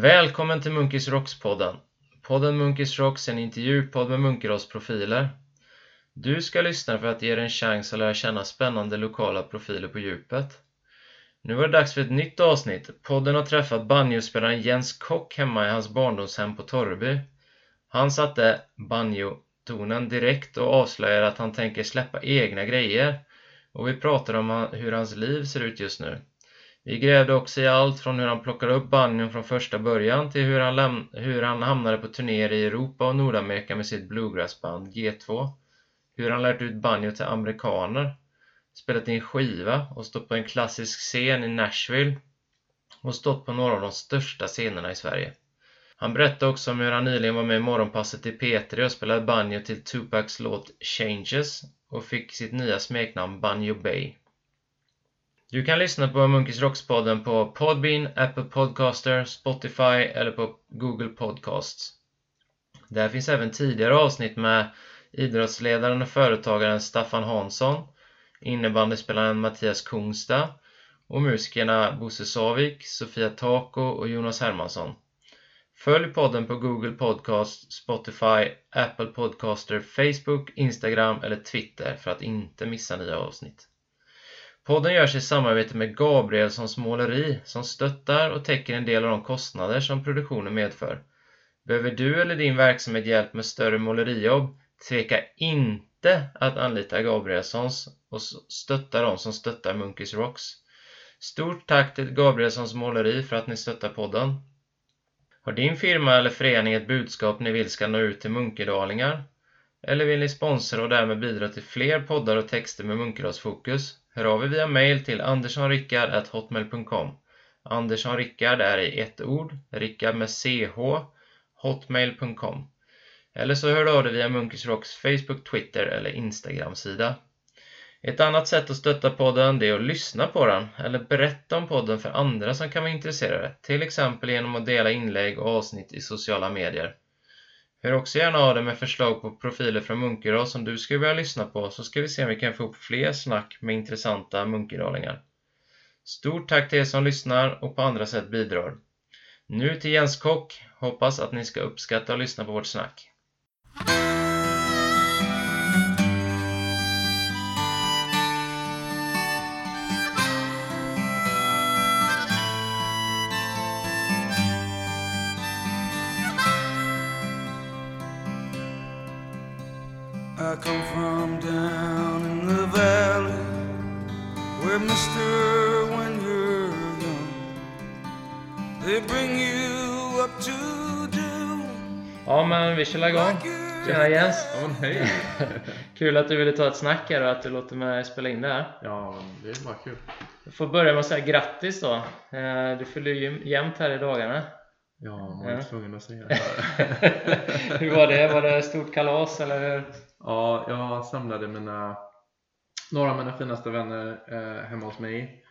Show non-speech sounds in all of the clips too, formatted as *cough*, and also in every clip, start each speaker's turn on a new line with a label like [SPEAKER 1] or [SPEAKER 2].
[SPEAKER 1] Välkommen till Munkis Rocks-podden. Podden Munkis Rocks är en intervjupodd med Munkedalsprofiler. Du ska lyssna för att ge dig en chans att lära känna spännande lokala profiler på djupet. Nu var det dags för ett nytt avsnitt. Podden har träffat banjospelaren Jens Kock hemma i hans barndomshem på Torreby. Han satte banjo-tonen direkt och avslöjade att han tänker släppa egna grejer. Och vi pratar om hur hans liv ser ut just nu. Vi grävde också i allt från hur han plockade upp banjon från första början till hur han, hur han hamnade på turnéer i Europa och Nordamerika med sitt bluegrassband G2. Hur han lärt ut banjo till amerikaner, spelat in skiva och stått på en klassisk scen i Nashville och stått på några av de största scenerna i Sverige. Han berättade också om hur han nyligen var med i Morgonpasset i P3 och spelade banjo till Tupacs låt Changes och fick sitt nya smeknamn Banjo Bay. Du kan lyssna på Munkis Rocks-podden på Podbean, Apple Podcaster, Spotify eller på Google Podcasts. Där finns även tidigare avsnitt med idrottsledaren och företagaren Staffan Hansson, innebandyspelaren Mattias Kungsta och musikerna Bosse Savik, Sofia Tako och Jonas Hermansson. Följ podden på Google Podcast, Spotify, Apple Podcaster, Facebook, Instagram eller Twitter för att inte missa nya avsnitt. Podden görs i samarbete med Gabrielssons måleri som stöttar och täcker en del av de kostnader som produktionen medför. Behöver du eller din verksamhet hjälp med större målerijobb? Tveka inte att anlita Gabrielssons och stötta dem som stöttar Munkis Rocks. Stort tack till Gabrielssons måleri för att ni stöttar podden. Har din firma eller förening ett budskap ni vill ska nå ut till munkedalingar? Eller vill ni sponsra och därmed bidra till fler poddar och texter med Munkedalsfokus? Hör av er via mail till anderssonrickard.hotmail.com Anderssonrickard är i ett ord, Rickard med ch, hotmail.com Eller så hör du av dig via Munkis Rocks Facebook, Twitter eller Instagram-sida. Ett annat sätt att stötta podden är att lyssna på den eller berätta om podden för andra som kan vara intresserade, till exempel genom att dela inlägg och avsnitt i sociala medier. Hör också gärna av dig med förslag på profiler från Munkedal som du skulle vilja lyssna på så ska vi se om vi kan få upp fler snack med intressanta munkedalingar. Stort tack till er som lyssnar och på andra sätt bidrar. Nu till Jens Kock. Hoppas att ni ska uppskatta och lyssna på vårt snack.
[SPEAKER 2] Come from down in the valley where mister when you're young they bring you up to do
[SPEAKER 1] Ja men vi kör igång. Tjena Jens!
[SPEAKER 3] Ja men hej! *laughs*
[SPEAKER 1] Kul att du ville ta ett snack här och att du låter mig spela in det här.
[SPEAKER 3] Ja, men det är bara kul.
[SPEAKER 1] Jag får börja med att säga grattis då. Eh, Du fyller ju jämnt här i dagarna.
[SPEAKER 3] Ja, man är
[SPEAKER 1] Ja.
[SPEAKER 3] tvungen att säga det. *laughs*
[SPEAKER 1] Hur var det? Var det stort kalas eller? hur?
[SPEAKER 3] Ja, jag samlade mina, några av mina finaste vänner eh, hemma hos mig.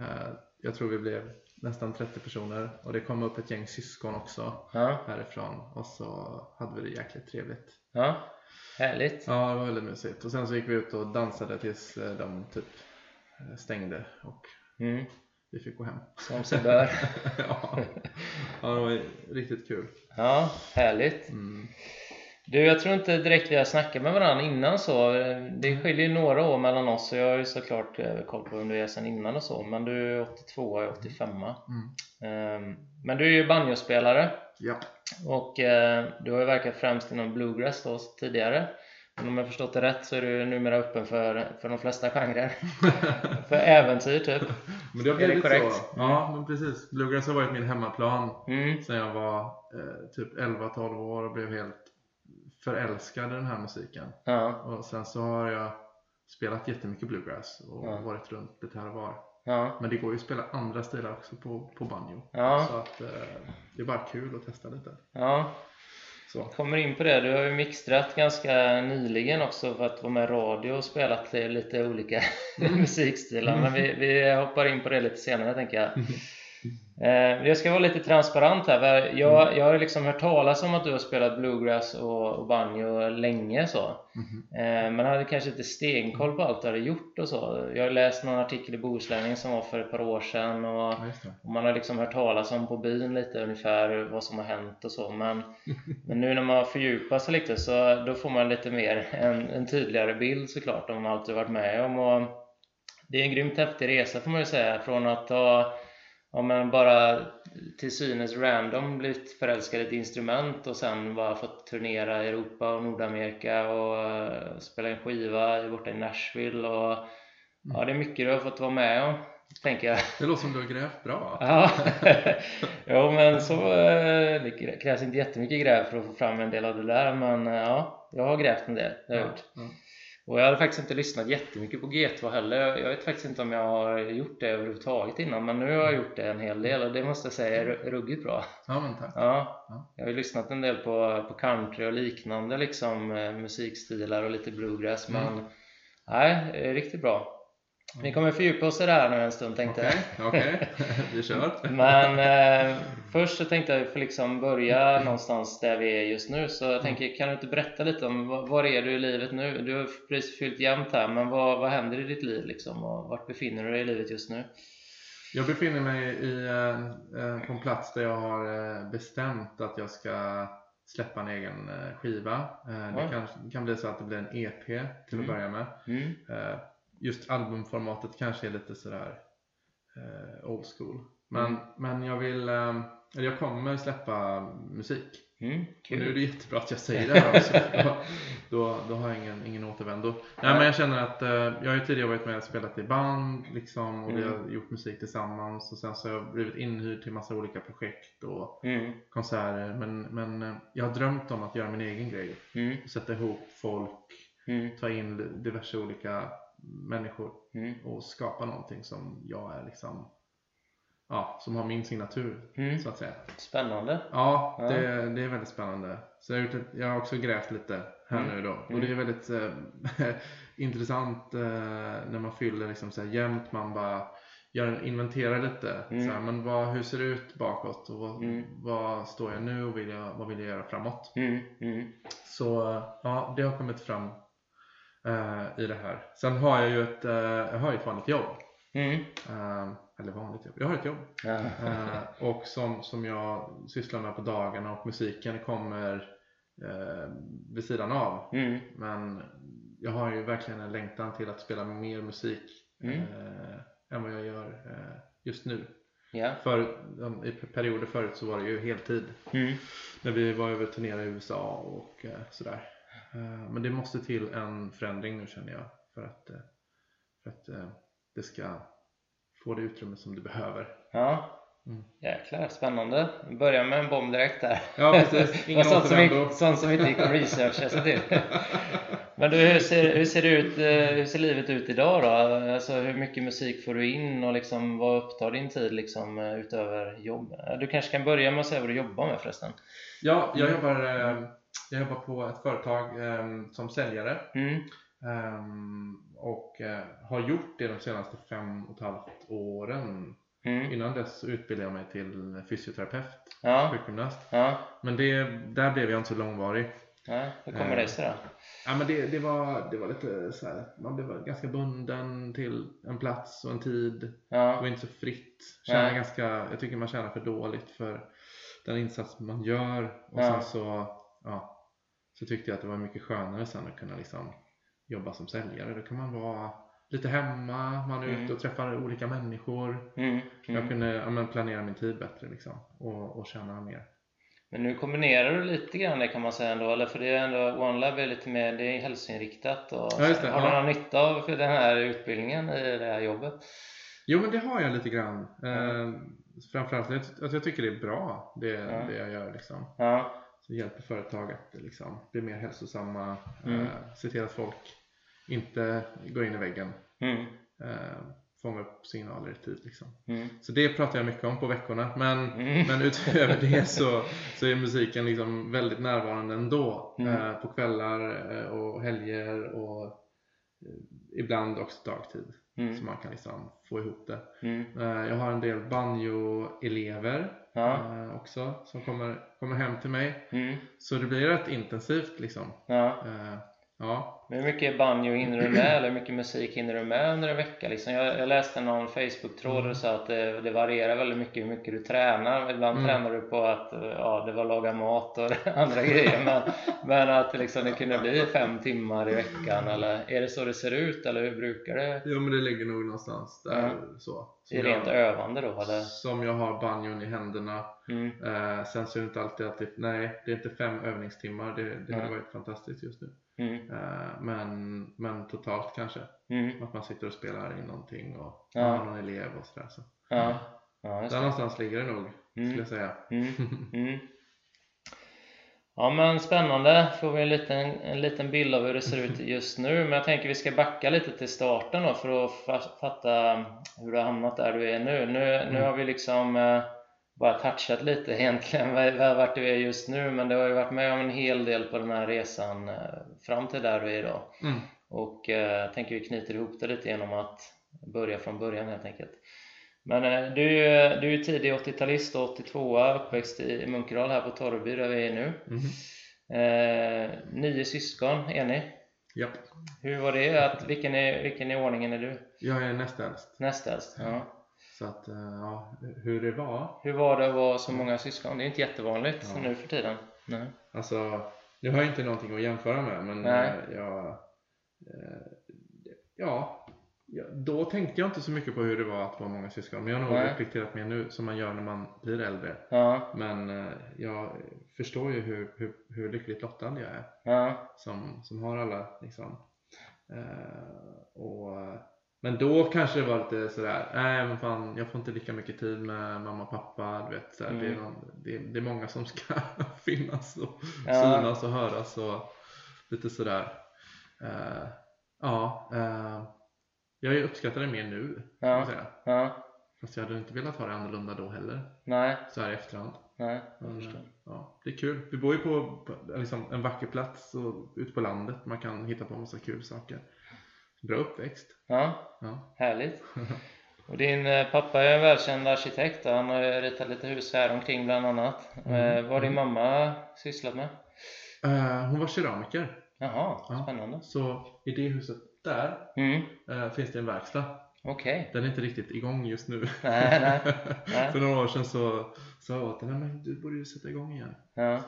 [SPEAKER 3] Eh, jag tror vi blev nästan 30 personer och det kom upp ett gäng syskon också
[SPEAKER 1] Ja,
[SPEAKER 3] härifrån och så hade vi det jäkligt trevligt.
[SPEAKER 1] ja. Härligt.
[SPEAKER 3] Ja, det var väldigt mysigt. Och sen så gick vi ut och dansade tills eh, de typ eh, stängde och
[SPEAKER 1] Mm,
[SPEAKER 3] vi fick gå hem.
[SPEAKER 1] som sig bör. *laughs*
[SPEAKER 3] ja. ja, det var riktigt kul.
[SPEAKER 1] Ja, härligt.
[SPEAKER 3] Mm.
[SPEAKER 1] Du, jag tror inte direkt vi har snackat med varandra innan så. Det skiljer ju några år mellan oss och jag har ju såklart eh, koll på vem du är sen innan och så. Men du är 82 och jag är 85
[SPEAKER 3] Mm.
[SPEAKER 1] Ehm, Men du är ju banjospelare
[SPEAKER 3] Ja.
[SPEAKER 1] och eh, du har ju verkat främst inom bluegrass då tidigare. Men om jag förstått det rätt så är du numera öppen för, för de flesta genrer. *laughs* för äventyr typ. *laughs*
[SPEAKER 3] Men det har
[SPEAKER 1] Är det
[SPEAKER 3] blivit
[SPEAKER 1] korrekt?
[SPEAKER 3] så. Ja, men precis. Bluegrass har varit min hemmaplan
[SPEAKER 1] Mm.
[SPEAKER 3] sedan jag var eh, typ 11-12 år och blev helt förälskad i den här musiken.
[SPEAKER 1] Ja,
[SPEAKER 3] Och sen så har jag spelat jättemycket bluegrass och
[SPEAKER 1] Ja.
[SPEAKER 3] varit runt lite här och var.
[SPEAKER 1] ja,
[SPEAKER 3] Men det går ju att spela andra stilar också på, på banjo. Så att eh, det är bara kul att testa lite.
[SPEAKER 1] ja.
[SPEAKER 3] Så.
[SPEAKER 1] kommer in på det. Du har ju mixtrat ganska nyligen också för att vara med i radio och spelat lite olika *laughs* musikstilar. Men vi, vi hoppar in på det lite senare tänker jag. *laughs* Eh, jag ska vara lite transparent här. Jag, jag har liksom hört talas om att du har spelat bluegrass och, och banjo länge så. Eh, men hade kanske inte stenkoll på allt du hade gjort och så. Jag har läst någon artikel i Bohuslänningen som var för ett par år sedan och, och man har liksom hört talas om på byn lite ungefär vad som har hänt och så. Men, *laughs* men nu när man fördjupar sig lite så då får man lite mer en, en tydligare bild såklart om allt du varit med om. Och det är en grymt häftig resa får man ju säga. Från att ha ja, men bara till synes random blivit förälskad i ett instrument och sen bara fått turnera i Europa och Nordamerika och eh, spela en skiva borta i Nashville och ja, det är mycket du har fått vara med om, tänker jag.
[SPEAKER 3] Det låter som du har grävt bra. *laughs*
[SPEAKER 1] Ja, jo men så eh, det krävs inte jättemycket gräv för att få fram en del av det där men eh, ja, jag har grävt en del, det har jag gjort.
[SPEAKER 3] Ja.
[SPEAKER 1] Och jag hade faktiskt inte lyssnat jättemycket på G2 heller. Jag vet faktiskt inte om jag har gjort det överhuvudtaget innan men nu har jag gjort det en hel del och det måste jag säga är ru- ruggigt bra.
[SPEAKER 3] ja, men tack.
[SPEAKER 1] Ja,
[SPEAKER 3] Ja.
[SPEAKER 1] jag har ju lyssnat en del på, på country och liknande liksom eh, musikstilar och lite bluegrass
[SPEAKER 3] Mm.
[SPEAKER 1] men nej, riktigt bra. Vi kommer fördjupa oss i det här nu en stund tänkte jag.
[SPEAKER 3] Okej, okej. Vi kör.
[SPEAKER 1] Men eh, först så tänkte jag få liksom börja någonstans där vi är just nu så jag tänker kan du inte berätta lite om var, är du i livet nu? Du har precis fyllt jämnt här men vad, vad händer i ditt liv liksom och vart befinner du dig i livet just nu?
[SPEAKER 3] Jag befinner mig i, eh, på en plats där jag har eh, bestämt att jag ska släppa en egen eh, skiva. Eh, Det kan, kan bli så att det blir en EP till
[SPEAKER 1] Mm.
[SPEAKER 3] att börja med.
[SPEAKER 1] Mm.
[SPEAKER 3] Just albumformatet kanske är lite sådär eh, old school. Men,
[SPEAKER 1] Mm.
[SPEAKER 3] men jag vill, eh, eller jag kommer släppa musik.
[SPEAKER 1] Mm,
[SPEAKER 3] Och nu är det jättebra att jag säger det här också. *laughs* då, då, då har jag ingen, ingen återvändo. Nej, men jag känner att eh, jag har ju tidigare varit med och spelat i band liksom, och vi
[SPEAKER 1] Mm.
[SPEAKER 3] har gjort musik tillsammans och sen så har jag blivit inhyrd till massa olika projekt och
[SPEAKER 1] Mm.
[SPEAKER 3] konserter. Men, men eh, jag har drömt om att göra min egen grej.
[SPEAKER 1] Mm.
[SPEAKER 3] Sätta ihop folk,
[SPEAKER 1] Mm.
[SPEAKER 3] ta in diverse olika människor
[SPEAKER 1] Mm.
[SPEAKER 3] och skapa någonting som jag är liksom Ja, som har min signatur
[SPEAKER 1] Mm.
[SPEAKER 3] så att säga.
[SPEAKER 1] Spännande.
[SPEAKER 3] Ja,
[SPEAKER 1] Ja.
[SPEAKER 3] det, det är väldigt spännande. Så jag, har, ett, jag har också grävt lite här
[SPEAKER 1] Mm.
[SPEAKER 3] nu då. Och det är väldigt eh, *laughs* intressant eh, när man fyller liksom så här jämnt. Man bara gör, inventerar lite.
[SPEAKER 1] Mm.
[SPEAKER 3] Så här, men vad, hur ser det ut bakåt? Och vad,
[SPEAKER 1] Mm.
[SPEAKER 3] vad står jag nu och vill jag, vad vill jag göra framåt?
[SPEAKER 1] Mm. Mm.
[SPEAKER 3] Så ja, det har kommit fram i det här. Sen har jag ju ett, eh, jag har ett vanligt jobb.
[SPEAKER 1] Mm.
[SPEAKER 3] Eh, eller vanligt jobb. Jag har ett jobb. Eh, och som, som jag sysslar med på dagarna och musiken kommer eh, vid sidan av.
[SPEAKER 1] Mm.
[SPEAKER 3] Men jag har ju verkligen en längtan till att spela mer musik
[SPEAKER 1] Mm.
[SPEAKER 3] eh, än vad jag gör eh, just nu.
[SPEAKER 1] Ja.
[SPEAKER 3] För, um, I perioder förut så var det ju heltid
[SPEAKER 1] Mm.
[SPEAKER 3] när vi var över och turnerade i USA och eh, sådär. Eh, men det måste till en förändring nu känner jag för att, eh, för att eh, det ska få det utrymme som det behöver.
[SPEAKER 1] Ja.
[SPEAKER 3] Mm.
[SPEAKER 1] Jäklar, spännande. Vi börjar med en bomb direkt där.
[SPEAKER 3] Ja precis, *laughs* ingen
[SPEAKER 1] sånt, som sånt som inte gick att researcha sig till. *laughs* Men du, hur ser, hur ser det ut, hur ser livet ut idag då? Alltså hur mycket musik får du in och liksom vad upptar din tid liksom utöver jobb? Du kanske kan börja med att säga vad du jobbar med förresten?
[SPEAKER 3] Ja, jag jobbar, jag jobbar på ett företag eh, som säljare
[SPEAKER 1] Mm.
[SPEAKER 3] eh, och eh, har gjort det de senaste fem och ett halvt åren.
[SPEAKER 1] Mm.
[SPEAKER 3] Innan dess utbildade jag mig till fysioterapeut,
[SPEAKER 1] Ja,
[SPEAKER 3] sjukgymnast.
[SPEAKER 1] ja,
[SPEAKER 3] Men det, där blev jag inte så långvarig.
[SPEAKER 1] ja. Hur kommer
[SPEAKER 3] Eh.
[SPEAKER 1] det sig då?
[SPEAKER 3] Ja, men det, det, var, det var lite så här, man blev ganska bunden till en plats och en tid.
[SPEAKER 1] Ja,
[SPEAKER 3] var inte så fritt. Tjänar
[SPEAKER 1] Nej.
[SPEAKER 3] ganska, jag tycker man tjänar för dåligt för den insats man gör. Och
[SPEAKER 1] Ja.
[SPEAKER 3] sen så, ja, så tyckte jag att det var mycket skönare sen att kunna liksom jobba som säljare. Då kan man vara lite hemma, man är
[SPEAKER 1] Mm.
[SPEAKER 3] ute och träffar olika människor.
[SPEAKER 1] mm.
[SPEAKER 3] Jag
[SPEAKER 1] Mm.
[SPEAKER 3] kunde ja, men planera min tid bättre liksom och, och tjäna mer.
[SPEAKER 1] Men nu kombinerar du lite grann det kan man säga ändå, eller för det är ändå OneLab är lite mer, det är hälsoinriktat och
[SPEAKER 3] Ja, det,
[SPEAKER 1] har du
[SPEAKER 3] ja.
[SPEAKER 1] någon nytta av för den här utbildningen i det här jobbet?
[SPEAKER 3] Jo men det har jag lite grann. Eh, framförallt att att jag tycker det är bra det,
[SPEAKER 1] Ja.
[SPEAKER 3] det jag gör liksom.
[SPEAKER 1] Ja,
[SPEAKER 3] Så hjälper företag att liksom, bli mer hälsosamma.
[SPEAKER 1] Mm.
[SPEAKER 3] Eh, se till att folk inte går in i väggen.
[SPEAKER 1] mm.
[SPEAKER 3] Eh, fånga upp signaler i tid liksom.
[SPEAKER 1] Mm.
[SPEAKER 3] Så det pratar jag mycket om på veckorna. Men,
[SPEAKER 1] Mm.
[SPEAKER 3] men utöver det så, så är musiken liksom väldigt närvarande ändå.
[SPEAKER 1] Mm.
[SPEAKER 3] Eh, på kvällar eh, och helger och eh, ibland också dagtid.
[SPEAKER 1] Mm.
[SPEAKER 3] Så man kan liksom få ihop det.
[SPEAKER 1] Mm.
[SPEAKER 3] Eh, Jag har en del banjo-elever
[SPEAKER 1] Ja.
[SPEAKER 3] eh, också som kommer, kommer hem till mig.
[SPEAKER 1] Mm.
[SPEAKER 3] Så det blir rätt intensivt liksom.
[SPEAKER 1] Ja.
[SPEAKER 3] Eh, Ja,
[SPEAKER 1] Men hur mycket banjo hinner du med eller hur mycket musik hinner du med under en vecka? Liksom jag, jag läste någon Facebook-tråd där det sa att det, det varierar väldigt mycket hur mycket du tränar. Ibland
[SPEAKER 3] Mm.
[SPEAKER 1] tränar du på att ja, det var laga mat och *laughs* andra grejer men, men att liksom, det kunde bli fem timmar i veckan eller är det så det ser ut eller hur brukar det?
[SPEAKER 3] ja men det ligger nog någonstans där så. Som
[SPEAKER 1] I rent
[SPEAKER 3] jag,
[SPEAKER 1] övande då eller?
[SPEAKER 3] som jag har banjon i händerna.
[SPEAKER 1] Mm.
[SPEAKER 3] Eh, sen så är det inte alltid att det, nej, det är inte fem övningstimmar. Det, det hade
[SPEAKER 1] Nej.
[SPEAKER 3] varit fantastiskt just nu.
[SPEAKER 1] Mm.
[SPEAKER 3] Eh, men, men totalt kanske.
[SPEAKER 1] Mm.
[SPEAKER 3] Att man sitter och spelar in någonting och
[SPEAKER 1] Ja.
[SPEAKER 3] har någon elev och sådär. Så.
[SPEAKER 1] Ja. Ja, just
[SPEAKER 3] Där
[SPEAKER 1] det.
[SPEAKER 3] någonstans ligger det nog, skulle
[SPEAKER 1] Mm.
[SPEAKER 3] jag säga.
[SPEAKER 1] Mm. *laughs* Mm. Ja men spännande, får vi en liten, en liten bild av hur det ser ut *laughs* just nu men jag tänker vi ska backa lite till starten då för att fa- fatta hur du har hamnat där du är nu. Nu, nu
[SPEAKER 3] Mm.
[SPEAKER 1] har vi liksom eh, bara touchat lite *laughs* egentligen vart du är just nu men du har ju varit med om en hel del på den här resan eh, fram till där du är idag.
[SPEAKER 3] Mm.
[SPEAKER 1] Och eh, jag tänker vi knyter ihop det lite genom att börja från början helt enkelt. Men eh, du, du är ju tidig 80-talist och 82 uppväxt i Munkedal här på Torreby där vi är nu.
[SPEAKER 3] Mhm.
[SPEAKER 1] Eh, nio syskon är ni.
[SPEAKER 3] Japp.
[SPEAKER 1] Hur var det? Att, vilken, är, vilken i ordningen är du?
[SPEAKER 3] Jag är näst äldst.
[SPEAKER 1] Näst äldst? Ja.
[SPEAKER 3] Så att, eh, ja, hur det var.
[SPEAKER 1] Hur var det att vara så många syskon? Det är inte jättevanligt
[SPEAKER 3] Ja.
[SPEAKER 1] nu för tiden. Nej.
[SPEAKER 3] Alltså, nu har jag inte någonting att jämföra med men
[SPEAKER 1] Nej.
[SPEAKER 3] eh, jag, eh, ja, då tänkte jag inte så mycket på hur det var att vara många syskon. Men jag har nog
[SPEAKER 1] Nej.
[SPEAKER 3] reflekterat mer nu som man gör när man blir äldre.
[SPEAKER 1] Ja,
[SPEAKER 3] Men jag förstår ju hur, hur, hur lyckligt lottad jag är
[SPEAKER 1] ja,
[SPEAKER 3] som, som har alla liksom. Och, men då kanske det var lite sådär, nej men fan jag får inte lika mycket tid med mamma och pappa. Du vet, såhär, det, är
[SPEAKER 1] Mm.
[SPEAKER 3] någon, det, det är många som ska *laughs* finnas och
[SPEAKER 1] Ja.
[SPEAKER 3] synas och höras och lite sådär. Eh, ja, eh, jag uppskattar det mer nu.
[SPEAKER 1] Ja.
[SPEAKER 3] säga.
[SPEAKER 1] ja.
[SPEAKER 3] Fast jag hade inte velat ha det annorlunda då heller.
[SPEAKER 1] Nej,
[SPEAKER 3] Så här i efterhand.
[SPEAKER 1] nej, jag
[SPEAKER 3] Men,
[SPEAKER 1] förstår.
[SPEAKER 3] eh, ja, det är kul. Vi bor ju på, på liksom, en vacker plats och ute på landet. Man kan hitta på massa kul saker. Bra uppväxt.
[SPEAKER 1] Ja,
[SPEAKER 3] Ja.
[SPEAKER 1] Härligt! *laughs* Och din eh, pappa är en välkänd arkitekt han har ritat lite hus här omkring bland annat.
[SPEAKER 3] Mm.
[SPEAKER 1] Eh, vad har din mamma sysslat med?
[SPEAKER 3] Eh, hon var keramiker.
[SPEAKER 1] Jaha,
[SPEAKER 3] Ja.
[SPEAKER 1] spännande.
[SPEAKER 3] Så i det huset där
[SPEAKER 1] Mm,
[SPEAKER 3] finns det en verkstad.
[SPEAKER 1] okej.
[SPEAKER 3] Den är inte riktigt igång just nu.
[SPEAKER 1] Nej, nej, *laughs* nej.
[SPEAKER 3] För några år sedan så sa jag åt henne, men du borde ju sätta igång igen.
[SPEAKER 1] Ja,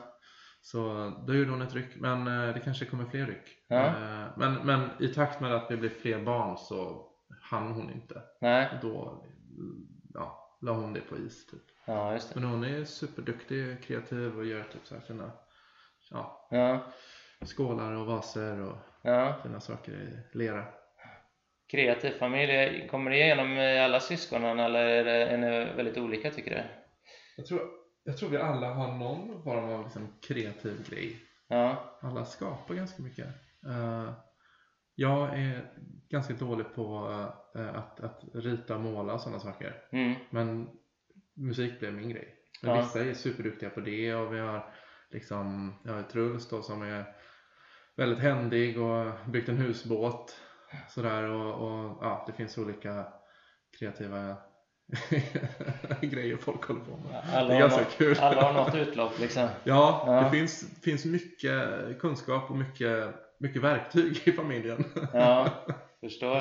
[SPEAKER 3] Så då gjorde hon ett ryck, men eh, det kanske kommer fler ryck.
[SPEAKER 1] Ja.
[SPEAKER 3] Eh, Men, men i takt med att det blev fler barn så hann hon inte.
[SPEAKER 1] nej,
[SPEAKER 3] Då ja, la hon det på is typ.
[SPEAKER 1] ja just det.
[SPEAKER 3] Men hon är superduktig, kreativ och gör typ så här fina ja,
[SPEAKER 1] Ja,
[SPEAKER 3] skålar och vaser och
[SPEAKER 1] ja.
[SPEAKER 3] fina saker i lera.
[SPEAKER 1] Kreativ familj, kommer det igenom i alla syskonen eller är, det, väldigt olika tycker du?
[SPEAKER 3] Jag tror, jag tror vi alla har någon form av liksom kreativ grej.
[SPEAKER 1] Ja,
[SPEAKER 3] Alla skapar ganska mycket. Eh, jag är ganska dålig på eh, att, att rita och måla och sådana saker.
[SPEAKER 1] mm,
[SPEAKER 3] Men musik blev min grej. Men
[SPEAKER 1] Ja.
[SPEAKER 3] vissa är superduktiga på det och vi har liksom, jag har Truls då som är väldigt händig och byggt en husbåt sådär och, och ja, det finns olika kreativa *laughs* grejer folk håller på med.
[SPEAKER 1] alla,
[SPEAKER 3] Det är ganska
[SPEAKER 1] något,
[SPEAKER 3] kul.
[SPEAKER 1] alla har något utlopp liksom. *laughs*
[SPEAKER 3] Ja,
[SPEAKER 1] Ja.
[SPEAKER 3] det finns, finns mycket kunskap och mycket, mycket verktyg i familjen.
[SPEAKER 1] Ja, förstår.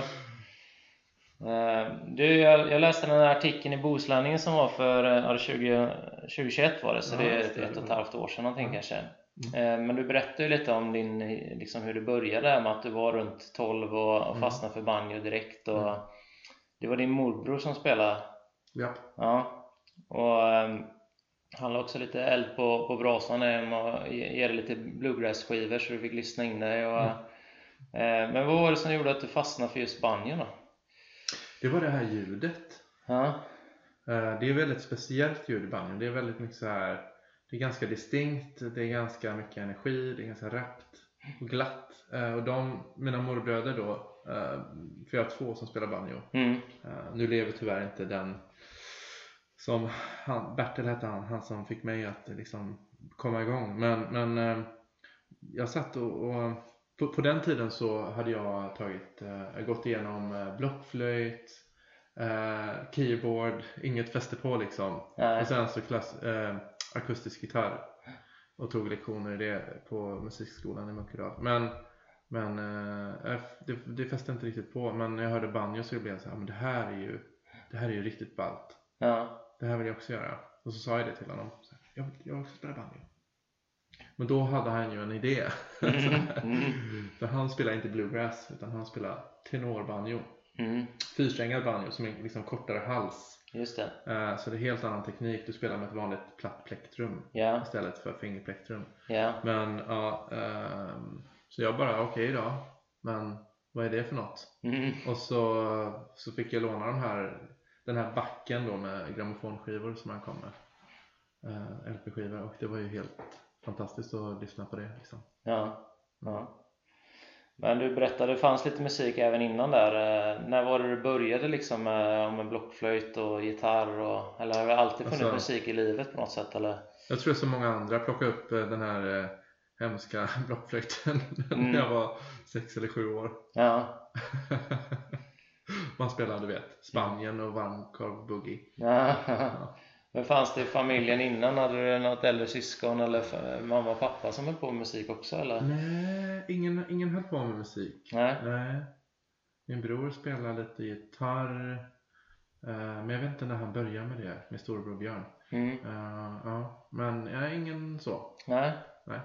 [SPEAKER 1] Eh, Du, jag, jag läste den här artikeln i Bohuslänningen som var för eh, ja, det 20, 2021 var det, så
[SPEAKER 3] Ja,
[SPEAKER 1] det är ett, ett och ett halvt år sedan någonting kanske. Eh, Men du berättade ju lite om din, liksom hur du började med att du var runt 12 och, och
[SPEAKER 3] Mm.
[SPEAKER 1] fastnade för banjo direkt och
[SPEAKER 3] Mm.
[SPEAKER 1] det var din morbror som spelade
[SPEAKER 3] Ja,
[SPEAKER 1] Ja, och ehm, han la också lite eld på, på brasan genom att ge dig lite bluegrass-skivor så du fick lyssna in dig. Och, eh, men vad var det som gjorde att du fastnade för just banjon då?
[SPEAKER 3] det var det här ljudet.
[SPEAKER 1] Ja,
[SPEAKER 3] Eh, Det är väldigt speciellt ljud i banjon. Det är väldigt mycket så här. Det är ganska distinkt, det är ganska mycket energi, det är ganska rappt och glatt. Eh, Och de, mina morbröder då, eh, för jag har två som spelar banjo.
[SPEAKER 1] mm,
[SPEAKER 3] Eh, Nu lever tyvärr inte den som, han, Bertil hette han, han som fick mig att liksom komma igång. Men, men eh, jag satt och, och på, på den tiden så hade jag tagit, eh, gått igenom eh, blockflöjt, keyboard, inget fäste på liksom.
[SPEAKER 1] Nej.
[SPEAKER 3] Och sen så klass, eh, akustisk gitarr. Och tog lektioner i det på musikskolan i Munkedal. Men, men eh, det, det fäste inte riktigt på. Men när jag hörde banjo så blev jag så här, men det här är ju, det här är ju riktigt ballt.
[SPEAKER 1] Ja.
[SPEAKER 3] Det här vill jag också göra. Och så sa jag det till honom. Så här, jag, vill- jag vill också spela banjo. Men då hade han ju en idé. *laughs*
[SPEAKER 1] Mm.
[SPEAKER 3] För han spelar inte bluegrass utan han spelar tenorbanjo.
[SPEAKER 1] Mm.
[SPEAKER 3] Fyrsträngad banjo som är liksom kortare hals.
[SPEAKER 1] Just det.
[SPEAKER 3] Eh, Så det är helt annan teknik. Du spelar med ett vanligt platt plektrum
[SPEAKER 1] Ja.
[SPEAKER 3] istället för fingerplektrum.
[SPEAKER 1] Ja.
[SPEAKER 3] Men ja, ehm, så jag bara okej då. Men vad är det för något?
[SPEAKER 1] Mm.
[SPEAKER 3] Och så, så fick jag låna de här, den här backen då med grammofonskivor som han kom med. Eh, LP-skivor och det var ju helt fantastiskt att lyssna på det liksom.
[SPEAKER 1] Ja. ja. Men du berättade, det fanns lite musik även innan där. Eh, När var det du började liksom med, med blockflöjt och gitarr? Och, eller har det alltid funnits
[SPEAKER 3] Alltså-
[SPEAKER 1] musik i livet på något sätt? Eller?
[SPEAKER 3] Jag tror som många andra plockade upp eh, den här eh, hemska *laughs* blockflöjten
[SPEAKER 1] Mm.
[SPEAKER 3] när jag var sex eller sju år.
[SPEAKER 1] Ja. *laughs*
[SPEAKER 3] Man spelade du vet Spanien och varmkorv boogie.
[SPEAKER 1] ja. Men fanns det i familjen innan? Hade du något äldre syskon eller mamma och pappa som höll på med musik också eller?
[SPEAKER 3] Nej, ingen, ingen höll på med musik.
[SPEAKER 1] Nej.
[SPEAKER 3] Nej. Min bror spelar lite gitarr. eh, Men jag vet inte när han började med det med storebror Björn.
[SPEAKER 1] Mm.
[SPEAKER 3] Eh, ja, men jag är ingen så.
[SPEAKER 1] Nej.
[SPEAKER 3] Nej,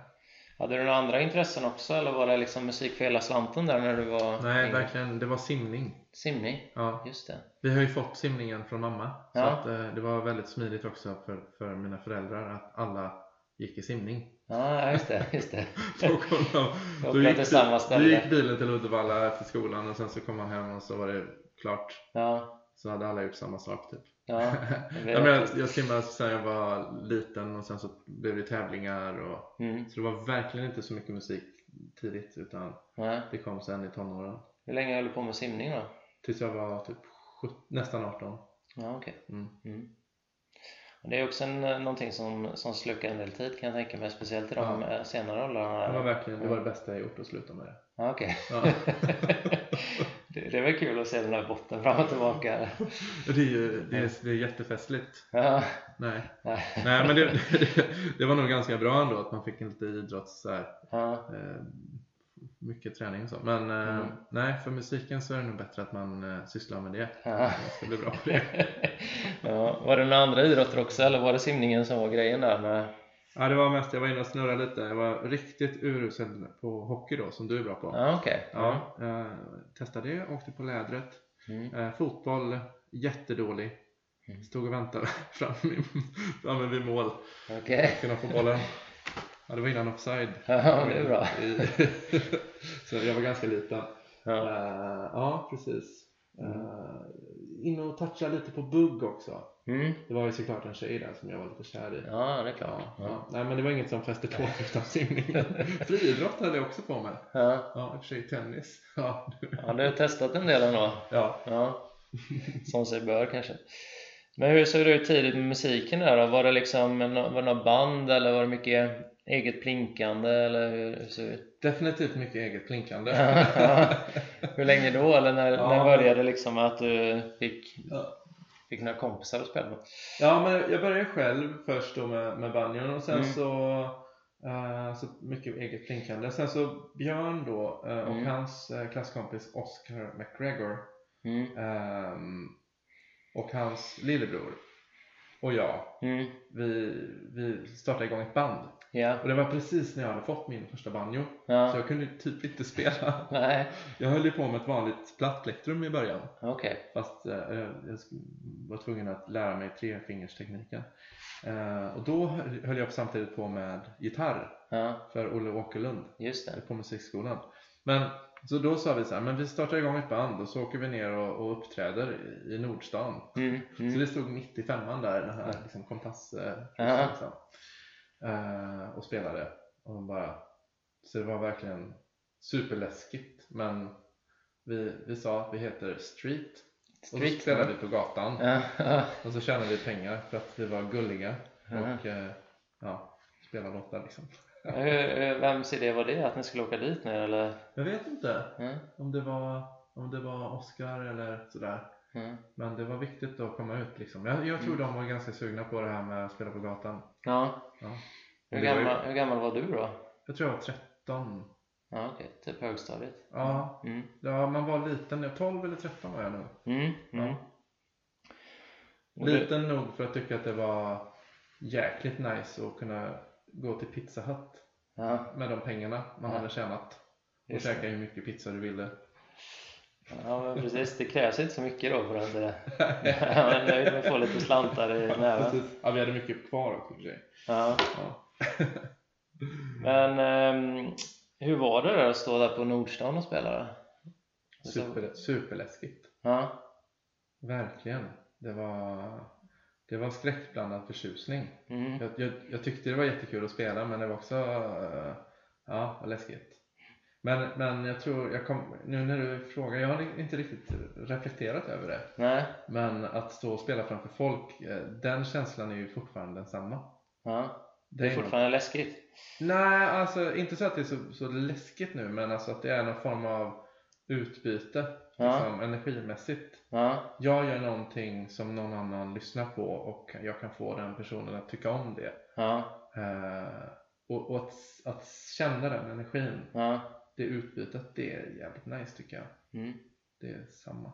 [SPEAKER 1] Hade du några andra intressen också eller var det liksom musik för hela slanten där när du var
[SPEAKER 3] Nej
[SPEAKER 1] yngre?
[SPEAKER 3] verkligen. Det var simning.
[SPEAKER 1] Simning?
[SPEAKER 3] Ja.
[SPEAKER 1] Just det.
[SPEAKER 3] Vi har ju fått simningen från mamma. Så
[SPEAKER 1] Ja.
[SPEAKER 3] att, eh, det var väldigt smidigt också för, för mina föräldrar att alla gick i simning.
[SPEAKER 1] Ja, just det. Just det. *laughs*
[SPEAKER 3] Så kom de, då, gick,
[SPEAKER 1] samma
[SPEAKER 3] då
[SPEAKER 1] ställe.
[SPEAKER 3] gick bilen till Uddevalla efter skolan och sen så kom man hem och så var det klart.
[SPEAKER 1] Ja,
[SPEAKER 3] Så hade alla gjort samma sak typ.
[SPEAKER 1] ja. *laughs*
[SPEAKER 3] Ja,
[SPEAKER 1] jag.
[SPEAKER 3] jag, jag simmade sedan jag var liten och sen så blev det tävlingar och
[SPEAKER 1] Mm.
[SPEAKER 3] så det var verkligen inte så mycket musik tidigt utan
[SPEAKER 1] Nej.
[SPEAKER 3] det kom sen i tonåren.
[SPEAKER 1] Hur länge höll du på med simning då?
[SPEAKER 3] Tills jag var typ 17, nästan 18.
[SPEAKER 1] Ja, okej.
[SPEAKER 3] Mm.
[SPEAKER 1] Mm. Det är också en, eh, någonting som, som slukar en del tid kan jag tänka mig, speciellt i de
[SPEAKER 3] Ja.
[SPEAKER 1] eh, senare åldrarna.
[SPEAKER 3] Det var verkligen det, var det bästa jag gjort att sluta med det.
[SPEAKER 1] Ja, okej.
[SPEAKER 3] Ja. *laughs*
[SPEAKER 1] det, det väl kul att se den här botten fram och tillbaka.
[SPEAKER 3] Det är ju det är, det är jättefestligt.
[SPEAKER 1] Ja,
[SPEAKER 3] Nej,
[SPEAKER 1] nej.
[SPEAKER 3] Nej men det, *laughs* det, det var nog ganska bra ändå att man fick lite idrotts så här,
[SPEAKER 1] Ja,
[SPEAKER 3] eh, mycket träning och så. Men eh,
[SPEAKER 1] Mm.
[SPEAKER 3] nej, för musiken så är det nog bättre att man eh, sysslar med det.
[SPEAKER 1] ja.
[SPEAKER 3] Jag ska bli bra på det. *laughs*
[SPEAKER 1] ja. Var det några andra idrotter också eller var det simningen som var grejen där med?
[SPEAKER 3] Ja, det var mest, jag var inne och snurrade lite. Jag var riktigt urusel på hockey då, som du är bra på.
[SPEAKER 1] Ja, okej.
[SPEAKER 3] Ja, jag testade det, åkte på lädret.
[SPEAKER 1] Mm.
[SPEAKER 3] Eh, fotboll, jättedålig.
[SPEAKER 1] Mm.
[SPEAKER 3] Stod och väntade *laughs* framme vid, mål.
[SPEAKER 1] Okej.
[SPEAKER 3] Kunna få bollen. Ja, det var innan offside.
[SPEAKER 1] Ja, det är bra. *laughs*
[SPEAKER 3] Så jag var ganska liten.
[SPEAKER 1] Ja.
[SPEAKER 3] Eh, ja, precis. Uh, in och toucha lite på bugg också.
[SPEAKER 1] Mm.
[SPEAKER 3] Det var ju såklart en tjej där som jag var lite kär i.
[SPEAKER 1] ja, det är klart.
[SPEAKER 3] Ja,
[SPEAKER 1] Ja.
[SPEAKER 3] Nej men det var inget som fäste på *laughs* utan simningen. Friidrott hade jag också på mig.
[SPEAKER 1] Ja.
[SPEAKER 3] Ja, i och för sig tennis. *laughs* Ja,
[SPEAKER 1] ja, du har testat en del ändå.
[SPEAKER 3] ja.
[SPEAKER 1] Ja, som sig bör kanske. Men hur såg det ut tidigt med musiken där då? Var det liksom något band eller var det mycket eget plinkande eller hur hur såg det ut?
[SPEAKER 3] definitivt mycket eget plinkande. *laughs*
[SPEAKER 1] Hur länge då? Eller när,
[SPEAKER 3] Ja.
[SPEAKER 1] när började det liksom att du fick,
[SPEAKER 3] Ja.
[SPEAKER 1] fick några kompisar att spela med?
[SPEAKER 3] Ja, men jag började själv först då med, med banjon och sen
[SPEAKER 1] Mm.
[SPEAKER 3] så, eh, så mycket eget plinkande. Sen så Björn då eh, och
[SPEAKER 1] Mm.
[SPEAKER 3] hans eh, klasskompis Oscar McGregor
[SPEAKER 1] Mm.
[SPEAKER 3] ehm, och hans lillebror och jag,
[SPEAKER 1] Mm.
[SPEAKER 3] vi, vi startade igång ett band.
[SPEAKER 1] Ja.
[SPEAKER 3] Och det var precis när jag hade fått min första banjo. Så
[SPEAKER 1] ja.
[SPEAKER 3] jag kunde typ inte spela.
[SPEAKER 1] Nej.
[SPEAKER 3] Jag höll ju på med ett vanligt platt plektrum i början.
[SPEAKER 1] Okej.
[SPEAKER 3] Fast eh, jag jag var tvungen att lära mig trefingerstekniken. Eh, och då höll jag samtidigt på med gitarr
[SPEAKER 1] Ja.
[SPEAKER 3] för Olle Åkerlund på musikskolan. Men så då sa vi så här, men vi startar igång ett band och så åker vi ner och, och uppträder i, Nordstan.
[SPEAKER 1] Mm.
[SPEAKER 3] Så
[SPEAKER 1] Mm.
[SPEAKER 3] det stod 95 där, den här liksom, kompass eh,
[SPEAKER 1] Ja.
[SPEAKER 3] liksom, eh, och spelade. Och de bara, så det var verkligen superläskigt. Men vi, vi sa att vi heter Street. Och så
[SPEAKER 1] Street,
[SPEAKER 3] spelade
[SPEAKER 1] ja.
[SPEAKER 3] vi på gatan. Och så tjänade vi pengar för att vi var gulliga. Och eh, ja, spelade låtar liksom.
[SPEAKER 1] Hur, hur- vems idé var det? Att ni skulle åka dit nu eller?
[SPEAKER 3] Jag vet inte
[SPEAKER 1] Mm.
[SPEAKER 3] om det var, om det var Oscar eller sådär.
[SPEAKER 1] Mm.
[SPEAKER 3] Men det var viktigt att komma ut liksom. Jag, jag tror de var ganska sugna på det här med att spela på gatan.
[SPEAKER 1] Ja.
[SPEAKER 3] Ja.
[SPEAKER 1] Hur
[SPEAKER 3] Det var ju-
[SPEAKER 1] gammal, hur gammal var du då?
[SPEAKER 3] Jag tror jag var 13.
[SPEAKER 1] Ja okej, typ högstadiet.
[SPEAKER 3] Ja,
[SPEAKER 1] Mm.
[SPEAKER 3] ja man var liten. Jag- 12 eller 13 var jag nog.
[SPEAKER 1] Mm. Mm.
[SPEAKER 3] Ja.
[SPEAKER 1] Du-
[SPEAKER 3] Liten nog för att tycka att det var jäkligt nice att kunna gå till Pizza Hut
[SPEAKER 1] Ja,
[SPEAKER 3] med de pengarna man
[SPEAKER 1] Ja.
[SPEAKER 3] hade tjänat. Och
[SPEAKER 1] Just
[SPEAKER 3] käka hur mycket pizza du ville.
[SPEAKER 1] Ja men precis, det krävs inte så mycket då på den tiden. Ja, men nöjd med att få lite slantar i näven.
[SPEAKER 3] Ja, vi hade mycket kvar också för sig.
[SPEAKER 1] Ja.
[SPEAKER 3] Ja. *laughs*
[SPEAKER 1] Men ehm, hur var det där att stå där på Nordstan och spela? då?
[SPEAKER 3] Super, superläskigt.
[SPEAKER 1] Ja,
[SPEAKER 3] Verkligen. Det var, det var skräckblandad förtjusning.
[SPEAKER 1] mm.
[SPEAKER 3] Jag, jag, jag tyckte det var jättekul att spela men det var också eh, ja, läskigt. Men, men jag tror, jag kom, nu när du frågar, jag har inte riktigt reflekterat över det.
[SPEAKER 1] Nej,
[SPEAKER 3] Men att stå och spela framför folk, eh, den känslan är ju fortfarande densamma.
[SPEAKER 1] ja. Det är fortfarande läskigt.
[SPEAKER 3] Nej, alltså inte så att det är så, så läskigt nu men alltså att det är någon form av utbyte
[SPEAKER 1] Ja.
[SPEAKER 3] liksom, energimässigt.
[SPEAKER 1] Ja,
[SPEAKER 3] Jag gör någonting som någon annan lyssnar på och jag kan få den personen att tycka om det.
[SPEAKER 1] ja,
[SPEAKER 3] Eh, och och att, att känna den energin. Det utbytet, det är jävligt nice tycker jag.
[SPEAKER 1] Mm.
[SPEAKER 3] Det är samma.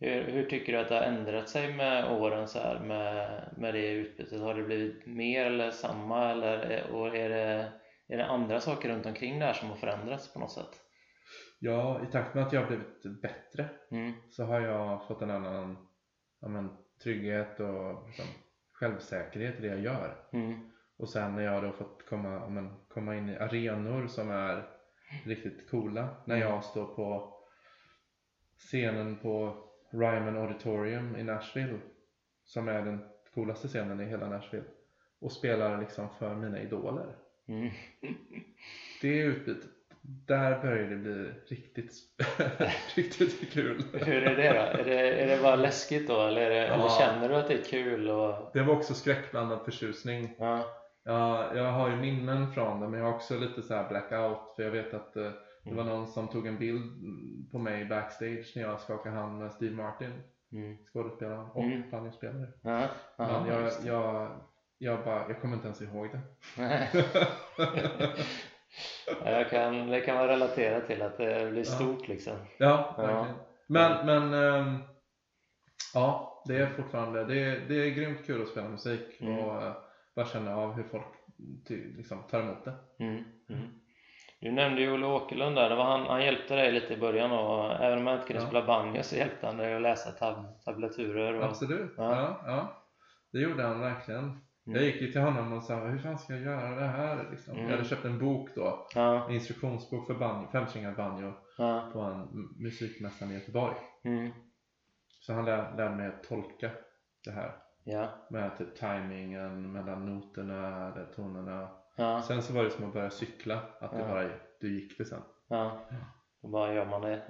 [SPEAKER 1] Hur, hur tycker du att det har ändrat sig med åren så här med, med det utbytet? Har det blivit mer eller samma eller och är, det, är det andra saker runt omkring det här som har förändrats på något sätt?
[SPEAKER 3] Ja, i takt med att jag har blivit bättre
[SPEAKER 1] Mm.
[SPEAKER 3] så har jag fått en annan ja, men, trygghet och liksom, självsäkerhet i det jag gör.
[SPEAKER 1] Mm.
[SPEAKER 3] Och sen när jag då fått komma, ja, men, komma in i arenor som är riktigt coola. När
[SPEAKER 1] Mm.
[SPEAKER 3] jag står på scenen på Ryman Auditorium i Nashville. Som är den coolaste scenen i hela Nashville. Och spelar liksom för mina idoler.
[SPEAKER 1] Mm. *laughs*
[SPEAKER 3] Det utbytet, där börjar det bli riktigt, *laughs* riktigt kul.
[SPEAKER 1] Hur är det då? Är det, är det bara läskigt då eller, är det, eller
[SPEAKER 3] Ja.
[SPEAKER 1] känner du att det är kul? Och,
[SPEAKER 3] Det var också skräckblandad förtjusning.
[SPEAKER 1] ja.
[SPEAKER 3] Ja, jag har ju minnen från det men jag har också lite så här blackout för jag vet att eh, det var
[SPEAKER 1] Mm.
[SPEAKER 3] någon som tog en bild på mig backstage när jag skakade hand med Steve Martin,
[SPEAKER 1] Mm.
[SPEAKER 3] skådespelaren och
[SPEAKER 1] Mm.
[SPEAKER 3] banjospelare.
[SPEAKER 1] Ja. Ja,
[SPEAKER 3] Men jag, jag, jag, bara, jag kommer inte ens ihåg det. *laughs*
[SPEAKER 1] Ja, jag kan, det kan man relatera till att det blir stort liksom.
[SPEAKER 3] ja,
[SPEAKER 1] Ja.
[SPEAKER 3] verkligen. Men, men ehm, ja, det är fortfarande, det är, det är grymt kul att spela musik
[SPEAKER 1] Mm.
[SPEAKER 3] och eh, bara känna av hur folk ty, liksom, tar emot det.
[SPEAKER 1] Mm. Mm. Du nämnde ju Olle Åkerlund där, det var han, han hjälpte dig lite i början och även om jag inte kunde
[SPEAKER 3] Ja.
[SPEAKER 1] spela banjo så hjälpte han dig att läsa tab tablaturer och...
[SPEAKER 3] Absolut,
[SPEAKER 1] Ja.
[SPEAKER 3] ja. Ja, Det gjorde han verkligen. Jag gick ju till honom och sa hur fan ska jag göra det här liksom?
[SPEAKER 1] Mm.
[SPEAKER 3] Jag hade köpt en bok då, en instruktionsbok för banjo, femsträngad banjo på en m- musikmässan i Göteborg.
[SPEAKER 1] mm,
[SPEAKER 3] Så han lär, lärde mig att tolka det här
[SPEAKER 1] ja,
[SPEAKER 3] med typ timingen mellan noterna, eller tonerna.
[SPEAKER 1] ja,
[SPEAKER 3] Sen så var det som att börja cykla, att det bara, du gick det sen.
[SPEAKER 1] ja. Då bara gör man det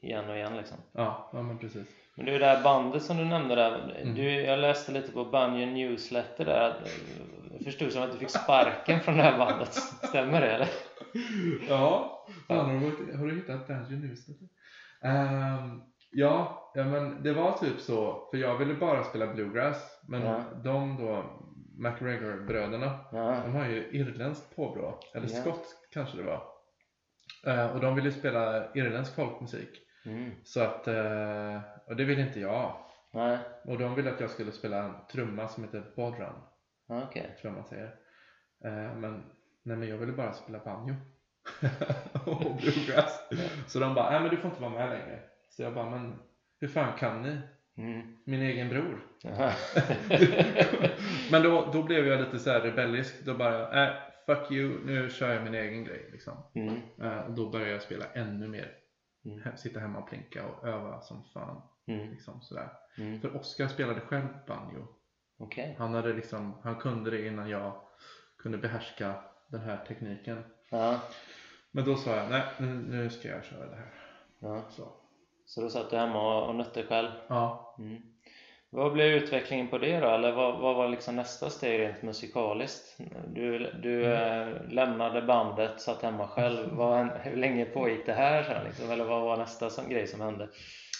[SPEAKER 1] igen och igen liksom.
[SPEAKER 3] Ja, ja men precis.
[SPEAKER 1] Men du, det här bandet som du nämnde där,
[SPEAKER 3] Mm.
[SPEAKER 1] du, jag läste lite på Banjo Newsletter där, att, jag förstod som att du fick sparken från det här bandet. *laughs* Stämmer det eller?
[SPEAKER 3] Ja, fan, har, du, har du hittat Banjo Newsletter? Um, ja, ja, men det var typ så, för jag ville bara spela bluegrass, men
[SPEAKER 1] Ja.
[SPEAKER 3] de då, McGregor-bröderna,
[SPEAKER 1] Ja,
[SPEAKER 3] de har ju irländskt påbrå, eller
[SPEAKER 1] Ja.
[SPEAKER 3] skotskt kanske det var. Eh, och de ville spela irländsk folkmusik.
[SPEAKER 1] mm.
[SPEAKER 3] Så att, eh, och det ville inte jag.
[SPEAKER 1] Nej,
[SPEAKER 3] Och de ville att jag skulle spela en trumma som heter bodran,
[SPEAKER 1] Ja, okej.
[SPEAKER 3] tror jag man säger. Eh, men, nej men jag ville bara spela banjo. *laughs* och bluegrass. Så de bara, nej men du får inte vara med längre. Så jag bara, men hur fan kan ni?
[SPEAKER 1] Mm.
[SPEAKER 3] Min egen bror. *laughs* Men då, då blev jag lite så här rebellisk. Då bara, äh, fuck you, nu kör jag min egen grej liksom.
[SPEAKER 1] Mm.
[SPEAKER 3] Eh, och då började jag spela ännu mer.
[SPEAKER 1] Mm.
[SPEAKER 3] Sitta hemma och plinka och öva som fan.
[SPEAKER 1] Mm.
[SPEAKER 3] Liksom sådär.
[SPEAKER 1] Mm.
[SPEAKER 3] För Oscar spelade själv banjo.
[SPEAKER 1] Okej.
[SPEAKER 3] Han, hade liksom, han kunde det innan jag kunde behärska den här tekniken.
[SPEAKER 1] Ja.
[SPEAKER 3] Men då sa jag, nej nu, nu ska jag köra det här.
[SPEAKER 1] ja.
[SPEAKER 3] Så.
[SPEAKER 1] Så då satt du hemma och, och nötte själv?
[SPEAKER 3] Ja,
[SPEAKER 1] Mm. Vad blev utvecklingen på det då? Eller vad, vad var liksom nästa steg rent musikaliskt? Du, du
[SPEAKER 3] Mm.
[SPEAKER 1] eh, lämnade bandet, satt hemma själv. Vad, hur länge pågick det här sen liksom? Eller vad var nästa som, grej som hände?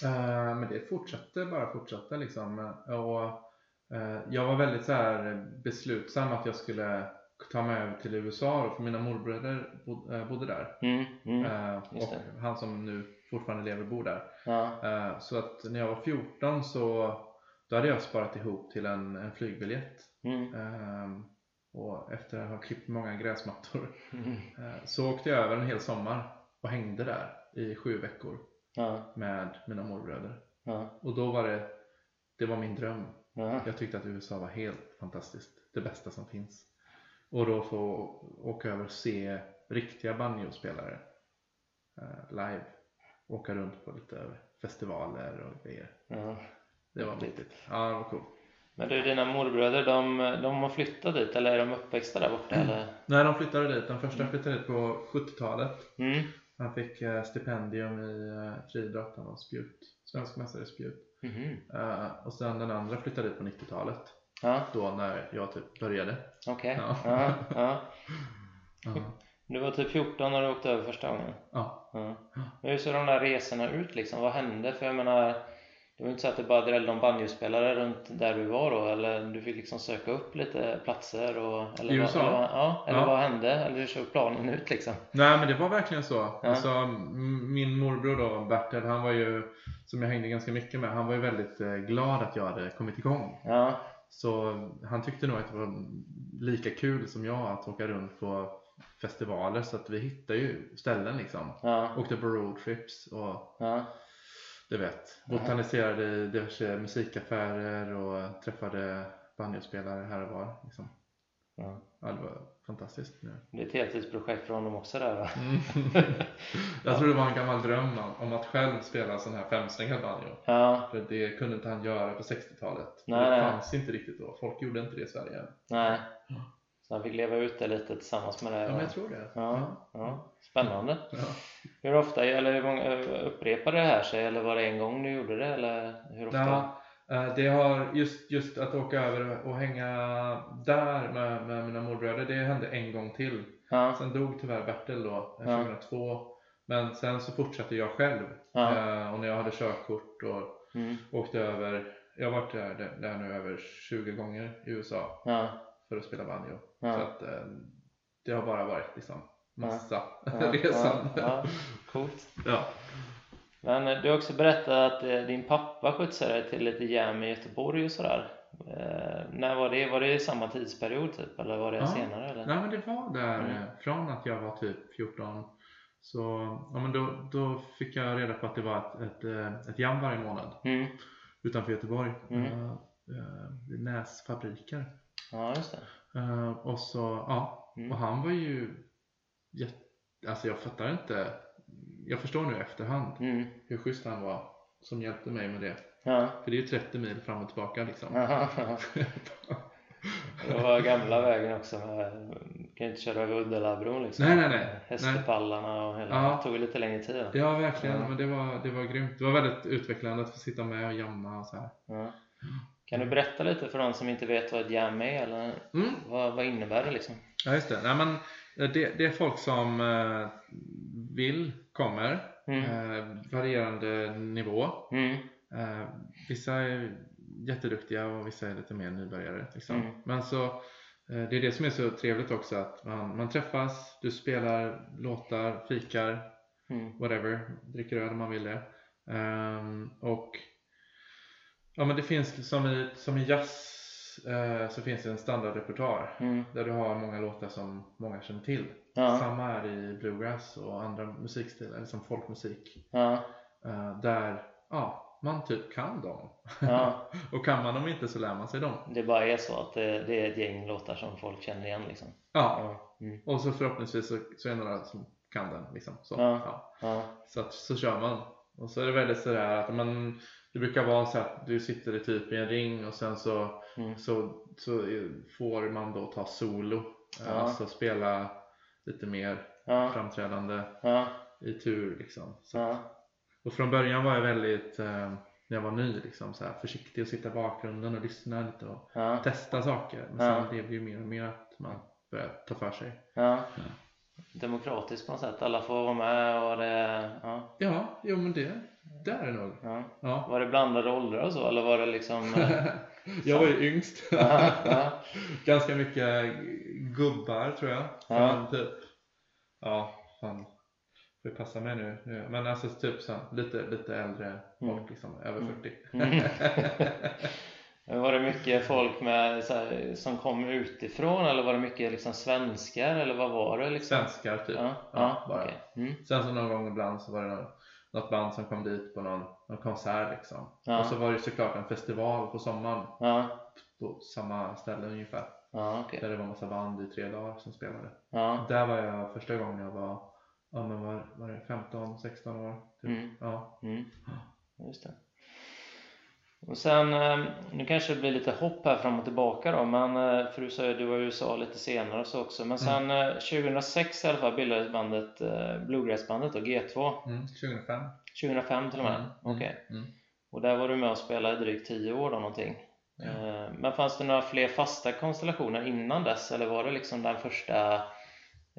[SPEAKER 3] Eh, men det fortsatte bara fortsatte liksom. Och, eh, jag var väldigt så här beslutsam att jag skulle ta mig över till USA för mina morbröder bod, bodde där.
[SPEAKER 1] Mm, mm,
[SPEAKER 3] och han som nu fortfarande lever bor där.
[SPEAKER 1] ja,
[SPEAKER 3] Eh, så att när jag var 14 så då hade jag sparat ihop till en, en flygbiljett.
[SPEAKER 1] mm,
[SPEAKER 3] Ehm, och efter att ha klippt många gräsmattor
[SPEAKER 1] mm,
[SPEAKER 3] eh, så åkte jag över en hel sommar och hängde där i sju veckor
[SPEAKER 1] ja,
[SPEAKER 3] med mina morbröder.
[SPEAKER 1] ja,
[SPEAKER 3] Och då var det, det var min dröm.
[SPEAKER 1] ja,
[SPEAKER 3] Jag tyckte att USA var helt fantastiskt. Det bästa som finns. Och då få åka över och se riktiga banjospelare eh, live. Åka runt på lite festivaler och grejer.
[SPEAKER 1] ja.
[SPEAKER 3] Det var mäktigt. Ja, det var coolt.
[SPEAKER 1] Men du, dina morbröder, de, de har flyttat dit eller är de uppväxta där borta? Eller? *clears throat*
[SPEAKER 3] Nej, de flyttade dit. Den första flyttade dit på 70-talet.
[SPEAKER 1] Mm,
[SPEAKER 3] Han fick eh, stipendium i eh, friidrott. Han var spjut. Svensk mästare i spjut.
[SPEAKER 1] mhm.
[SPEAKER 3] Eh, och sen den andra flyttade dit på 90-talet.
[SPEAKER 1] Ja,
[SPEAKER 3] Då när jag typ började.
[SPEAKER 1] okej.
[SPEAKER 3] Ja.
[SPEAKER 1] Ja, ja. *laughs* *laughs*
[SPEAKER 3] Ja.
[SPEAKER 1] Du var typ 14 när du åkte över första gången?
[SPEAKER 3] ja.
[SPEAKER 1] Ja. Men hur ser de där resorna ut liksom? Vad hände? För jag menar, det var inte så att det bara drällde om banjospelare runt där du var då? Eller du fick liksom söka upp lite platser? Och, eller
[SPEAKER 3] I
[SPEAKER 1] vad,
[SPEAKER 3] USA?
[SPEAKER 1] Eller, vad- ja, eller
[SPEAKER 3] Ja.
[SPEAKER 1] vad hände? Eller hur såg planen ut liksom?
[SPEAKER 3] Nej men det var verkligen så. Alltså, m- min morbror då, Bertel, han var ju, som jag hängde ganska mycket med, han var ju väldigt eh, glad att jag hade kommit igång.
[SPEAKER 1] Ja,
[SPEAKER 3] Så han tyckte nog att det var lika kul som jag att åka runt på festivaler så att vi hittade ju ställen liksom.
[SPEAKER 1] ja,
[SPEAKER 3] Åkte på roadtrips och
[SPEAKER 1] ja,
[SPEAKER 3] du vet, botaniserade i diverse musikaffärer och träffade banjospelare här och var. Liksom.
[SPEAKER 1] ja.
[SPEAKER 3] Ja, det var fantastiskt. Ja.
[SPEAKER 1] Det är ett heltidsprojekt för honom också där va? *laughs*
[SPEAKER 3] jag tror det var en gammal dröm om- att själv spela sån här femsträngad banjo.
[SPEAKER 1] Ja,
[SPEAKER 3] För det kunde inte han göra på 60-talet.
[SPEAKER 1] Nej,
[SPEAKER 3] det
[SPEAKER 1] nej.
[SPEAKER 3] fanns inte riktigt då. Folk gjorde inte det i Sverige.
[SPEAKER 1] nej. Så han fick leva ut det lite tillsammans med dig?
[SPEAKER 3] Ja, men jag tror det.
[SPEAKER 1] Ja, ja. Spännande.
[SPEAKER 3] Ja.
[SPEAKER 1] Hur ofta, eller hur många, upprepade det här sig eller var det en gång du gjorde det eller hur ofta?
[SPEAKER 3] Ja, eh, det har just, just att åka över och hänga där med, med mina morbröder, det hände en gång till.
[SPEAKER 1] Ja,
[SPEAKER 3] Sen dog tyvärr Bertil då, eh,
[SPEAKER 1] Ja.
[SPEAKER 3] 2002. Men sen så fortsatte jag själv.
[SPEAKER 1] Ja.
[SPEAKER 3] Eh, Och när jag hade körkort och
[SPEAKER 1] mm,
[SPEAKER 3] åkte över, jag har varit där, där nu över 20 gånger i USA för att spela banjo.
[SPEAKER 1] Ja.
[SPEAKER 3] Så att eh, det har bara varit liksom massa
[SPEAKER 1] ja, *laughs*
[SPEAKER 3] resan.
[SPEAKER 1] Ja, ja, coolt.
[SPEAKER 3] Ja.
[SPEAKER 1] Men eh, du har också berättat att eh, din pappa skjutsade dig till lite jam i Göteborg och sådär. Eh, när var det? Var det i samma tidsperiod typ? Eller var det
[SPEAKER 3] Ja.
[SPEAKER 1] senare? Eller?
[SPEAKER 3] Nej men det var där
[SPEAKER 1] Mm.
[SPEAKER 3] från att jag var typ 14 så ja, men då, då fick jag reda på att det var ett, ett, ett jam varje månad
[SPEAKER 1] Mm.
[SPEAKER 3] utanför Göteborg.
[SPEAKER 1] Mm.
[SPEAKER 3] Eh, vid Näsfabriker.
[SPEAKER 1] Ja, just det.
[SPEAKER 3] Eh, och så, ja,
[SPEAKER 1] Mm.
[SPEAKER 3] och han var ju jätte, alltså jag fattar inte. Jag förstår nu i efterhand
[SPEAKER 1] Mm.
[SPEAKER 3] hur schysst han var som hjälpte mig med det.
[SPEAKER 1] Ja.
[SPEAKER 3] För det är ju 30 mil fram och tillbaka liksom.
[SPEAKER 1] Det var gamla vägen också. Med, kan ju inte köra över Uddelabron liksom.
[SPEAKER 3] Nej, nej, nej.
[SPEAKER 1] Hästepallarna och hela.
[SPEAKER 3] Ja.
[SPEAKER 1] Det tog lite längre tid.
[SPEAKER 3] Ja, verkligen.
[SPEAKER 1] Ja.
[SPEAKER 3] Men det var, det var grymt. Det var väldigt utvecklande att få sitta med och jamma och så här.
[SPEAKER 1] Ja. Kan du berätta lite för de som inte vet vad ett jam är? Eller
[SPEAKER 3] Mm.
[SPEAKER 1] vad, vad innebär det liksom?
[SPEAKER 3] Ja, just det. Nej, men eh, det, det är folk som eh, vill, kommer,
[SPEAKER 1] Mm.
[SPEAKER 3] eh, varierande nivå.
[SPEAKER 1] Mm.
[SPEAKER 3] Vissa är jätteduktiga och vissa är lite mer nybörjare. Liksom.
[SPEAKER 1] Mm.
[SPEAKER 3] Men så, det är det som är så trevligt också att man, man träffas, du spelar låtar, fikar,
[SPEAKER 1] Mm.
[SPEAKER 3] whatever, dricker öl om man vill det. Ehm, och ja men det finns som i, som i jazz eh, så finns det en standardrepertoar
[SPEAKER 1] Mm.
[SPEAKER 3] där du har många låtar som många känner till.
[SPEAKER 1] Ja.
[SPEAKER 3] Samma är i bluegrass och andra musikstilar, som folkmusik.
[SPEAKER 1] Ja.
[SPEAKER 3] eh, där ja, man typ kan dem.
[SPEAKER 1] Ja. *laughs*
[SPEAKER 3] och kan man dem inte så lär man sig dem.
[SPEAKER 1] Det bara är så att det, det är ett gäng låtar som folk känner igen liksom.
[SPEAKER 3] Ja.
[SPEAKER 1] Mm.
[SPEAKER 3] och så förhoppningsvis så, så är det några som kan den. Liksom. Så. Så, så kör man. Och så är det väldigt sådär att man, det brukar vara så att du sitter i typ i en ring och sen så,
[SPEAKER 1] Mm.
[SPEAKER 3] så, så får man då ta solo.
[SPEAKER 1] Ja.
[SPEAKER 3] Alltså spela lite mer
[SPEAKER 1] Ja.
[SPEAKER 3] framträdande
[SPEAKER 1] Ja.
[SPEAKER 3] i tur liksom. Så,
[SPEAKER 1] Ja.
[SPEAKER 3] Och från början var jag väldigt, eh, när jag var ny liksom så här försiktig och sitta i bakgrunden och lyssna lite och
[SPEAKER 1] Ja.
[SPEAKER 3] testa saker. Men
[SPEAKER 1] Ja.
[SPEAKER 3] sen blev det ju mer och mer att man började ta för sig.
[SPEAKER 1] Ja. Demokratiskt på något sätt. Alla får vara med och det... Ja.
[SPEAKER 3] Ja, jo men det, det är det nog.
[SPEAKER 1] ja.
[SPEAKER 3] Ja.
[SPEAKER 1] Var det blandade åldrar och så eller var det liksom... eh, *laughs*
[SPEAKER 3] jag var ju yngst. *laughs* *laughs* Ganska mycket gubbar tror jag.
[SPEAKER 1] Ja.
[SPEAKER 3] Typ. Ja, fan. Ju passa mig nu. nu. Men alltså typ så, lite, lite äldre folk
[SPEAKER 1] Mm.
[SPEAKER 3] liksom, över
[SPEAKER 1] Mm.
[SPEAKER 3] 40.
[SPEAKER 1] Mm. Men Var det mycket folk med, här, som kom utifrån eller var det mycket liksom svenskar eller vad var det? Liksom?
[SPEAKER 3] Svenskar typ.
[SPEAKER 1] Ja,
[SPEAKER 3] Ja, bara.
[SPEAKER 1] okej. Mm.
[SPEAKER 3] Sen så någon gång ibland så var det någon, något band som kom dit på någon, någon konsert liksom.
[SPEAKER 1] Ja.
[SPEAKER 3] Och så var det såklart en festival på sommaren
[SPEAKER 1] Ja,
[SPEAKER 3] på samma ställe ungefär.
[SPEAKER 1] ja okej.
[SPEAKER 3] Där det var massa band i tre dagar som spelade. Där var jag första gången jag var, ja men var, var det 15-16 år? Typ.
[SPEAKER 1] Mm.
[SPEAKER 3] Ja.
[SPEAKER 1] mm. just det. Och sen, eh, nu kanske det blir lite hopp här fram och tillbaka då, men eh, för du sa ju du var i USA lite senare och så också. Men sen eh, 2006 i alla fall bildades bandet, eh, Bluegrassbandet då, G2.
[SPEAKER 3] Mm, 2005.
[SPEAKER 1] 2005 till och med?
[SPEAKER 3] Mm,
[SPEAKER 1] Okej.
[SPEAKER 3] mm.
[SPEAKER 1] Och där var du med och spelade i drygt 10 år då någonting. Eh, Men fanns det några fler fasta konstellationer innan dess eller var det liksom den första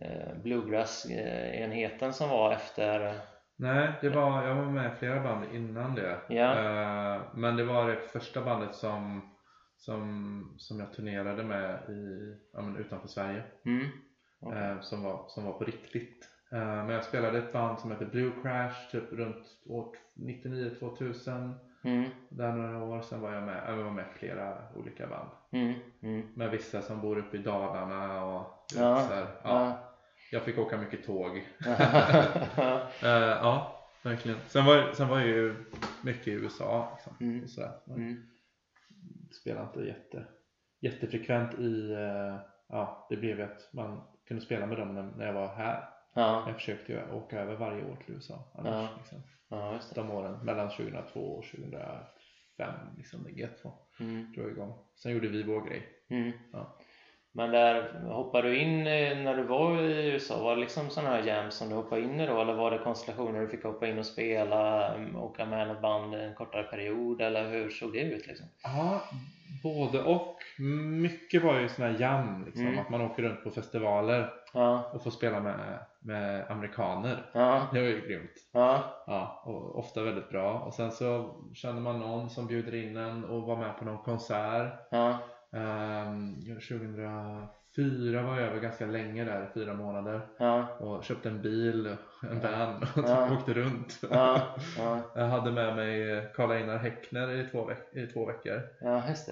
[SPEAKER 1] eh, bluegrass-enheten som var efter?
[SPEAKER 3] Nej, det var, jag var med i flera band innan det.
[SPEAKER 1] Ja.
[SPEAKER 3] Eh, men det var det första bandet som, som, som jag turnerade med i, ja, men utanför Sverige.
[SPEAKER 1] Mm. Okej.
[SPEAKER 3] eh, som, var, som var på riktigt. Eh, men jag spelade ett band som heter Blue Crash typ runt år 99-2000.
[SPEAKER 1] Mm.
[SPEAKER 3] Där några år sedan var jag med, jag var med flera olika band.
[SPEAKER 1] Mm. Mm.
[SPEAKER 3] Med vissa som bor uppe i Dalarna och
[SPEAKER 1] Ja,
[SPEAKER 3] så här, ja.
[SPEAKER 1] Ja.
[SPEAKER 3] Jag fick åka mycket tåg.
[SPEAKER 1] Ja. *laughs*
[SPEAKER 3] Eh, ja, verkligen. Sen var, sen var jag ju mycket i USA. Liksom,
[SPEAKER 1] Mm.
[SPEAKER 3] och sådär.
[SPEAKER 1] Mm.
[SPEAKER 3] spelade inte jätte, jättefrekvent i, eh, ja det blev ju att man kunde spela med dem när, jag var här.
[SPEAKER 1] Ja.
[SPEAKER 3] Jag försökte ju åka över varje år till USA annars.
[SPEAKER 1] Ja.
[SPEAKER 3] Liksom,
[SPEAKER 1] ja,
[SPEAKER 3] de åren mellan 2002 och 2005 liksom när G2
[SPEAKER 1] Mm.
[SPEAKER 3] drog igång. Sen gjorde vi vår grej.
[SPEAKER 1] Mm.
[SPEAKER 3] Ja.
[SPEAKER 1] Men där hoppade du in eh, när du var i USA? Var det liksom sådana här jams som du hoppade in i då? Eller var det konstellationer du fick hoppa in och spela, mm, åka med något band en kortare period? Eller hur såg det ut liksom?
[SPEAKER 3] Ja, både och. Mycket var ju sådana här jam liksom,
[SPEAKER 1] Mm.
[SPEAKER 3] att man åker runt på festivaler
[SPEAKER 1] Ja,
[SPEAKER 3] och får spela med, med amerikaner.
[SPEAKER 1] ja,
[SPEAKER 3] Det var ju grymt.
[SPEAKER 1] ja,
[SPEAKER 3] Ja, och ofta väldigt bra. Och sen så känner man någon som bjuder in en och var med på någon konsert.
[SPEAKER 1] Ja,
[SPEAKER 3] Ehm, 2004 var jag över ganska länge där, fyra månader.
[SPEAKER 1] ja,
[SPEAKER 3] Och köpte en bil, en van och
[SPEAKER 1] Ja. *laughs*
[SPEAKER 3] åkte runt.
[SPEAKER 1] ja, ja, *laughs*
[SPEAKER 3] Jag hade med mig Karl Einar Häckner i två, veck- i två veckor.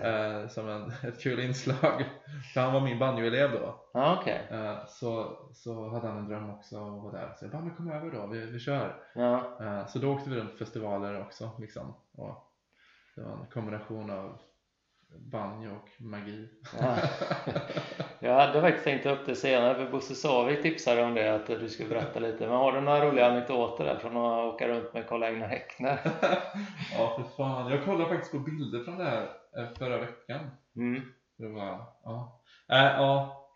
[SPEAKER 3] Eh, som en, *laughs* ett kul inslag. För han var min banjoelev då.
[SPEAKER 1] Ja, okej.
[SPEAKER 3] Eh, så, så hade han en dröm också att vara där. Så jag bara, men kom över då, vi, vi kör. Eh, så då åkte vi runt festivaler också. Liksom. Och det var en kombination av banjo och magi.
[SPEAKER 1] ja. *laughs* Jag hade faktiskt tänkt upp det senare för Bosse Savik tipsade om det att du skulle berätta lite. Men har du några roliga anekdoter där från att åka runt med Karl-Einar Häckner? *laughs*
[SPEAKER 3] ja, för fan. Jag kollade faktiskt på bilder från det här eh, förra veckan.
[SPEAKER 1] Mm.
[SPEAKER 3] Det var, ja. Äh, ja.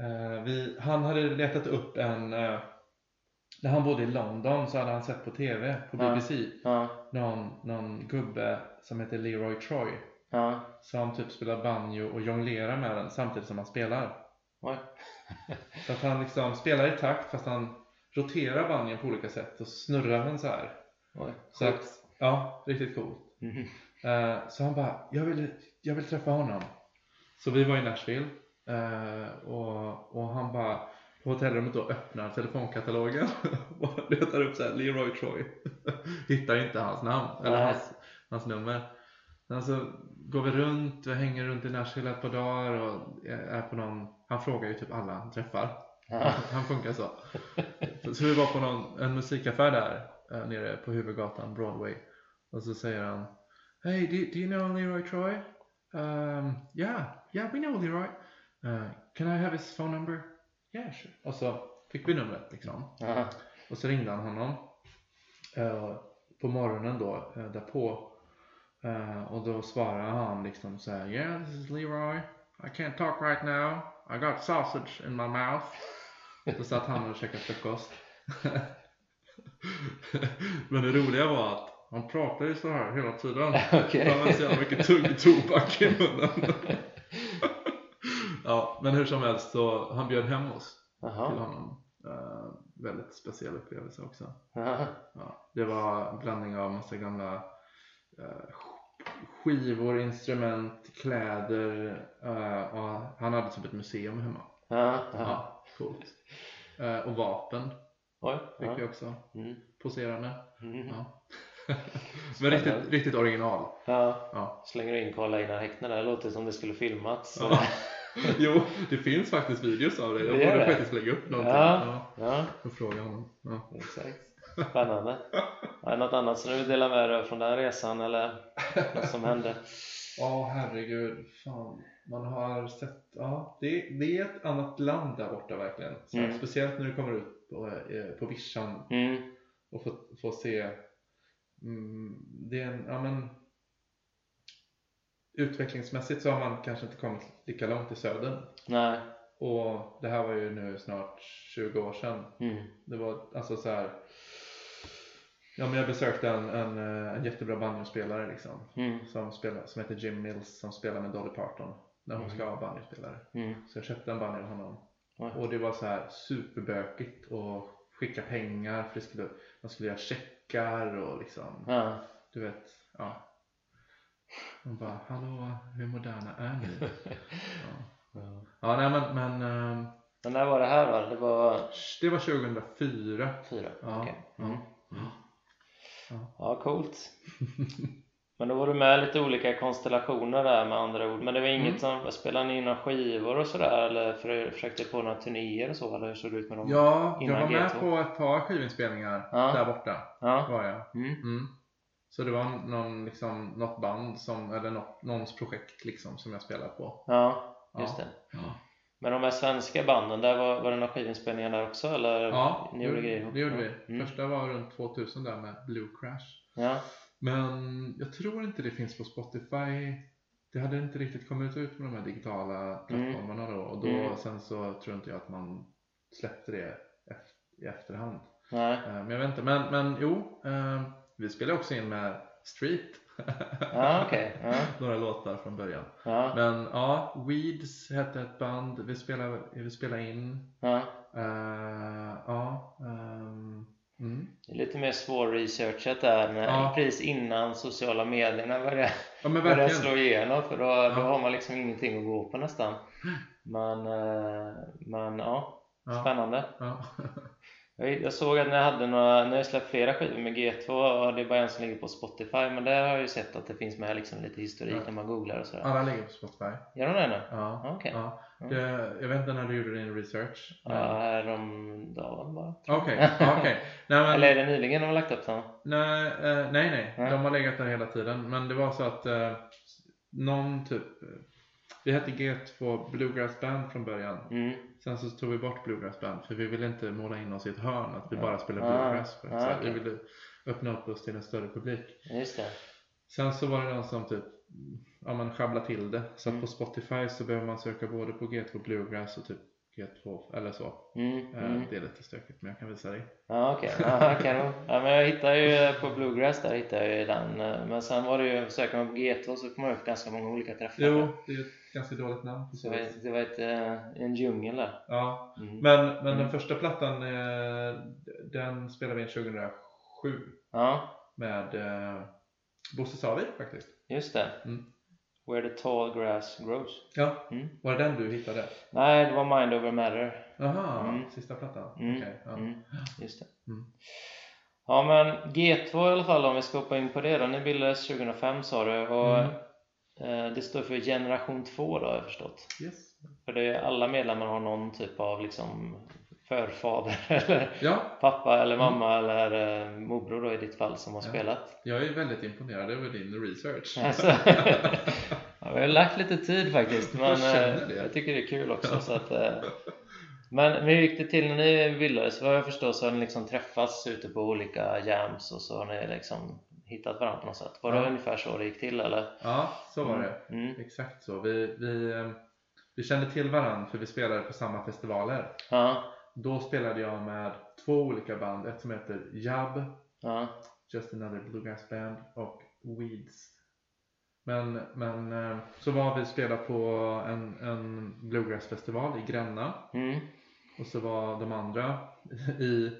[SPEAKER 3] Eh, vi, han hade letat upp en, när han bodde i London så hade han sett på TV, på
[SPEAKER 1] Ja.
[SPEAKER 3] BBC,
[SPEAKER 1] Ja,
[SPEAKER 3] någon, någon gubbe som heter Leroy Troy.
[SPEAKER 1] Ja,
[SPEAKER 3] Som typ spelar banjo och jonglerar med den samtidigt som han spelar.
[SPEAKER 1] oj. *laughs*
[SPEAKER 3] Så att han liksom spelar i takt fast han roterar banjon på olika sätt och snurrar den så här.
[SPEAKER 1] oj.
[SPEAKER 3] Så att, ja, riktigt coolt.
[SPEAKER 1] Mhm.
[SPEAKER 3] Eh, så han bara, jag vill, jag vill träffa honom. Så vi var i Nashville eh, och, och han bara på hotellrummet då öppnar telefonkatalogen *laughs* och letar upp så här, Leroy Troy. *laughs* Hittar inte hans namn eller
[SPEAKER 1] Nej.
[SPEAKER 3] hans, hans nummer. Sen så går vi runt, vi hänger runt i Nashville ett par dagar och är på någon, han frågar ju typ alla han träffar.
[SPEAKER 1] Ja.
[SPEAKER 3] Han funkar så. Så vi var på någon, en musikaffär där eh, nere på huvudgatan Broadway. Och så säger han Hey, do, do you know Leroy Troy? Um, yeah, yeah, we know Leroy. Uh, can I have his phone number? Yeah, sure. Och så fick vi numret liksom.
[SPEAKER 1] Ja.
[SPEAKER 3] Och så ringde han honom eh, på morgonen då eh, därpå. Eh, och då svarade han liksom så här Yeah, this is Leroy. I can't talk right now. I got sausage in my mouth. Då satt han och käkade frukost. *laughs* Men det roliga var att Han pratar ju så här hela tiden. *laughs*
[SPEAKER 1] Okej.
[SPEAKER 3] Han har så jävla mycket tuggtobak i munnen. *laughs* ja, men hur som helst så han bjöd hem oss till
[SPEAKER 1] Jaha.
[SPEAKER 3] honom. Eh, väldigt speciell upplevelse också. Ja, det var en blandning av massa gamla sk- skivor, instrument, kläder. eh, och han hade typ ett museum hemma.
[SPEAKER 1] Ja, ja.
[SPEAKER 3] Ja, coolt. Eh, och vapen
[SPEAKER 1] Oj.
[SPEAKER 3] fick
[SPEAKER 1] Ja.
[SPEAKER 3] vi också
[SPEAKER 1] Mm.
[SPEAKER 3] posera med.
[SPEAKER 1] Mm.
[SPEAKER 3] Ja. *laughs* Men riktigt, riktigt original.
[SPEAKER 1] Ja.
[SPEAKER 3] Ja.
[SPEAKER 1] Slänger in Karl Einar Häckner där, låter som det skulle filmats.
[SPEAKER 3] Ja. *laughs* Jo, det finns faktiskt videos av det. Jag borde faktiskt lägga upp någonting.
[SPEAKER 1] Ja. Ja,
[SPEAKER 3] Och fråga honom. Ja.
[SPEAKER 1] exakt. Spännande. Är det något annat som du vill dela med dig av från den resan eller något som hände? *laughs*
[SPEAKER 3] Ja, herregud. Fan. Man har sett, ja, det, det är ett annat land där borta verkligen. Så
[SPEAKER 1] Mm.
[SPEAKER 3] Speciellt när du kommer ut på, eh, på vischan
[SPEAKER 1] Mm.
[SPEAKER 3] och får, får se mm, det är en, ja men utvecklingsmässigt så har man kanske inte kommit lika långt i södern.
[SPEAKER 1] Nej.
[SPEAKER 3] Och det här var ju nu snart 20 år sedan.
[SPEAKER 1] Mm.
[SPEAKER 3] Det var alltså så här. Ja men jag besökte en, en, eh, en jättebra banjospelare liksom.
[SPEAKER 1] Mm.
[SPEAKER 3] Som, spelar, som heter Jim Mills som spelar med Dolly Parton. När hon
[SPEAKER 1] Mm.
[SPEAKER 3] ska vara banjospelare.
[SPEAKER 1] Mm.
[SPEAKER 3] Så jag köpte en banjo av honom.
[SPEAKER 1] Oj.
[SPEAKER 3] Och det var så här superbökigt och skicka pengar för det skulle, man skulle göra checkar och liksom
[SPEAKER 1] Ja.
[SPEAKER 3] du vet, ja. Man bara, hallå, hur moderna är ni? *laughs* ja.
[SPEAKER 1] Ja.
[SPEAKER 3] ja, nej men, men ehm,
[SPEAKER 1] Men när var det här då? Det var
[SPEAKER 3] det var 2004.
[SPEAKER 1] fyra?
[SPEAKER 3] Ja,
[SPEAKER 1] Okej.
[SPEAKER 3] ja.
[SPEAKER 1] Mm.
[SPEAKER 3] Ja.
[SPEAKER 1] Ja, coolt. *laughs* Men då var du med lite olika konstellationer där med andra ord. Men det var inget
[SPEAKER 3] Mm.
[SPEAKER 1] som, spelade ni några skivor och sådär? Eller för, försökte på några turnéer och så? Eller hur såg det ut med dem?
[SPEAKER 3] Ja, jag var med
[SPEAKER 1] G2.
[SPEAKER 3] på ett par skivinspelningar
[SPEAKER 1] Ja.
[SPEAKER 3] där borta.
[SPEAKER 1] Ja.
[SPEAKER 3] Var jag.
[SPEAKER 1] Mm.
[SPEAKER 3] Mm. Så det var någon, liksom, något band, som, eller något, någons projekt liksom, som jag spelade på.
[SPEAKER 1] ja,
[SPEAKER 3] Ja.
[SPEAKER 1] just det. Men de här svenska banden, där var, var det några skivinspelningar där också? Eller
[SPEAKER 3] ja
[SPEAKER 1] ni gjorde
[SPEAKER 3] det,
[SPEAKER 1] grejer
[SPEAKER 3] det gjorde vi.
[SPEAKER 1] Mm.
[SPEAKER 3] Första var runt 2000 där med Blue Crash.
[SPEAKER 1] Ja.
[SPEAKER 3] Men jag tror inte det finns på Spotify. Det hade inte riktigt kommit ut med de här digitala plattformarna då. Och då
[SPEAKER 1] Mm.
[SPEAKER 3] sen så tror inte jag att man släppte det i efterhand.
[SPEAKER 1] Nej.
[SPEAKER 3] Eh, Men jag vet inte. Men, men jo, eh, vi spelade också in med Street. *laughs*
[SPEAKER 1] Ja, okej. Ja.
[SPEAKER 3] Några låtar från början.
[SPEAKER 1] Ja.
[SPEAKER 3] Men ja, Weeds hette ett band. Vi spelade, vi spelade in.
[SPEAKER 1] Ja.
[SPEAKER 3] Ja. ehm, mm.
[SPEAKER 1] Det är lite mer svårresearchat där, när, precis innan sociala medierna börjar
[SPEAKER 3] Ja men
[SPEAKER 1] börjar slå igenom för då, då har man liksom ingenting att gå på nästan. Men, eh, men Ja, spännande. *laughs*
[SPEAKER 3] ja.
[SPEAKER 1] Jag, jag såg att ni hade några, ni har släppt flera skivor med G2 och det är bara en som ligger på Spotify men där har jag ju sett att det finns med liksom lite historik
[SPEAKER 3] Ja.
[SPEAKER 1] när man googlar och sådär.
[SPEAKER 3] Alla ligger på Spotify.
[SPEAKER 1] Gör de det nu?
[SPEAKER 3] Ja.
[SPEAKER 1] Ja, okej.
[SPEAKER 3] ja.
[SPEAKER 1] Ja.
[SPEAKER 3] Det, jag vet inte när du gjorde din research. men-
[SPEAKER 1] Ja, häromdagen bara.
[SPEAKER 3] Okej, *laughs* okej. Nej, men,
[SPEAKER 1] Eller är det nyligen de har lagt upp den?
[SPEAKER 3] nej, eh, nej, nej.
[SPEAKER 1] Nej.
[SPEAKER 3] De har legat där hela tiden. Men det var så att eh, någon typ Vi hette G2 Bluegrass Band från början.
[SPEAKER 1] Mm.
[SPEAKER 3] Sen så tog vi bort Bluegrass Band för vi ville inte måla in oss i ett hörn att vi bara spelar
[SPEAKER 1] Ah,
[SPEAKER 3] Bluegrass.
[SPEAKER 1] Ah,
[SPEAKER 3] här,
[SPEAKER 1] okej.
[SPEAKER 3] Vi ville öppna upp oss till en större publik.
[SPEAKER 1] Just det.
[SPEAKER 3] Sen så var det någon som typ ja, man sjabblade till det. Så
[SPEAKER 1] Mm.
[SPEAKER 3] på Spotify så behöver man söka både på G2 Bluegrass och typ G2 eller så.
[SPEAKER 1] Mm.
[SPEAKER 3] Eh,
[SPEAKER 1] Mm.
[SPEAKER 3] Det är lite stökigt men jag kan visa dig.
[SPEAKER 1] Ja okej, ja, kanon. Ja, men jag hittade ju på Bluegrass där hittade jag ju den. eh, Men sen var det ju, söker man på G2 så kommer man upp ganska många olika träffar.
[SPEAKER 3] Jo, det är ett ganska dåligt namn.
[SPEAKER 1] det var, det var ett, eh, en djungel där.
[SPEAKER 3] Ja,
[SPEAKER 1] Mm.
[SPEAKER 3] men, men
[SPEAKER 1] Mm.
[SPEAKER 3] den första plattan eh, den spelade vi in 2007
[SPEAKER 1] Ja,
[SPEAKER 3] med eh, Bosse Savik faktiskt.
[SPEAKER 1] just det.
[SPEAKER 3] Mm.
[SPEAKER 1] Where the tall grass grows.
[SPEAKER 3] Ja,
[SPEAKER 1] Mm.
[SPEAKER 3] var det den du hittade?
[SPEAKER 1] Nej, det var Mind Over Matter.
[SPEAKER 3] Aha,
[SPEAKER 1] Mm.
[SPEAKER 3] sista plattan.
[SPEAKER 1] Mm.
[SPEAKER 3] Okej, ja.
[SPEAKER 1] Mm. Just det.
[SPEAKER 3] Mm.
[SPEAKER 1] Ja men G2 i alla fall om vi ska hoppa in på det då. Ni bildades 2005 sa du och
[SPEAKER 3] Mm.
[SPEAKER 1] eh, det står för generation 2 då har jag förstått.
[SPEAKER 3] Yes.
[SPEAKER 1] För det är, alla medlemmar har någon typ av liksom förfader *laughs* eller
[SPEAKER 3] Ja,
[SPEAKER 1] pappa eller mamma eller eh, morbror då i ditt fall som har
[SPEAKER 3] Ja.
[SPEAKER 1] spelat.
[SPEAKER 3] jag är väldigt imponerad över din research. *laughs*
[SPEAKER 1] Alltså, *laughs* ja, vi har lagt lite tid faktiskt men
[SPEAKER 3] Jag
[SPEAKER 1] eh, jag tycker det är kul också. Så att, eh, men hur gick det till när ni bildades? Vad jag förstår så har ni liksom träffats ute på olika jams och så har ni liksom hittat varandra på något sätt. Var det
[SPEAKER 3] Ja.
[SPEAKER 1] ungefär så det gick till eller?
[SPEAKER 3] Ja, så var det.
[SPEAKER 1] Mm.
[SPEAKER 3] Exakt så. Vi, vi, vi kände till varandra för vi spelade på samma festivaler.
[SPEAKER 1] Ja,
[SPEAKER 3] Då spelade jag med två olika band. Ett som heter Jab
[SPEAKER 1] ja,
[SPEAKER 3] Just Another Bluegrass Band och Weeds. Men, men eh, så var vi spelade på en, en bluegrassfestival i Gränna
[SPEAKER 1] Mm.
[SPEAKER 3] och så var de andra i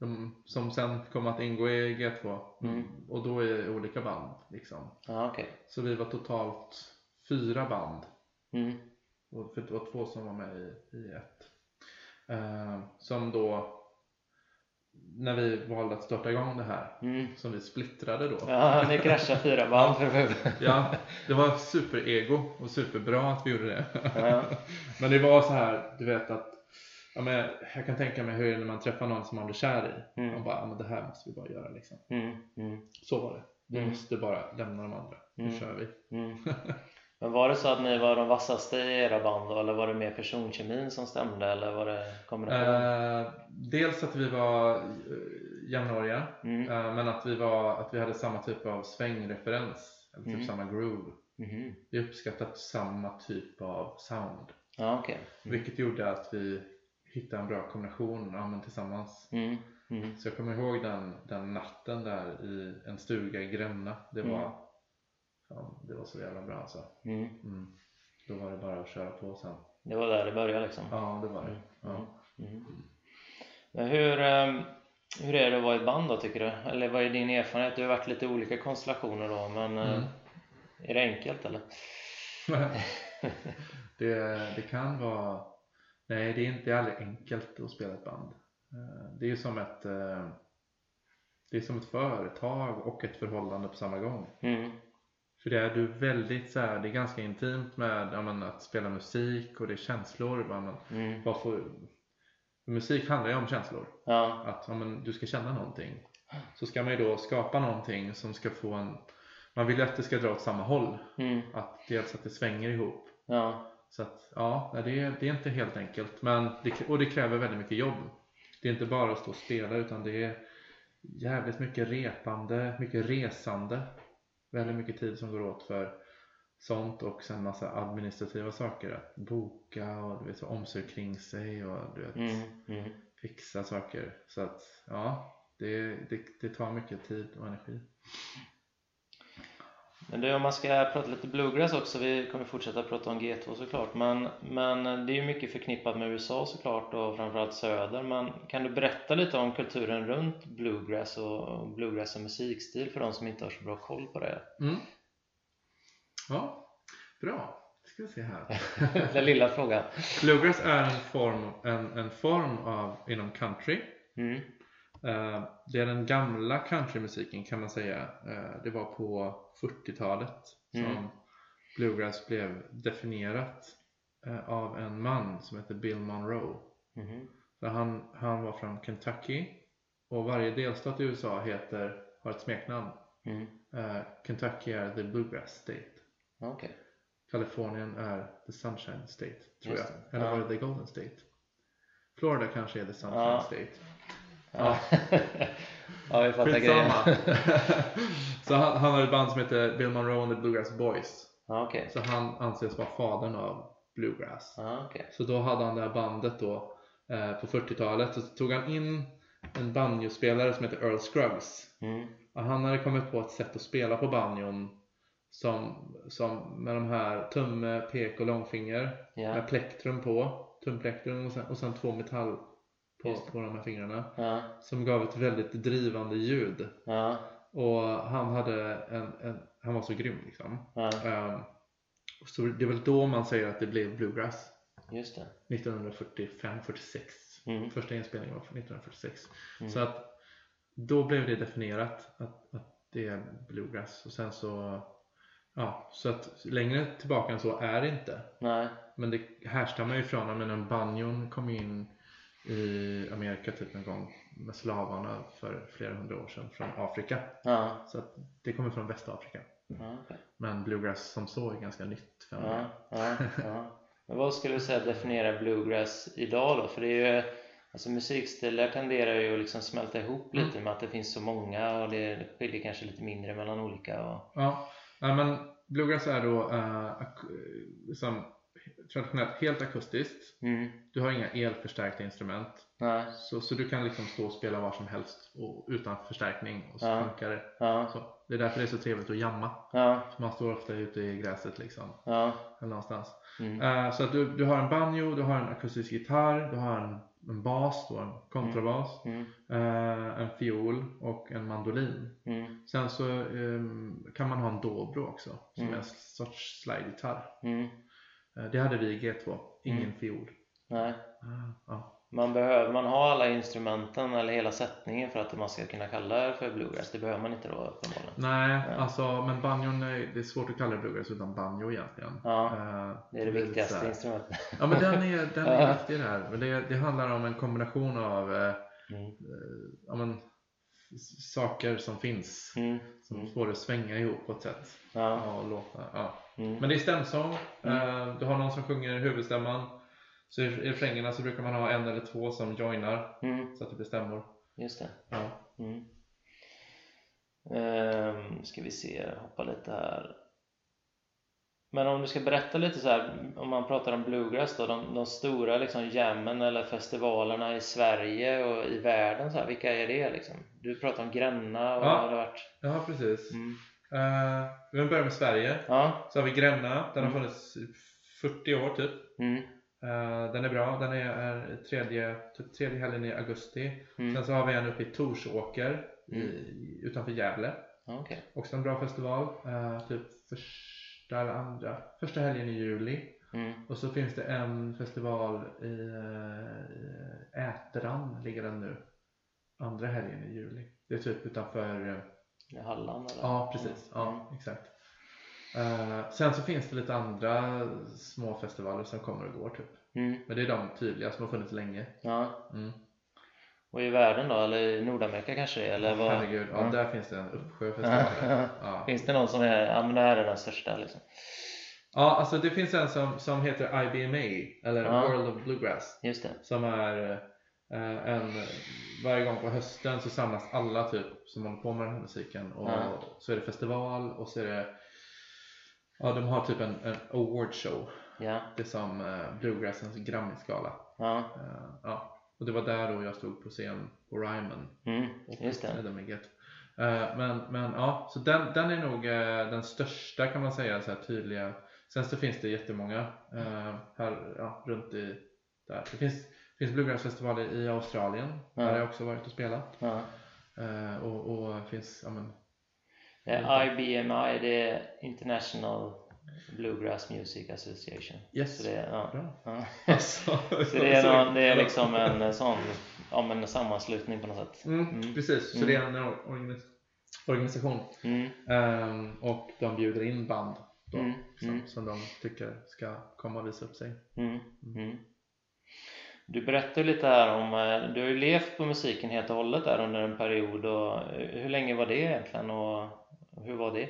[SPEAKER 3] de, som sen kom att ingå i G2
[SPEAKER 1] Mm.
[SPEAKER 3] och då i olika band liksom.
[SPEAKER 1] Ja, okej.
[SPEAKER 3] Så vi var totalt fyra band
[SPEAKER 1] Mm.
[SPEAKER 3] och för det var två som var med i, i ett. Eh, som då, när vi valde att starta igång det här,
[SPEAKER 1] Mm.
[SPEAKER 3] som vi splittrade då.
[SPEAKER 1] Ja, ni kraschade fyra band *laughs*
[SPEAKER 3] Ja, det var superego och superbra att vi gjorde det.
[SPEAKER 1] Ja. *laughs*
[SPEAKER 3] Men det var så här, du vet att ja, men jag kan tänka mig hur det är när man träffar någon som man blir kär i.
[SPEAKER 1] Mm.
[SPEAKER 3] Man bara, ja, men det här måste vi bara göra liksom.
[SPEAKER 1] Mm. Mm.
[SPEAKER 3] Så var det. Vi
[SPEAKER 1] Mm.
[SPEAKER 3] måste bara lämna de andra. Nu
[SPEAKER 1] Mm.
[SPEAKER 3] kör vi. *laughs*
[SPEAKER 1] Mm. Men var det så att ni var de vassaste i era band då? Eller var det mer personkemin som stämde? Eller var det kombination?
[SPEAKER 3] Eh, dels att vi var eh, jämnåriga,
[SPEAKER 1] Mm.
[SPEAKER 3] eh, men att vi, var, att vi hade samma typ av svängreferens. Eller typ
[SPEAKER 1] Mm.
[SPEAKER 3] samma groove.
[SPEAKER 1] Mhm.
[SPEAKER 3] Vi uppskattade samma typ av sound.
[SPEAKER 1] Ja, okej. Mm.
[SPEAKER 3] Vilket gjorde att vi hittade en bra kombination ja, tillsammans.
[SPEAKER 1] Mm. Mm.
[SPEAKER 3] Så jag kommer ihåg den, den natten där i en stuga i Gränna. Det var,
[SPEAKER 1] Mm.
[SPEAKER 3] Fan, det var så jävla bra alltså.
[SPEAKER 1] Mm.
[SPEAKER 3] Mm. Då var det bara att köra på sen.
[SPEAKER 1] Det var där det började liksom?
[SPEAKER 3] Ja, det var det.
[SPEAKER 1] Mm.
[SPEAKER 3] Ja.
[SPEAKER 1] Mm. Men hur, ehm, hur är det att vara i ett band då tycker du? Eller vad är din erfarenhet? Det har varit lite olika konstellationer då men eh,
[SPEAKER 3] Mm.
[SPEAKER 1] är det enkelt eller? *laughs*
[SPEAKER 3] det, det kan vara... Nej, det är inte aldrig enkelt att spela ett band. Eh, Det är ju som ett, eh, det är som ett företag och ett förhållande på samma gång.
[SPEAKER 1] Mm.
[SPEAKER 3] För det är du väldigt så här, det är ganska intimt med ja, men, att spela musik och det är känslor. Men,
[SPEAKER 1] Mm.
[SPEAKER 3] vad får, musik handlar ju om känslor.
[SPEAKER 1] Ja.
[SPEAKER 3] Att ja, men, du ska känna någonting. Så ska man ju då skapa någonting som ska få en... Man vill ju att det ska dra åt samma håll.
[SPEAKER 1] Mm.
[SPEAKER 3] Att dels att det svänger ihop.
[SPEAKER 1] Ja.
[SPEAKER 3] Så att ja, det är, det är inte helt enkelt. Men det, och det kräver väldigt mycket jobb. Det är inte bara att stå och spela utan det är jävligt mycket repande, mycket resande. Väldigt mycket tid som går åt för sånt och sen massa administrativa saker. Att boka och du vet, omsorg kring sig och du vet,
[SPEAKER 1] Mm. Mm.
[SPEAKER 3] fixa saker. Så att ja, det, det, det tar mycket tid och energi.
[SPEAKER 1] Men du, om man ska prata lite bluegrass också, vi kommer fortsätta prata om G2 såklart, men, men det är ju mycket förknippat med USA såklart och framförallt söder, men kan du berätta lite om kulturen runt bluegrass och bluegrass som musikstil för de som inte har så bra koll på det?
[SPEAKER 3] Mm. Ja, bra. Ska vi se här. *laughs*
[SPEAKER 1] Den lilla frågan.
[SPEAKER 3] Bluegrass är en form, en, en form av inom country.
[SPEAKER 1] Mm.
[SPEAKER 3] Eh, det är den gamla countrymusiken kan man säga. Eh, det var på 40-talet som
[SPEAKER 1] Mm.
[SPEAKER 3] bluegrass blev definierat eh, av en man som heter Bill Monroe.
[SPEAKER 1] Mhm.
[SPEAKER 3] För han, han var från Kentucky och varje delstat i USA heter, har ett smeknamn.
[SPEAKER 1] Mm.
[SPEAKER 3] Kentucky är the bluegrass state.
[SPEAKER 1] Okej.
[SPEAKER 3] Kalifornien är the sunshine state tror
[SPEAKER 1] Just
[SPEAKER 3] jag. Eller var det the golden state? Florida kanske är the sunshine
[SPEAKER 1] Ja.
[SPEAKER 3] state.
[SPEAKER 1] Ja. *laughs* ja, vi fattar grejen. *laughs*
[SPEAKER 3] så han, han har ett band som heter Bill Monroe and the Bluegrass Boys.
[SPEAKER 1] Ja, okej.
[SPEAKER 3] Så han anses vara fadern av bluegrass.
[SPEAKER 1] Ja, okej.
[SPEAKER 3] Så då hade han det här bandet då eh, på 40-talet. Så tog han in en banjospelare som heter Earl Scruggs.
[SPEAKER 1] Mm.
[SPEAKER 3] Och han hade kommit på ett sätt att spela på banjon som, som med de här tumme, pek och långfinger
[SPEAKER 1] Ja.
[SPEAKER 3] med plektrum på, tumplektrum och sen, och sen två metall på, på de här fingrarna
[SPEAKER 1] Ja.
[SPEAKER 3] som gav ett väldigt drivande ljud.
[SPEAKER 1] Ja.
[SPEAKER 3] Och han hade en, en han var så grym liksom.
[SPEAKER 1] Ja.
[SPEAKER 3] Ehm, så det är väl då man säger att det blev bluegrass.
[SPEAKER 1] Just det.
[SPEAKER 3] 1945-46.
[SPEAKER 1] Mm.
[SPEAKER 3] Första inspelningen var från 1946.
[SPEAKER 1] Mm.
[SPEAKER 3] Så att då blev det definierat att, att det är bluegrass. Och sen så, ja, så att längre tillbaka än så är det inte.
[SPEAKER 1] Nej.
[SPEAKER 3] Men det härstammar ju från, jag menar banjon kom in i Amerika typ en gång med slavarna för flera hundra år sedan från Afrika.
[SPEAKER 1] Ja.
[SPEAKER 3] Så det kommer från Västafrika.
[SPEAKER 1] Ja, okej.
[SPEAKER 3] Men bluegrass som så är ganska nytt
[SPEAKER 1] Ja,
[SPEAKER 3] fenomen.
[SPEAKER 1] ja, ja. Men vad skulle du säga definierar bluegrass idag då? För det är ju, alltså musikstilar tenderar ju att liksom smälta ihop
[SPEAKER 3] Mm.
[SPEAKER 1] lite med att det finns så många och det skiljer kanske lite mindre mellan olika. Och,
[SPEAKER 3] Ja, men bluegrass är då uh, som traditionellt helt akustiskt.
[SPEAKER 1] Mm.
[SPEAKER 3] Du har inga elförstärkta instrument.
[SPEAKER 1] Nej.
[SPEAKER 3] Så, så du kan liksom stå och spela var som helst och, utan förstärkning och så
[SPEAKER 1] Ja.
[SPEAKER 3] funkar det.
[SPEAKER 1] Ja.
[SPEAKER 3] Så, det är därför det är så trevligt att jamma.
[SPEAKER 1] Ja.
[SPEAKER 3] För man står ofta ute i gräset liksom.
[SPEAKER 1] Ja.
[SPEAKER 3] Eller någonstans.
[SPEAKER 1] Mm.
[SPEAKER 3] Eh, så att du, du har en banjo, du har en akustisk gitarr, du har en, en bas, då, en kontrabas,
[SPEAKER 1] Mm.
[SPEAKER 3] eh, en fiol och en mandolin.
[SPEAKER 1] Mm.
[SPEAKER 3] Sen så ehm, kan man ha en dobro också, som
[SPEAKER 1] Mm.
[SPEAKER 3] är en sorts slidegitarr.
[SPEAKER 1] Mm.
[SPEAKER 3] Eh, det hade vi i G2, ingen
[SPEAKER 1] Mm.
[SPEAKER 3] fiol.
[SPEAKER 1] Nej.
[SPEAKER 3] Ah, ja.
[SPEAKER 1] Man behöver man ha alla instrumenten eller hela sättningen för att man ska kunna kalla det för bluegrass? Det behöver man inte då uppenbarligen.
[SPEAKER 3] Nej,
[SPEAKER 1] Nej.
[SPEAKER 3] alltså men banjon, är, det är svårt att kalla det bluegrass utan banjo egentligen.
[SPEAKER 1] Ja,
[SPEAKER 3] Eh,
[SPEAKER 1] Det är det
[SPEAKER 3] lite
[SPEAKER 1] viktigaste
[SPEAKER 3] här-
[SPEAKER 1] instrumentet.
[SPEAKER 3] Ja men den är, *laughs* den
[SPEAKER 1] Ja.
[SPEAKER 3] är viktig där. Men det, det handlar om en kombination av eh,
[SPEAKER 1] Mm.
[SPEAKER 3] ja, men, saker som finns.
[SPEAKER 1] Mm.
[SPEAKER 3] Som
[SPEAKER 1] Mm.
[SPEAKER 3] får det svänga ihop på ett sätt.
[SPEAKER 1] Ja.
[SPEAKER 3] Ja, och låta, ja.
[SPEAKER 1] Mm.
[SPEAKER 3] Men det är stämsång.
[SPEAKER 1] Mm.
[SPEAKER 3] Eh, Du har någon som sjunger huvudstämman. Så i refrängerna så brukar man ha en eller två som joinar
[SPEAKER 1] Mm.
[SPEAKER 3] så att det blir stämmor.
[SPEAKER 1] Just det.
[SPEAKER 3] Ja.
[SPEAKER 1] Mm. Ehm, ska vi se, hoppa lite här. Men om du ska berätta lite så här, om man pratar om bluegrass då, de, de stora liksom jammen eller festivalerna i Sverige och i världen så här, vilka är det liksom? Du pratar om Gränna och
[SPEAKER 3] Ja.
[SPEAKER 1] har det varit?
[SPEAKER 3] ja, precis.
[SPEAKER 1] Mm.
[SPEAKER 3] Uh, vi börjar med Sverige.
[SPEAKER 1] Ja.
[SPEAKER 3] Så har vi Gränna. Den har
[SPEAKER 1] Mm.
[SPEAKER 3] funnits i 40 år typ.
[SPEAKER 1] Mm.
[SPEAKER 3] Eh, den är bra. Den är, är tredje, typ tredje helgen i augusti.
[SPEAKER 1] Mm.
[SPEAKER 3] Sen så har vi en uppe i Torsåker i,
[SPEAKER 1] Mm.
[SPEAKER 3] utanför Gävle.
[SPEAKER 1] Okej.
[SPEAKER 3] Också en bra festival. Eh, typ första eller andra. Första helgen i juli.
[SPEAKER 1] Mm.
[SPEAKER 3] Och så finns det en festival i uh, Ätran ligger den nu. Andra helgen i juli. Det är typ utanför
[SPEAKER 1] I Halland eller?
[SPEAKER 3] Ja precis, ja exakt. Eh, sen så finns det lite andra små festivaler som kommer och går typ.
[SPEAKER 1] Mm.
[SPEAKER 3] Men det är de tydliga som har funnits länge.
[SPEAKER 1] Ja.
[SPEAKER 3] Mm.
[SPEAKER 1] Och i världen då, eller i Nordamerika kanske eller vad?
[SPEAKER 3] Herregud, ja,
[SPEAKER 1] Ja.
[SPEAKER 3] där finns det en uppsjö festivaler. *laughs* Ja.
[SPEAKER 1] Finns det någon som är, ja men det här är den största liksom?
[SPEAKER 3] ja, alltså det finns en som, som heter IBMA, eller
[SPEAKER 1] Ja.
[SPEAKER 3] World of Bluegrass. Som är en, varje gång på hösten så samlas alla typ som håller på med den här musiken och
[SPEAKER 1] Ja.
[SPEAKER 3] så är det festival och så är det Ja, de har typ en, en award show.
[SPEAKER 1] Ja.
[SPEAKER 3] Det är som eh, Bluegrassens Grammy-skala.
[SPEAKER 1] Ja.
[SPEAKER 3] Eh, ja. Och det var där då jag stod på scen på Ryman
[SPEAKER 1] Mm.
[SPEAKER 3] och
[SPEAKER 1] Just det.
[SPEAKER 3] Eh, men, men ja, så den, den är nog eh, den största kan man säga, så här tydliga. Sen så finns det jättemånga eh, här ja, runt i där. Det finns, finns bluegrassfestivaler i Australien,
[SPEAKER 1] Ja.
[SPEAKER 3] där har jag också varit och spelat.
[SPEAKER 1] Ja.
[SPEAKER 3] Eh, och, och finns, ja men,
[SPEAKER 1] Eh, IBMI, det är International Bluegrass Music Association.
[SPEAKER 3] yes.
[SPEAKER 1] Så det är, ja.
[SPEAKER 3] Bra.
[SPEAKER 1] Ja. *laughs*
[SPEAKER 3] Alltså,
[SPEAKER 1] Så det är, någon, det är *laughs* liksom en sån, ja men en sammanslutning på något sätt.
[SPEAKER 3] Mm,
[SPEAKER 1] Mm.
[SPEAKER 3] Precis, så
[SPEAKER 1] Mm.
[SPEAKER 3] det är en organis- organisation. Ehm, och de bjuder in band då,
[SPEAKER 1] Mm,
[SPEAKER 3] som,
[SPEAKER 1] mm.
[SPEAKER 3] som de tycker ska komma och visa upp sig.
[SPEAKER 1] Mm. Mm. Du berättade lite här om, eh, du har ju levt på musiken helt och hållet där under en period och eh, hur länge var det egentligen och hur var det?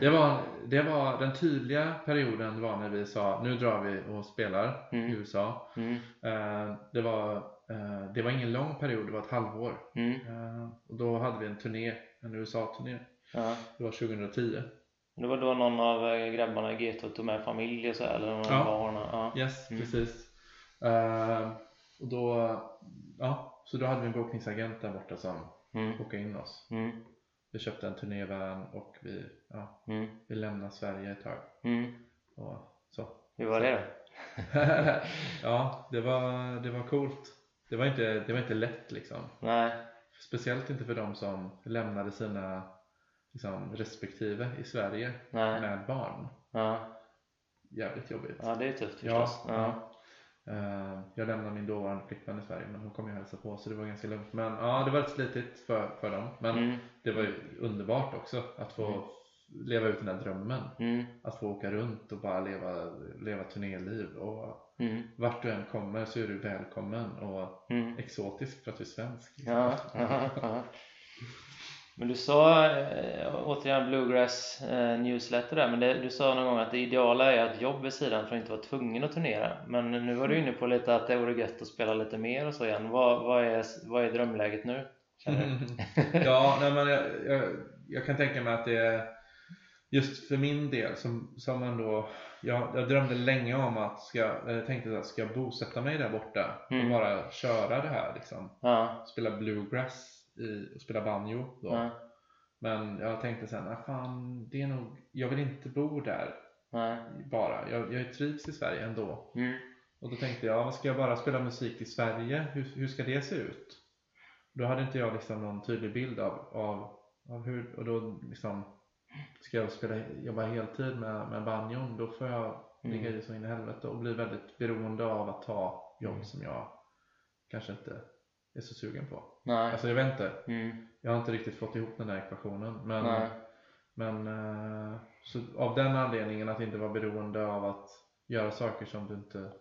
[SPEAKER 3] Det var, det var den tydliga perioden var när vi sa nu drar vi och spelar
[SPEAKER 1] Mm.
[SPEAKER 3] i USA.
[SPEAKER 1] Mm.
[SPEAKER 3] Ehm, det, var, eh, det var ingen lång period, det var ett halvår.
[SPEAKER 1] Mm.
[SPEAKER 3] Och då hade vi en turné, en USA-turné.
[SPEAKER 1] Ja.
[SPEAKER 3] Det var 2010.
[SPEAKER 1] Det var då någon av eh, grabbarna i G2 tog med familj och så eller någon
[SPEAKER 3] Ja.
[SPEAKER 1] barn? Ja.
[SPEAKER 3] Yes,
[SPEAKER 1] Mm.
[SPEAKER 3] precis. Och då, ja, så då hade vi en bokningsagent där borta som
[SPEAKER 1] Mm.
[SPEAKER 3] bokade in oss.
[SPEAKER 1] Mm.
[SPEAKER 3] Vi köpte en turnévan och vi, ja,
[SPEAKER 1] Mm.
[SPEAKER 3] vi lämnade Sverige ett tag.
[SPEAKER 1] Mm.
[SPEAKER 3] Och så.
[SPEAKER 1] Hur var det då? *laughs*
[SPEAKER 3] ja, det var, det var coolt. Det var, inte, det var inte lätt liksom.
[SPEAKER 1] Nej.
[SPEAKER 3] Speciellt inte för de som lämnade sina liksom, respektive i Sverige
[SPEAKER 1] Nej.
[SPEAKER 3] med barn.
[SPEAKER 1] Ja.
[SPEAKER 3] Jävligt jobbigt.
[SPEAKER 1] ja, det är tufft förstås. Ja.
[SPEAKER 3] ja. Eh, jag lämnade min dåvarande flickvän i Sverige men hon kom ju hälsa på så det var ganska lugnt. Men ja, det var lite slitigt för, för dem. Men
[SPEAKER 1] Mm.
[SPEAKER 3] det var ju underbart också att få
[SPEAKER 1] Mm.
[SPEAKER 3] leva ut den där drömmen.
[SPEAKER 1] Mm.
[SPEAKER 3] Att få åka runt och bara leva, leva turnéliv. Och
[SPEAKER 1] Mm.
[SPEAKER 3] vart du än kommer så är du välkommen och
[SPEAKER 1] Mm.
[SPEAKER 3] exotisk för att du är svensk. liksom.
[SPEAKER 1] Ja, ja, ja. Men du sa, eh, återigen Bluegrass eh, newsletter där, men det, du sa någon gång att det ideala är att jobb vid sidan för att inte vara tvungen att turnera. Men nu var du inne på lite att det vore gött att spela lite mer och så igen. Vad, vad, är, vad är drömläget nu? Du?
[SPEAKER 3] ja, nej, men jag, jag, jag kan tänka mig att det är just för min del som, som ändå, jag, jag drömde länge om att ska, jag tänkte att ska jag bosätta mig där borta
[SPEAKER 1] Mm.
[SPEAKER 3] och bara köra det här liksom.
[SPEAKER 1] Ja,
[SPEAKER 3] Spela bluegrass i, och spela banjo då.
[SPEAKER 1] ja,
[SPEAKER 3] Men jag tänkte sen, ah, fan, det är nog, jag vill inte bo där
[SPEAKER 1] nej,
[SPEAKER 3] bara. Jag, jag trivs i Sverige ändå.
[SPEAKER 1] mm,
[SPEAKER 3] Och då tänkte jag, ska jag bara spela musik i Sverige? Hur, hur ska det se ut? Då hade inte jag liksom någon tydlig bild av, av, av hur, och då liksom Ska jag spela, jobba heltid med, med banjon då får jag
[SPEAKER 1] Mm.
[SPEAKER 3] ligga i så in i helvete och bli väldigt beroende av att ta jobb
[SPEAKER 1] Mm.
[SPEAKER 3] som jag kanske inte är så sugen på.
[SPEAKER 1] nej,
[SPEAKER 3] Alltså jag vet inte,
[SPEAKER 1] mm,
[SPEAKER 3] jag har inte riktigt fått ihop den där ekvationen men,
[SPEAKER 1] nej,
[SPEAKER 3] men eh, så av den anledningen att inte vara beroende av att göra saker som du inte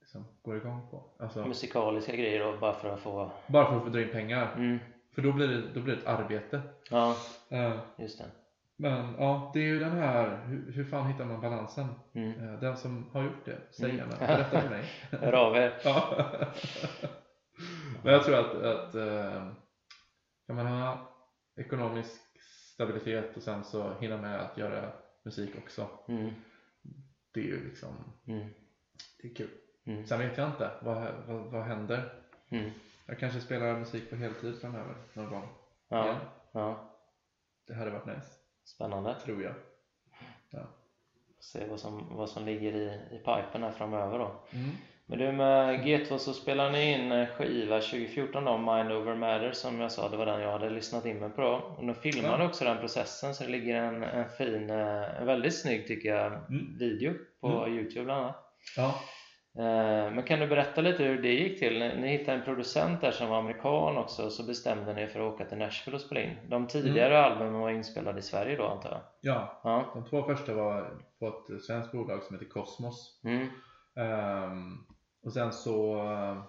[SPEAKER 3] liksom, går igång på. Alltså,
[SPEAKER 1] musikaliska grejer då bara för att få
[SPEAKER 3] bara för att få dra in pengar.
[SPEAKER 1] mm,
[SPEAKER 3] För då blir det, då blir det ett arbete.
[SPEAKER 1] ja,
[SPEAKER 3] Eh,
[SPEAKER 1] just det
[SPEAKER 3] Men ja, det är ju den här, hur, hur fan hittar man balansen?
[SPEAKER 1] mm.
[SPEAKER 3] Eh, Den som har gjort det, säg
[SPEAKER 1] Mm.
[SPEAKER 3] gärna, berätta för mig. *laughs*
[SPEAKER 1] Hör av er
[SPEAKER 3] Ja. *laughs* Men jag tror att, att kan man ha ekonomisk stabilitet och sen så hinna med att göra musik också.
[SPEAKER 1] mm,
[SPEAKER 3] Det är ju liksom,
[SPEAKER 1] mm,
[SPEAKER 3] det är kul.
[SPEAKER 1] mm,
[SPEAKER 3] Sen vet jag inte, vad, vad, vad händer?
[SPEAKER 1] mm.
[SPEAKER 3] Jag kanske spelar musik på heltid framöver någon gång.
[SPEAKER 1] Ja,
[SPEAKER 3] igen.
[SPEAKER 1] ja,
[SPEAKER 3] Det hade varit nice,
[SPEAKER 1] spännande
[SPEAKER 3] tror jag.
[SPEAKER 1] se vad som, vad som ligger i, i pipen här framöver då
[SPEAKER 3] Mm.
[SPEAKER 1] Men du med G2 så spelar ni in en skiva 2014 då, Mind Over Matter som jag sa, det var den jag hade lyssnat in mig på då. Och de filmade
[SPEAKER 3] Ja.
[SPEAKER 1] också den processen så det ligger en, en fin, eh, en väldigt snygg tycker jag,
[SPEAKER 3] Mm.
[SPEAKER 1] video på
[SPEAKER 3] Mm.
[SPEAKER 1] Youtube bland annat.
[SPEAKER 3] Ja.
[SPEAKER 1] Eh, Men kan du berätta lite hur det gick till? Ni hittade en producent där som var amerikan också så bestämde ni för att åka till Nashville och spela in. De tidigare albumen var inspelade i Sverige då antar jag?
[SPEAKER 3] ja,
[SPEAKER 1] Ja.
[SPEAKER 3] de två första var på ett svenskt bolag som heter Cosmos.
[SPEAKER 1] Mm.
[SPEAKER 3] Ehm, och sen så eh,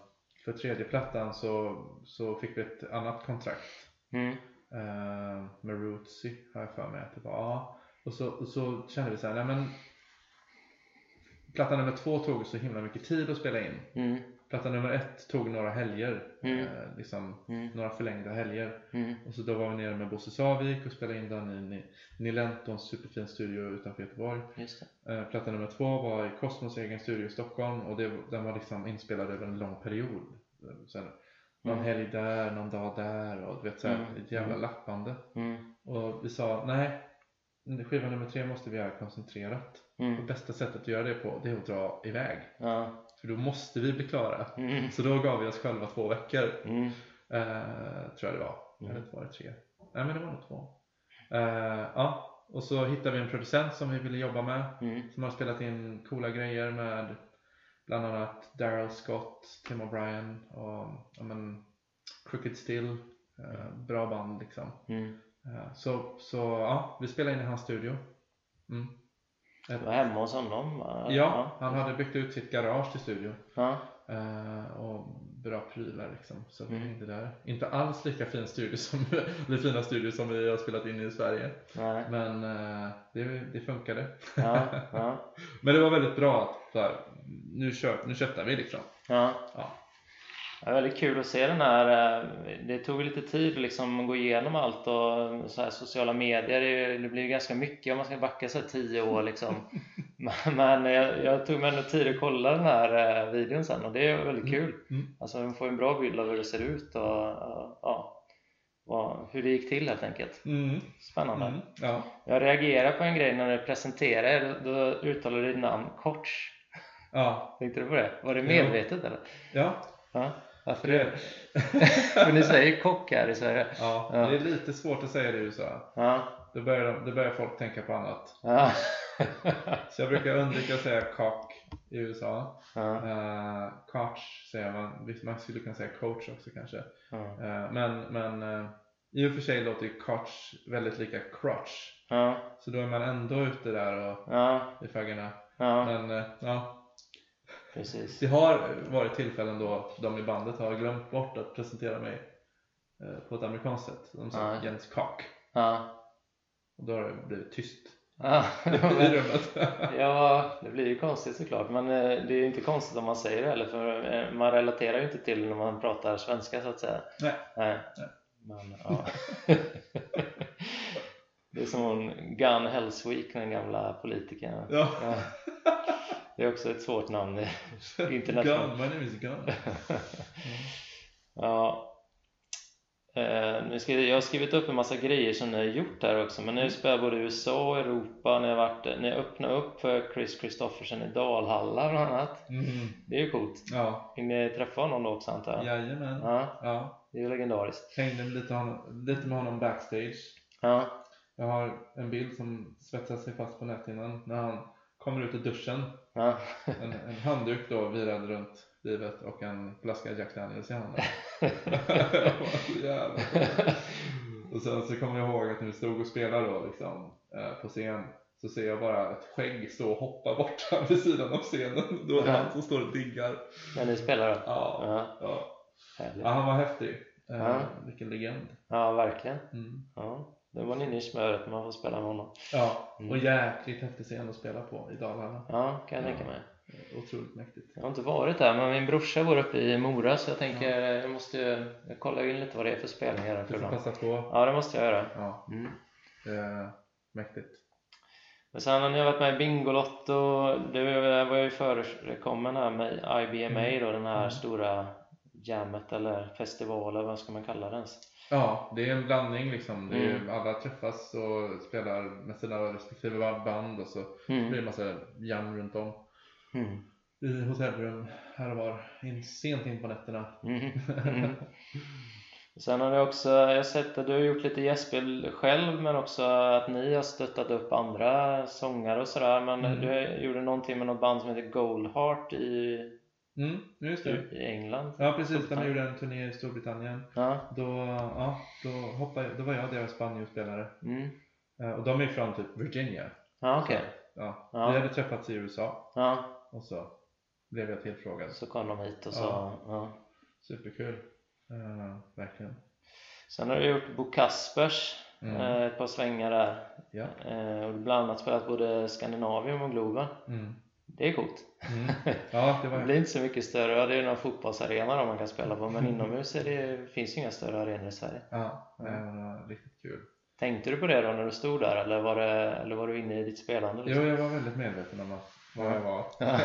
[SPEAKER 3] för tredje plattan så, så fick vi ett annat kontrakt
[SPEAKER 1] Mm.
[SPEAKER 3] ehm, med Rootsy har jag för mig att det var. Ja. Och så, och så kände vi så här, nej men Platta nummer två tog så himla mycket tid att spela in.
[SPEAKER 1] Mm.
[SPEAKER 3] Platta nummer ett tog några helger,
[SPEAKER 1] Mm.
[SPEAKER 3] eh, liksom
[SPEAKER 1] Mm.
[SPEAKER 3] några förlängda helger.
[SPEAKER 1] Mm.
[SPEAKER 3] Och så då var vi nere med Bosse Savik och spelade in den i Ni- Nilentons superfin studio utanför Göteborg. Eh, Platta nummer två var i Cosmos egen studio i Stockholm och det, den var liksom inspelad över en lång period. Så här, någon
[SPEAKER 1] Mm.
[SPEAKER 3] helg där, någon dag där och du vet såhär,
[SPEAKER 1] Mm.
[SPEAKER 3] ett jävla lappande.
[SPEAKER 1] Mm.
[SPEAKER 3] Och vi sa nej, skiva nummer tre måste vi göra koncentrerat. Och
[SPEAKER 1] Mm.
[SPEAKER 3] bästa sättet att göra det på det är att dra iväg.
[SPEAKER 1] Ja.
[SPEAKER 3] För då måste vi bli klara.
[SPEAKER 1] Mm.
[SPEAKER 3] Så då gav vi oss själva två veckor.
[SPEAKER 1] Mm.
[SPEAKER 3] Eh, tror jag det var.
[SPEAKER 1] Mm.
[SPEAKER 3] Eller var det tre? Nej men det var nog två. Eh, ja, och så hittade vi en producent som vi ville jobba med.
[SPEAKER 1] Mm.
[SPEAKER 3] Som har spelat in coola grejer med bland annat Daryl Scott, Tim O'Brien och ja, men, Crooked Still. Eh, bra band liksom.
[SPEAKER 1] Mm.
[SPEAKER 3] Eh, så, så ja, vi spelade in i hans studio. Mm.
[SPEAKER 1] Du var hemma hos honom? va?
[SPEAKER 3] Ja, han hade byggt ut sitt garage till studio.
[SPEAKER 1] Ja.
[SPEAKER 3] Eh, och bra prylar liksom. Så vi
[SPEAKER 1] Mm.
[SPEAKER 3] hängde där. Inte alls lika fin studio som, *laughs* eller fina studio som vi har spelat in i Sverige.
[SPEAKER 1] Nej.
[SPEAKER 3] Men eh, det, det funkade.
[SPEAKER 1] Ja. Ja. *laughs*
[SPEAKER 3] Men det var väldigt bra att här, nu, kör, nu köttar vi liksom.
[SPEAKER 1] Ja.
[SPEAKER 3] Ja.
[SPEAKER 1] Det är väldigt kul att se den här. eh, Det tog lite tid att liksom gå igenom allt och så här sociala medier. Det, det blir ju ganska mycket om man ska backa här tio år liksom. *laughs* Men- jag, jag tog mig ändå tid att kolla den här eh, videon sen och det är väldigt kul.
[SPEAKER 3] Mm.
[SPEAKER 1] Alltså man får en bra bild av hur det ser ut och och, ja, vad, hur det gick till helt enkelt.
[SPEAKER 3] Mm.
[SPEAKER 1] Spännande.
[SPEAKER 3] Mm. Ja.
[SPEAKER 1] Jag reagerar på en grej när du presenterar er. Då uttalar du ditt namn Korts.
[SPEAKER 3] Ja.
[SPEAKER 1] Tänkte du på det? Var det
[SPEAKER 3] Ja.
[SPEAKER 1] medvetet eller?
[SPEAKER 3] Ja.
[SPEAKER 1] Ja. Varför
[SPEAKER 3] Det *laughs*
[SPEAKER 1] För ni säger kock här i Sverige.
[SPEAKER 3] ja,
[SPEAKER 1] Ja.
[SPEAKER 3] det är lite svårt att säga det i USA.
[SPEAKER 1] Ja.
[SPEAKER 3] Då börjar, de- då börjar folk tänka på annat.
[SPEAKER 1] Ja. *laughs*
[SPEAKER 3] Så jag brukar undvika att säga cock i USA.
[SPEAKER 1] Ja.
[SPEAKER 3] Uh, coach säger man. Man skulle kunna säga coach också kanske.
[SPEAKER 1] Ja.
[SPEAKER 3] Eh, men men eh, i och för sig låter ju coach väldigt lika crotch. Så då är man ändå ute där och i faggorna. Men ja,
[SPEAKER 1] Precis.
[SPEAKER 3] det har varit tillfällen då de i bandet har glömt bort att presentera mig eh, på ett amerikanskt sätt. De sa
[SPEAKER 1] Ja.
[SPEAKER 3] Jens Cock.
[SPEAKER 1] Ja.
[SPEAKER 3] Och då har det blivit tyst
[SPEAKER 1] Ja. *laughs*
[SPEAKER 3] i rummet. *laughs*
[SPEAKER 1] Ja, det blir ju konstigt såklart. Men eh, det är ju inte konstigt om man säger det heller. För eh, man relaterar ju inte till när man pratar svenska så att säga.
[SPEAKER 3] Nej.
[SPEAKER 1] Nej.
[SPEAKER 3] Nej.
[SPEAKER 1] Men, ja. *laughs* Det är som hon Gun Hellsweek, den gamla politikern.
[SPEAKER 3] Ja.
[SPEAKER 1] Ja. Det är också ett svårt namn. *laughs* Internationellt.
[SPEAKER 3] My name is Gun.
[SPEAKER 1] Ja. Eh, nu ska, jag har skrivit upp en massa grejer som ni har gjort här också men ni spelar både USA och Europa, ni har, varit, ni har öppnat upp för Chris Christoffersen i Dalhalla bland annat
[SPEAKER 3] Mm.
[SPEAKER 1] Det är ju coolt
[SPEAKER 3] Ja,
[SPEAKER 1] Fick ni träffa honom då också antar jag?
[SPEAKER 3] jajamän.
[SPEAKER 1] Ja,
[SPEAKER 3] Ja.
[SPEAKER 1] det är ju legendariskt
[SPEAKER 3] Hängde lite, honom, lite med honom backstage.
[SPEAKER 1] Ja,
[SPEAKER 3] Jag har en bild som svetsar sig fast på näthinnan när han kommer ut ur duschen.
[SPEAKER 1] ja,
[SPEAKER 3] En, en handduk då virad runt livet och en flaska Jack Daniels i handen. *laughs* Och sen så kommer jag ihåg att när vi stod och spelade då liksom eh, på scen så ser jag bara ett skägg stå och hoppa borta vid sidan av scenen. Då är det han som står och diggar.
[SPEAKER 1] när ni spelar då?
[SPEAKER 3] Ja,
[SPEAKER 1] Ja,
[SPEAKER 3] ja. ja han var häftig. Eh,
[SPEAKER 1] Ja.
[SPEAKER 3] Vilken legend.
[SPEAKER 1] Ja, verkligen
[SPEAKER 3] Mm.
[SPEAKER 1] Ja, då var ni inne i smöret när man får spela med honom
[SPEAKER 3] Ja,
[SPEAKER 1] Mm.
[SPEAKER 3] och jäkligt häftig scen att spela på i Dalarna.
[SPEAKER 1] Ja, kan jag
[SPEAKER 3] Ja.
[SPEAKER 1] tänka mig
[SPEAKER 3] Otroligt mäktigt.
[SPEAKER 1] Jag har inte varit där men min brorsa bor uppe i Mora så jag tänker jag måste ju jag kollar in lite vad det är för spelningar där
[SPEAKER 3] Du får passa på.
[SPEAKER 1] Ja, det måste jag göra.
[SPEAKER 3] Ja,
[SPEAKER 1] Mm.
[SPEAKER 3] eh, mäktigt.
[SPEAKER 1] Men sen har ni varit med i Bingolotto, det var ju förekommen här med IBMA då, den här
[SPEAKER 3] Mm.
[SPEAKER 1] stora jammet eller festivalen, vad ska man kalla det ens?
[SPEAKER 3] Ja, det är en blandning liksom. Det är,
[SPEAKER 1] Mm.
[SPEAKER 3] Alla träffas och spelar med sina respektive band och så blir det
[SPEAKER 1] Mm.
[SPEAKER 3] massa jam runt om.
[SPEAKER 1] Mm.
[SPEAKER 3] I hotellrum här och var, in, sent in på nätterna.
[SPEAKER 1] Mm. *laughs* Mm. Sen har ni också, jag har sett att du har gjort lite gästspel själv men också att ni har stöttat upp andra sångare och sådär men
[SPEAKER 3] Mm.
[SPEAKER 1] du gjorde någonting med något band som heter Goldheart i,
[SPEAKER 3] Mm, just det.
[SPEAKER 1] i England
[SPEAKER 3] Ja precis, de gjorde en turné i Storbritannien.
[SPEAKER 1] Ja,
[SPEAKER 3] Då, ja, då, hoppade, jag- då var jag deras banjospelare.
[SPEAKER 1] mm.
[SPEAKER 3] Eh, Och de är från typ Virginia.
[SPEAKER 1] ja okej
[SPEAKER 3] Ja.
[SPEAKER 1] Ja.
[SPEAKER 3] Vi hade träffats i USA
[SPEAKER 1] Ja,
[SPEAKER 3] och så blev jag tillfrågad.
[SPEAKER 1] så kom de hit och så,
[SPEAKER 3] Ja.
[SPEAKER 1] ja.
[SPEAKER 3] Superkul. Eh, verkligen.
[SPEAKER 1] Sen har du gjort Bo Kaspers
[SPEAKER 3] Mm.
[SPEAKER 1] eh, ett par svängar där
[SPEAKER 3] Ja.
[SPEAKER 1] eh, och bland annat spelat både Skandinavium och Globen
[SPEAKER 3] Mm.
[SPEAKER 1] Det är coolt
[SPEAKER 3] Mm. *laughs* Ja, det
[SPEAKER 1] det
[SPEAKER 3] var
[SPEAKER 1] blir inte så mycket större, ja, det är någon fotbollsarena då man kan spela på men inomhus är det, finns ju inga större arenor i Sverige
[SPEAKER 3] ja, det var riktigt kul.
[SPEAKER 1] Tänkte du på det då när du stod där eller var, det, eller var du inne i ditt spelande?
[SPEAKER 3] Jo,
[SPEAKER 1] Liksom?
[SPEAKER 3] jag var väldigt medveten om att var jag var.
[SPEAKER 1] Ja.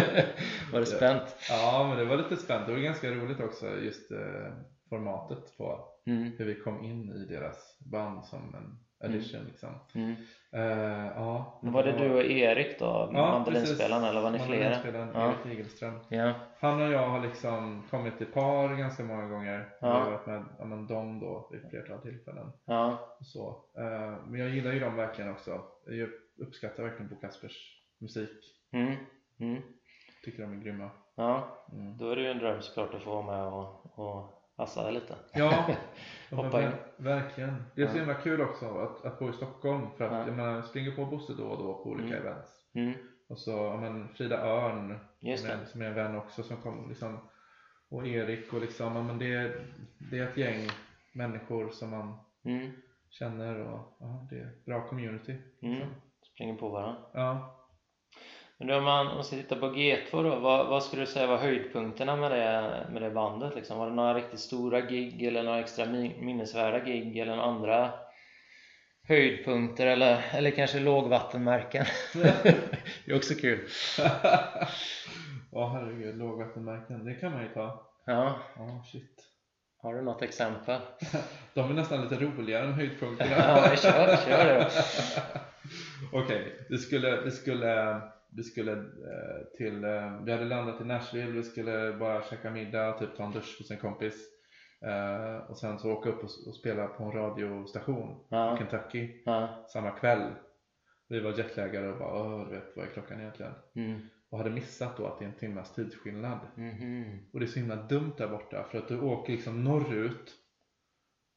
[SPEAKER 1] *laughs* var du spänt?
[SPEAKER 3] Ja, men det var lite spänt. Det var ganska roligt också just eh, formatet på
[SPEAKER 1] Mm.
[SPEAKER 3] hur vi kom in i deras band som en addition liksom.
[SPEAKER 1] Mm.
[SPEAKER 3] Eh, ja,
[SPEAKER 1] Men var det du och Erik då, mandolinspelaren
[SPEAKER 3] precis.
[SPEAKER 1] eller var ni flera?
[SPEAKER 3] Mandolinspelaren
[SPEAKER 1] Ja.
[SPEAKER 3] Erik Igelström.
[SPEAKER 1] Ja.
[SPEAKER 3] Han och jag har liksom kommit i par ganska många gånger.
[SPEAKER 1] Ja.
[SPEAKER 3] Vi har varit med ja, men dem då vid flertal tillfällen.
[SPEAKER 1] Ja.
[SPEAKER 3] Så. Eh, men jag gillar ju dem verkligen också. Jag uppskattar verkligen Bo Kaspers musik.
[SPEAKER 1] Mm. Mm.
[SPEAKER 3] Tycker de är grymma.
[SPEAKER 1] ja,
[SPEAKER 3] Mm.
[SPEAKER 1] då är det ju en dröm såklart att få vara med och, och passa lite.
[SPEAKER 3] Ja, *laughs*
[SPEAKER 1] Hoppa in.
[SPEAKER 3] ver- verkligen. Det är så himla kul också att, att bo i Stockholm för att
[SPEAKER 1] Ja.
[SPEAKER 3] jag, menar, springer på Bosse då och då på olika
[SPEAKER 1] Mm.
[SPEAKER 3] events.
[SPEAKER 1] Mm.
[SPEAKER 3] Och så men Frida Örn
[SPEAKER 1] Just
[SPEAKER 3] som, är,
[SPEAKER 1] det.
[SPEAKER 3] som är en vän också som kom liksom och Erik och liksom, men det, det är ett gäng människor som man
[SPEAKER 1] Mm.
[SPEAKER 3] känner och ja, det är bra community.
[SPEAKER 1] Mm.
[SPEAKER 3] liksom.
[SPEAKER 1] Springer på varandra.
[SPEAKER 3] Ja.
[SPEAKER 1] Men om man, om man ska titta på G2 då, vad, vad skulle du säga var höjdpunkterna med det, med det bandet? Liksom? Var det några riktigt stora gig eller några extra mi- minnesvärda gig eller några andra höjdpunkter eller, eller kanske lågvattenmärken? *laughs* det är också kul. *laughs*
[SPEAKER 3] Ja herregud, lågvattenmärken, det kan man ju ta.
[SPEAKER 1] Ja,
[SPEAKER 3] Ja, shit.
[SPEAKER 1] har du något exempel? *laughs*
[SPEAKER 3] De är nästan lite roligare än höjdpunkterna.
[SPEAKER 1] Ja, kör, kör det då.
[SPEAKER 3] Okej, det skulle, det skulle, det skulle eh, till, eh, vi hade landat i Nashville, vi skulle bara käka middag, typ ta en dusch hos en kompis. Eh, och sen så åka upp och, och spela på en radiostation i
[SPEAKER 1] Ja,
[SPEAKER 3] Kentucky
[SPEAKER 1] ja,
[SPEAKER 3] samma kväll. Vi var jetlaggade och bara, Åh, du vet, vad är klockan egentligen?
[SPEAKER 1] mm,
[SPEAKER 3] Och hade missat då att det är en timmas tidsskillnad.
[SPEAKER 1] mhm,
[SPEAKER 3] Och det är så himla dumt där borta för att du åker liksom norrut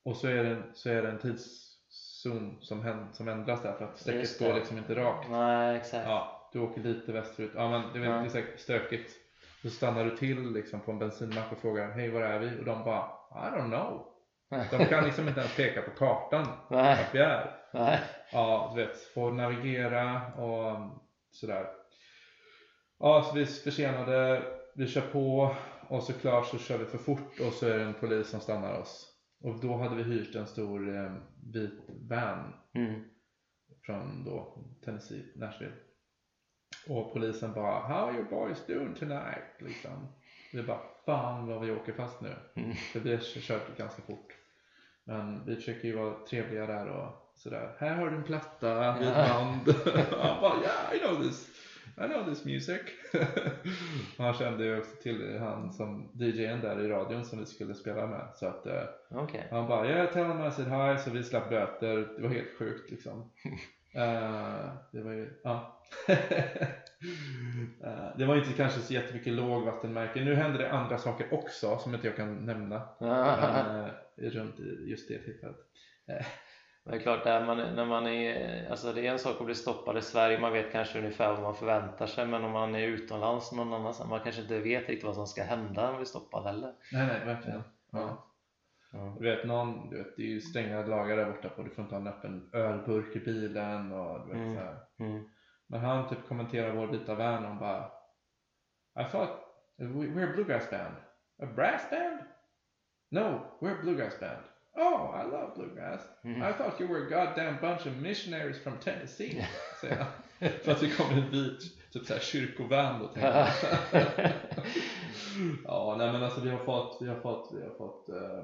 [SPEAKER 3] och så är det, så är det en tidszon som, som ändras där för att strecket går liksom inte rakt.
[SPEAKER 1] nej exakt.
[SPEAKER 3] Ja, du åker lite västerut. Ja men det, är-
[SPEAKER 1] Ja.
[SPEAKER 3] det är säkert stökigt. Så stannar du till liksom på en bensinmack och frågar Hej var är vi? Och de bara I don't know. De kan liksom inte ens peka på kartan
[SPEAKER 1] Nej,
[SPEAKER 3] vart vi är.
[SPEAKER 1] nej,
[SPEAKER 3] Ja, du vet, får navigera och sådär. Ja, så vi är försenade, vi kör på och såklart så kör vi för fort och så är det en polis som stannar oss. och då hade vi hyrt en stor eh, vit van
[SPEAKER 1] Mm.
[SPEAKER 3] från då Tennessee, Nashville. Och polisen bara How are your boys doing tonight? Liksom. Vi bara Fan vad vi åker fast nu.
[SPEAKER 1] Mm.
[SPEAKER 3] För vi kört ganska fort. Men vi försöker ju vara trevliga där och sådär. Här har du en platta, mitt
[SPEAKER 1] Ja.
[SPEAKER 3] band. *laughs* Han bara yeah I know this. I know this music. *laughs* Han kände ju också till han som DJn där i radion som vi skulle spela med. Så att eh,
[SPEAKER 1] Okej.
[SPEAKER 3] han bara yeah tell him I said hi. Så vi slapp böter. Det var helt sjukt liksom. *laughs* Eh, det var ju, ja. *laughs* Eh, det var inte kanske så jättemycket lågvattenmärken. Nu händer det andra saker också som inte jag kan nämna. Men, eh, runt just det tillfället.
[SPEAKER 1] Det är klart, där man, när man är, alltså det är en sak att bli stoppad i Sverige, man vet kanske ungefär vad man förväntar sig men om man är utomlands någon annanstans, man kanske inte vet riktigt vad som ska hända när man blir stoppad heller.
[SPEAKER 3] Nej, nej, verkligen. Ja.
[SPEAKER 1] Ja.
[SPEAKER 3] Du vet, någon, du vet, det är ju stränga lagar där borta på du får inte ha en öppen ölburk i bilen och du vet,
[SPEAKER 1] Mm.
[SPEAKER 3] så här.
[SPEAKER 1] Mm.
[SPEAKER 3] Men han typ kommenterar vår vita vän och bara I thought we- we're a bluegrass band. A brass band? No, we're a bluegrass band. Oh, I love bluegrass.
[SPEAKER 1] Mm.
[SPEAKER 3] I thought you were a goddamn bunch of missionaries from Tennessee. *laughs* Säger han. För att vi kom i en vit typ såhär kyrkovän då tänkte jag. *laughs* *laughs* Ja, nej men alltså vi har fått, vi har fått, vi har fått eh,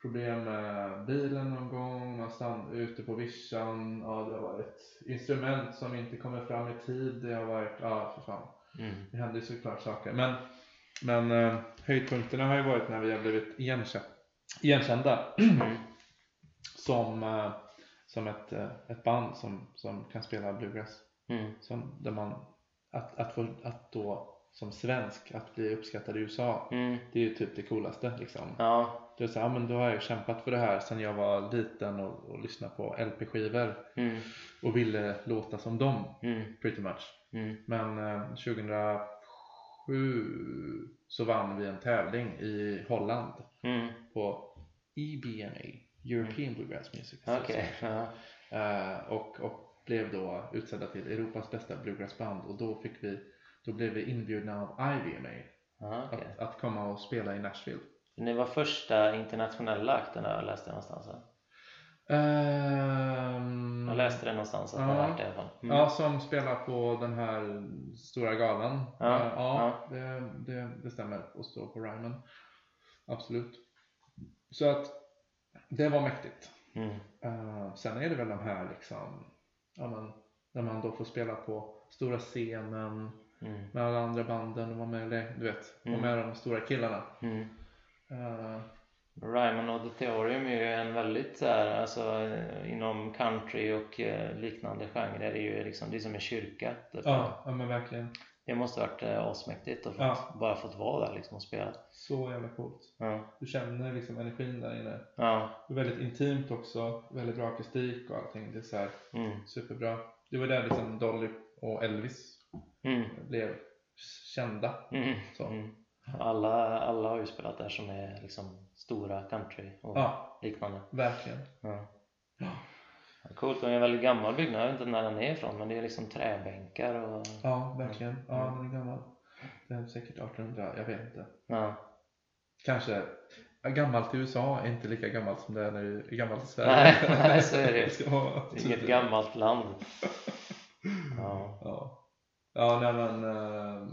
[SPEAKER 3] problem med bilen någon gång, man stann ute på vischan, ja det har varit instrument som inte kommer fram i tid, det har varit, ja för fan.
[SPEAKER 1] Mm.
[SPEAKER 3] Det händer ju såklart saker. Men, men eh, höjdpunkterna har ju varit när vi har blivit igenkända, igenkända
[SPEAKER 1] Mm. *clears throat*
[SPEAKER 3] som, eh, som ett, eh, ett band som, som kan spela bluegrass.
[SPEAKER 1] Mm.
[SPEAKER 3] Som, där man, att, att, få, att då som svensk, att bli uppskattad i USA,
[SPEAKER 1] Mm.
[SPEAKER 3] det är ju typ det coolaste liksom.
[SPEAKER 1] Ja.
[SPEAKER 3] Det är så ja, men då har jag kämpat för det här sedan jag var liten och, och lyssnade på LP-skivor
[SPEAKER 1] Mm.
[SPEAKER 3] och ville låta som dem,
[SPEAKER 1] Mm.
[SPEAKER 3] pretty much.
[SPEAKER 1] Mm.
[SPEAKER 3] Men eh, 2007 så vann vi en tävling i Holland
[SPEAKER 1] Mm.
[SPEAKER 3] på EBMA, European Bluegrass Music. Association.
[SPEAKER 1] Ja.
[SPEAKER 3] Eh, och, och blev då utsedda till Europas bästa bluegrassband och då fick vi då blev vi inbjudna av IBMA
[SPEAKER 1] Ja, okej.
[SPEAKER 3] att, att komma och spela i Nashville.
[SPEAKER 1] Ni var första internationella akten där, läste jag någonstans. va?
[SPEAKER 3] Ehm,
[SPEAKER 1] Jag läste det någonstans att
[SPEAKER 3] Ja.
[SPEAKER 1] varit det i alla fall. Mm.
[SPEAKER 3] Ja, som spelar på den här stora galan.
[SPEAKER 1] Ja,
[SPEAKER 3] Eh, ja Det, det, det stämmer och står på Ryman. Absolut. Så att det var mäktigt.
[SPEAKER 1] Mm.
[SPEAKER 3] Eh, sen är det väl de här liksom, ja, men, när man då får spela på stora scenen
[SPEAKER 1] Mm.
[SPEAKER 3] med alla andra banden och vara med, du vet, vara
[SPEAKER 1] Mm.
[SPEAKER 3] med de stora killarna.
[SPEAKER 1] Mm.
[SPEAKER 3] Eh,
[SPEAKER 1] Ryman Auditorium är ju en väldigt så här, alltså inom country och eh, liknande genrer är det ju liksom, det är som en kyrka.
[SPEAKER 3] Ja, ja, men verkligen.
[SPEAKER 1] Det måste varit eh, asmäktigt att
[SPEAKER 3] Ja.
[SPEAKER 1] bara fått vara där liksom och spela.
[SPEAKER 3] Så jävla coolt.
[SPEAKER 1] Ja.
[SPEAKER 3] Du känner liksom energin där inne.
[SPEAKER 1] Ja.
[SPEAKER 3] Det är väldigt intimt också, väldigt bra akustik och allting. Det är så här
[SPEAKER 1] Mm.
[SPEAKER 3] superbra. Det var där liksom Dolly och Elvis
[SPEAKER 1] Mm.
[SPEAKER 3] blev kända.
[SPEAKER 1] Mm.
[SPEAKER 3] Så.
[SPEAKER 1] Alla, alla har ju spelat där som är liksom stora country och
[SPEAKER 3] Ja,
[SPEAKER 1] liknande.
[SPEAKER 3] verkligen.
[SPEAKER 1] Ja.
[SPEAKER 3] Ja.
[SPEAKER 1] Coolt, och en väldigt gammal byggnad, jag vet inte när den är ifrån men det är liksom träbänkar och
[SPEAKER 3] Ja, verkligen. Ja,
[SPEAKER 1] Mm.
[SPEAKER 3] den är gammal. Den är säkert 1800, jag vet inte.
[SPEAKER 1] ja.
[SPEAKER 3] Kanske gammalt i USA är inte lika gammalt som det är när det är gammalt i Sverige.
[SPEAKER 1] Nej, *laughs* nej, så är det. *laughs*
[SPEAKER 3] Det vara
[SPEAKER 1] Inget gammalt land. *laughs* Ja.
[SPEAKER 3] Ja, ja nej, men ehm,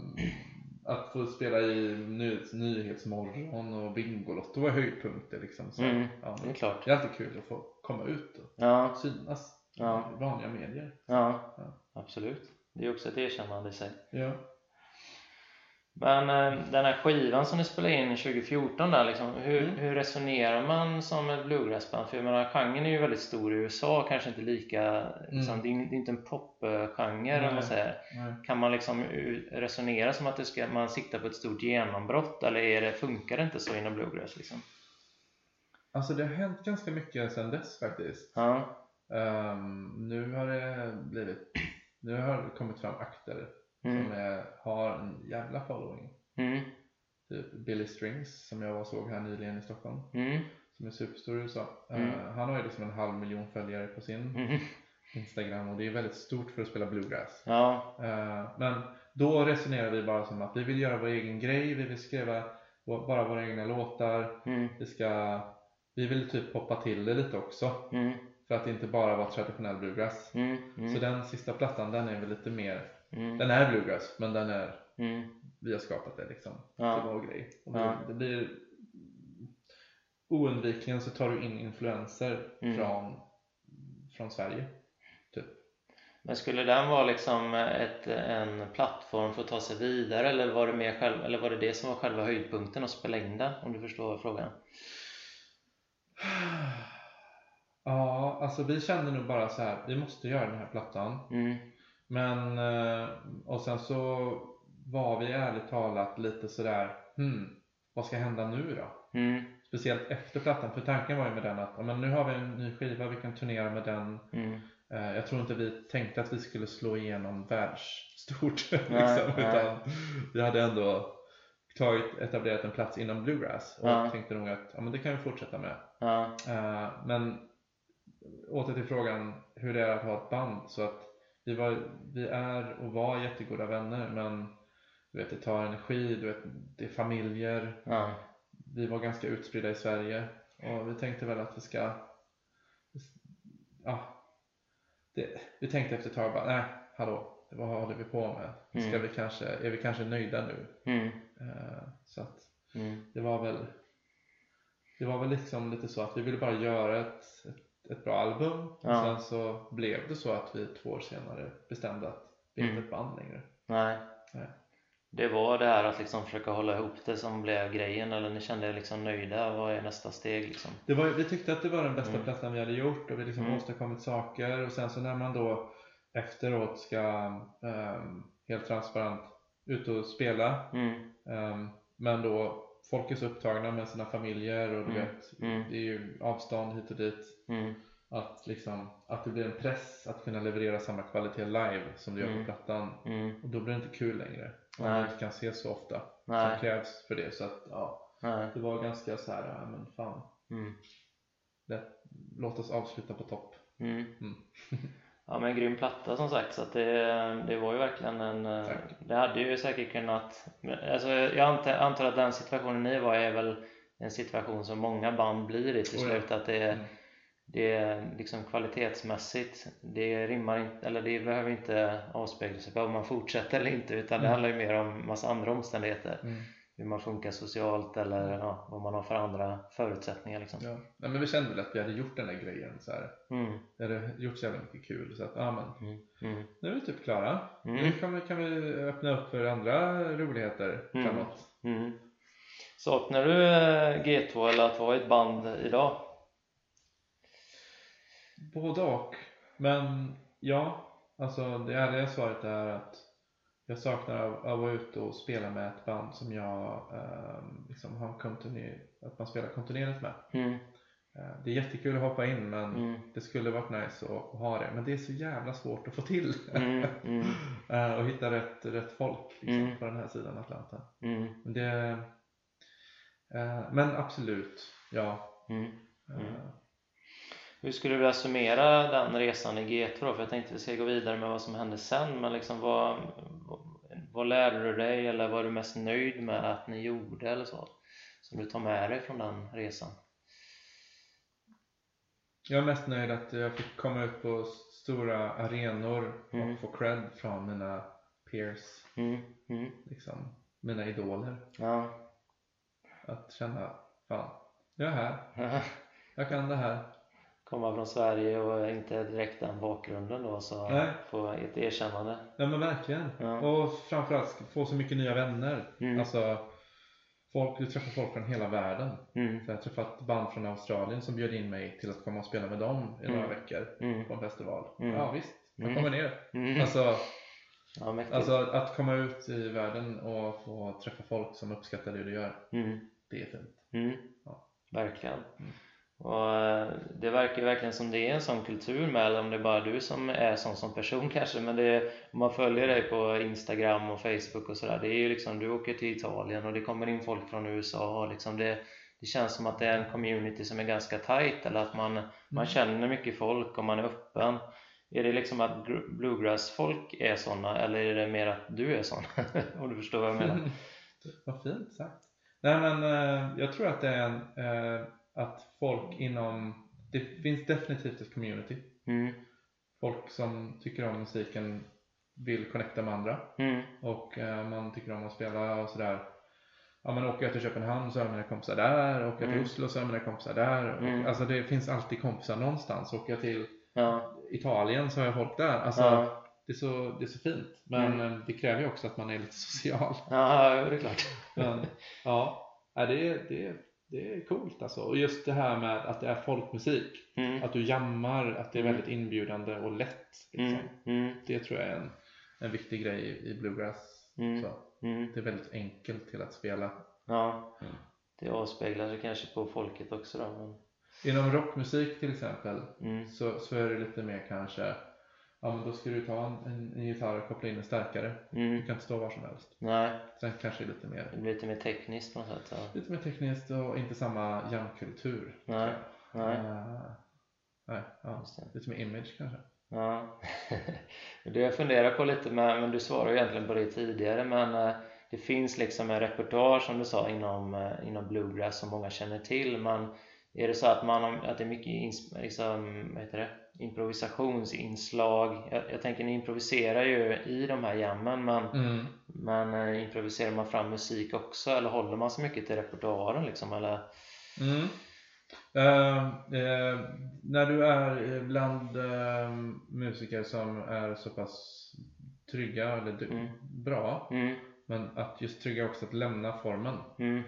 [SPEAKER 3] att få spela i nyhets, Nyhetsmorgon och Bingolotto var höjdpunkter liksom. Så,
[SPEAKER 1] Mm,
[SPEAKER 3] ja,
[SPEAKER 1] det är klart.
[SPEAKER 3] det är alltid kul att få komma ut och
[SPEAKER 1] Ja,
[SPEAKER 3] synas
[SPEAKER 1] Ja.
[SPEAKER 3] i vanliga medier.
[SPEAKER 1] ja,
[SPEAKER 3] Ja.
[SPEAKER 1] absolut. Det är också ett erkännande i sig.
[SPEAKER 3] Ja.
[SPEAKER 1] Men eh, den här skivan som ni spelade in 2014 där liksom, hur,
[SPEAKER 3] Mm.
[SPEAKER 1] hur resonerar man som ett bluegrassband? För jag menar, genren är ju väldigt stor i USA, kanske inte lika, liksom, det, är, det är inte en popgenre om man säger.
[SPEAKER 3] Nej.
[SPEAKER 1] Kan man liksom resonera som att det ska, man siktar på ett stort genombrott eller är det, funkar det inte så inom bluegrass? Liksom?
[SPEAKER 3] Alltså det har hänt ganska mycket sedan dess faktiskt.
[SPEAKER 1] Ja,
[SPEAKER 3] Ehm, nu har det blivit, nu har det kommit fram akter som
[SPEAKER 1] mm,
[SPEAKER 3] är, har en jävla following.
[SPEAKER 1] mm,
[SPEAKER 3] Typ Billy Strings som jag såg här nyligen i Stockholm.
[SPEAKER 1] mm,
[SPEAKER 3] Som är superstor i USA. Eh, han har ju liksom en halv miljon följare på sin
[SPEAKER 1] mm.
[SPEAKER 3] Instagram och det är väldigt stort för att spela bluegrass.
[SPEAKER 1] ja,
[SPEAKER 3] Eh, men då resonerar vi bara som att vi vill göra vår egen grej, vi vill skriva bara våra egna låtar.
[SPEAKER 1] mm,
[SPEAKER 3] Vi ska, vi ville typ hoppa till det lite också. För att det inte bara var traditionell bluegrass.
[SPEAKER 1] mm, mm,
[SPEAKER 3] Så den sista plattan den är väl lite mer,
[SPEAKER 1] mm,
[SPEAKER 3] den är bluegrass men den är,
[SPEAKER 1] mm,
[SPEAKER 3] vi har skapat det liksom.
[SPEAKER 1] Ja.
[SPEAKER 3] Det var grej. Och
[SPEAKER 1] Ja.
[SPEAKER 3] det, blir oundvikligen så tar du in influenser
[SPEAKER 1] Mm.
[SPEAKER 3] från, från Sverige. Typ.
[SPEAKER 1] Men skulle den vara liksom ett, en plattform för att ta sig vidare eller var det, mer själv, eller var det det som var själva höjdpunkten att spela in det? Om du förstår frågan? *sighs*
[SPEAKER 3] Ja, alltså vi kände nog bara så här, vi måste göra den här plattan.
[SPEAKER 1] Mm,
[SPEAKER 3] Men, eh, och sen så var vi ärligt talat lite sådär, hmm, vad ska hända nu då?
[SPEAKER 1] mm,
[SPEAKER 3] Speciellt efter plattan, för tanken var ju med den att men nu har vi en ny skiva, vi kan turnera med den.
[SPEAKER 1] mm,
[SPEAKER 3] Eh, Jag tror inte vi tänkte att vi skulle slå igenom världsstort. *laughs*
[SPEAKER 1] Nej,
[SPEAKER 3] liksom,
[SPEAKER 1] nej.
[SPEAKER 3] utan vi hade ändå tagit, etablerat en plats inom bluegrass och
[SPEAKER 1] Ja.
[SPEAKER 3] tänkte nog att ja, men det kan vi fortsätta med.
[SPEAKER 1] ja,
[SPEAKER 3] Eh, Men åter till frågan hur det är att ha ett band. Så att vi, var, vi är och var jättegoda vänner men du vet, det tar energi, du vet, det är familjer.
[SPEAKER 1] ja,
[SPEAKER 3] Vi var ganska utspridda i Sverige och vi tänkte väl att vi ska ja, det, vi tänkte efter ett tag bara, nej, hallå, vad håller vi på med? Ska
[SPEAKER 1] Mm.
[SPEAKER 3] vi kanske, är vi kanske nöjda nu?
[SPEAKER 1] mm,
[SPEAKER 3] Eh, så att
[SPEAKER 1] mm,
[SPEAKER 3] det var väl det var väl liksom lite så att vi ville bara göra ett, ett, ett bra album och
[SPEAKER 1] Ja.
[SPEAKER 3] sen så blev det så att vi två år senare bestämde att vi inte
[SPEAKER 1] Mm.
[SPEAKER 3] ett band längre.
[SPEAKER 1] nej.
[SPEAKER 3] Nej.
[SPEAKER 1] Det var det här att liksom försöka hålla ihop det som blev grejen eller ni kände er liksom nöjda? Vad är nästa steg liksom?
[SPEAKER 3] Det var, vi tyckte att det var den bästa
[SPEAKER 1] Mm.
[SPEAKER 3] plattan vi hade gjort och vi liksom
[SPEAKER 1] Mm.
[SPEAKER 3] åstadkommit saker och sen så när man då efteråt ska ehm, helt transparent ut och spela ehm, men då folk är så upptagna med sina familjer och du
[SPEAKER 1] Mm.
[SPEAKER 3] vet
[SPEAKER 1] mm,
[SPEAKER 3] det är ju avstånd hit och dit.
[SPEAKER 1] Mm,
[SPEAKER 3] att, liksom, att det blir en press att kunna leverera samma kvalitet live som du gör
[SPEAKER 1] Mm.
[SPEAKER 3] på plattan.
[SPEAKER 1] Mm,
[SPEAKER 3] och då blir det inte kul längre. Om
[SPEAKER 1] Nej.
[SPEAKER 3] man inte kan ses så ofta.
[SPEAKER 1] Nej.
[SPEAKER 3] som krävs för det. Så att ja,
[SPEAKER 1] nej,
[SPEAKER 3] det var ganska så här, ja, men fan.
[SPEAKER 1] Mm,
[SPEAKER 3] lätt, låt oss avsluta på topp.
[SPEAKER 1] Mm.
[SPEAKER 3] Mm. *laughs*
[SPEAKER 1] Ja men grym platta som sagt så att det, det var ju verkligen en eh,
[SPEAKER 3] Tack.
[SPEAKER 1] Det hade ju säkert kunnat alltså jag antar, antar att den situationen ni var är väl en situation som många band blir i till
[SPEAKER 3] Oh ja.
[SPEAKER 1] slut att det är
[SPEAKER 3] Mm.
[SPEAKER 1] det är liksom kvalitetsmässigt det rimmar inte eller det behöver inte avspegla sig på om man fortsätter eller inte utan det
[SPEAKER 3] Mm.
[SPEAKER 1] handlar ju mer om massa andra omständigheter
[SPEAKER 3] Mm.
[SPEAKER 1] Hur man funkar socialt eller ja, vad man har för andra förutsättningar liksom
[SPEAKER 3] Ja. Nej, men vi kände väl att vi hade gjort den där grejen så här.
[SPEAKER 1] mm,
[SPEAKER 3] Vi hade gjort så jävla mycket kul så att ja men
[SPEAKER 1] mm, mm,
[SPEAKER 3] nu är vi typ klara
[SPEAKER 1] Mm.
[SPEAKER 3] nu kan vi, kan vi öppna upp för andra roligheter
[SPEAKER 1] Mm.
[SPEAKER 3] framåt
[SPEAKER 1] mm. Saknar du eh, G2 eller att vara i ett band idag?
[SPEAKER 3] Både och. Men ja, alltså det ärliga svaret är att jag saknar av av att vara ute och spela med ett band som jag ehm, liksom har att man spelar kontinuerligt med.
[SPEAKER 1] Mm,
[SPEAKER 3] Eh, det är jättekul att hoppa in men
[SPEAKER 1] mm,
[SPEAKER 3] det skulle varit nice att, att ha det. Men det är så jävla svårt att få till.
[SPEAKER 1] mm, mm, *laughs*
[SPEAKER 3] Eh, och hitta rätt, rätt folk liksom,
[SPEAKER 1] Mm.
[SPEAKER 3] på den här sidan Atlanten.
[SPEAKER 1] mm,
[SPEAKER 3] det, eh, men absolut, ja.
[SPEAKER 1] Mm. Mm. Hur skulle du vilja summera den resan i G2 då? För jag tänkte vi ska gå vidare med vad som hände sen men liksom vad, vad, lärde du dig eller var du mest nöjd med att ni gjorde eller så? Som du tar med dig från den resan?
[SPEAKER 3] Jag är mest nöjd att jag fick komma ut på stora arenor
[SPEAKER 1] Mm.
[SPEAKER 3] och få cred från mina peers,
[SPEAKER 1] Mm, mm,
[SPEAKER 3] liksom, mina idoler.
[SPEAKER 1] ja.
[SPEAKER 3] Att känna, fan, jag är här, jag kan det här.
[SPEAKER 1] Komma från Sverige och inte direkt den bakgrunden då så
[SPEAKER 3] Nej.
[SPEAKER 1] få ett erkännande.
[SPEAKER 3] Ja men verkligen.
[SPEAKER 1] Ja.
[SPEAKER 3] Och framförallt få så mycket nya vänner.
[SPEAKER 1] Mm.
[SPEAKER 3] Alltså, folk, du träffar folk från hela världen.
[SPEAKER 1] Mm,
[SPEAKER 3] jag har träffat band från Australien som bjöd in mig till att komma och spela med dem i några
[SPEAKER 1] Mm.
[SPEAKER 3] veckor
[SPEAKER 1] mm,
[SPEAKER 3] på en festival.
[SPEAKER 1] Mm.
[SPEAKER 3] Ja visst, jag
[SPEAKER 1] Mm.
[SPEAKER 3] kommer ner.
[SPEAKER 1] mm.
[SPEAKER 3] Alltså,
[SPEAKER 1] Ja, mäktigt.
[SPEAKER 3] alltså att komma ut i världen och få träffa folk som uppskattar det du gör. Det är fint. Ja.
[SPEAKER 1] Verkligen.
[SPEAKER 3] Mm.
[SPEAKER 1] Och eh, det verkar verkligen som det är en sån kultur med, eller om det är bara du som är sån som person *laughs* kanske, men det om man följer dig på Instagram och Facebook och sådär, det är ju liksom, du åker till Italien och det kommer in folk från USA och liksom det, det känns som att det är en community som är ganska tight eller att man, man känner mycket folk och man är öppen. Är det liksom att gr- bluegrass-folk är såna eller är det mer att du är sån? *laughs* om du förstår vad jag menar? *laughs*
[SPEAKER 3] Vad fint sagt. Nej men eh, jag tror att det är en, eh, att folk inom, det finns definitivt ett community.
[SPEAKER 1] Mm.
[SPEAKER 3] Folk som tycker om musiken vill connecta med andra
[SPEAKER 1] Mm.
[SPEAKER 3] och eh, man tycker om att spela och sådär. Ja men åker jag till Köpenhamn så har jag mina kompisar där, åker jag till
[SPEAKER 1] Mm.
[SPEAKER 3] Oslo så har jag mina kompisar där. Och,
[SPEAKER 1] Mm.
[SPEAKER 3] Alltså det finns alltid kompisar någonstans. Åker jag till
[SPEAKER 1] Ja.
[SPEAKER 3] Italien så har jag folk där. Alltså
[SPEAKER 1] Ja.
[SPEAKER 3] det, är så, det är så fint. Men
[SPEAKER 1] Mm.
[SPEAKER 3] eh, det kräver ju också att man är lite social.
[SPEAKER 1] Ja, det är klart.
[SPEAKER 3] Men, ja, ja, det, är, det, är, det är coolt alltså. Och just det här med att det är folkmusik.
[SPEAKER 1] Mm.
[SPEAKER 3] Att du jammar, att det är
[SPEAKER 1] Mm.
[SPEAKER 3] väldigt inbjudande och lätt. Liksom.
[SPEAKER 1] Mm. Mm.
[SPEAKER 3] Det tror jag är en, en viktig grej i, bluegrass.
[SPEAKER 1] Mm.
[SPEAKER 3] Så, det är väldigt enkelt till att spela.
[SPEAKER 1] Ja. Det avspeglar sig kanske på folket också då. Men...
[SPEAKER 3] Inom rockmusik till exempel så, så är det lite mer kanske Ja men då ska du ta en, en, en gitarr och koppla in en stärkare. Du
[SPEAKER 1] Mm.
[SPEAKER 3] kan inte stå var som helst.
[SPEAKER 1] Nej,
[SPEAKER 3] Sen kanske lite mer,
[SPEAKER 1] det blir lite mer tekniskt på något sätt. Ja.
[SPEAKER 3] lite mer tekniskt och inte samma jamkultur.
[SPEAKER 1] Nej. Nej.
[SPEAKER 3] Eh, nej, ja. Lite mer image kanske.
[SPEAKER 1] Ja. *laughs* det jag funderar på lite med, men du svarade ju egentligen på det tidigare, men eh, det finns liksom en repertoar som du sa inom, eh, inom bluegrass som många känner till, men är det så att, man, att det är mycket liksom, vad heter det? Improvisationsinslag? Jag, jag tänker ni improviserar ju i de här jammen, men,
[SPEAKER 3] Mm.
[SPEAKER 1] men eh, improviserar man fram musik också eller håller man sig mycket till repertoaren liksom? Eller?
[SPEAKER 3] Mm. Eh, eh, när du är eh, bland eh, musiker som är så pass trygga eller du,
[SPEAKER 1] Mm.
[SPEAKER 3] bra
[SPEAKER 1] Mm,
[SPEAKER 3] men att just trygga också att lämna formen
[SPEAKER 1] mm,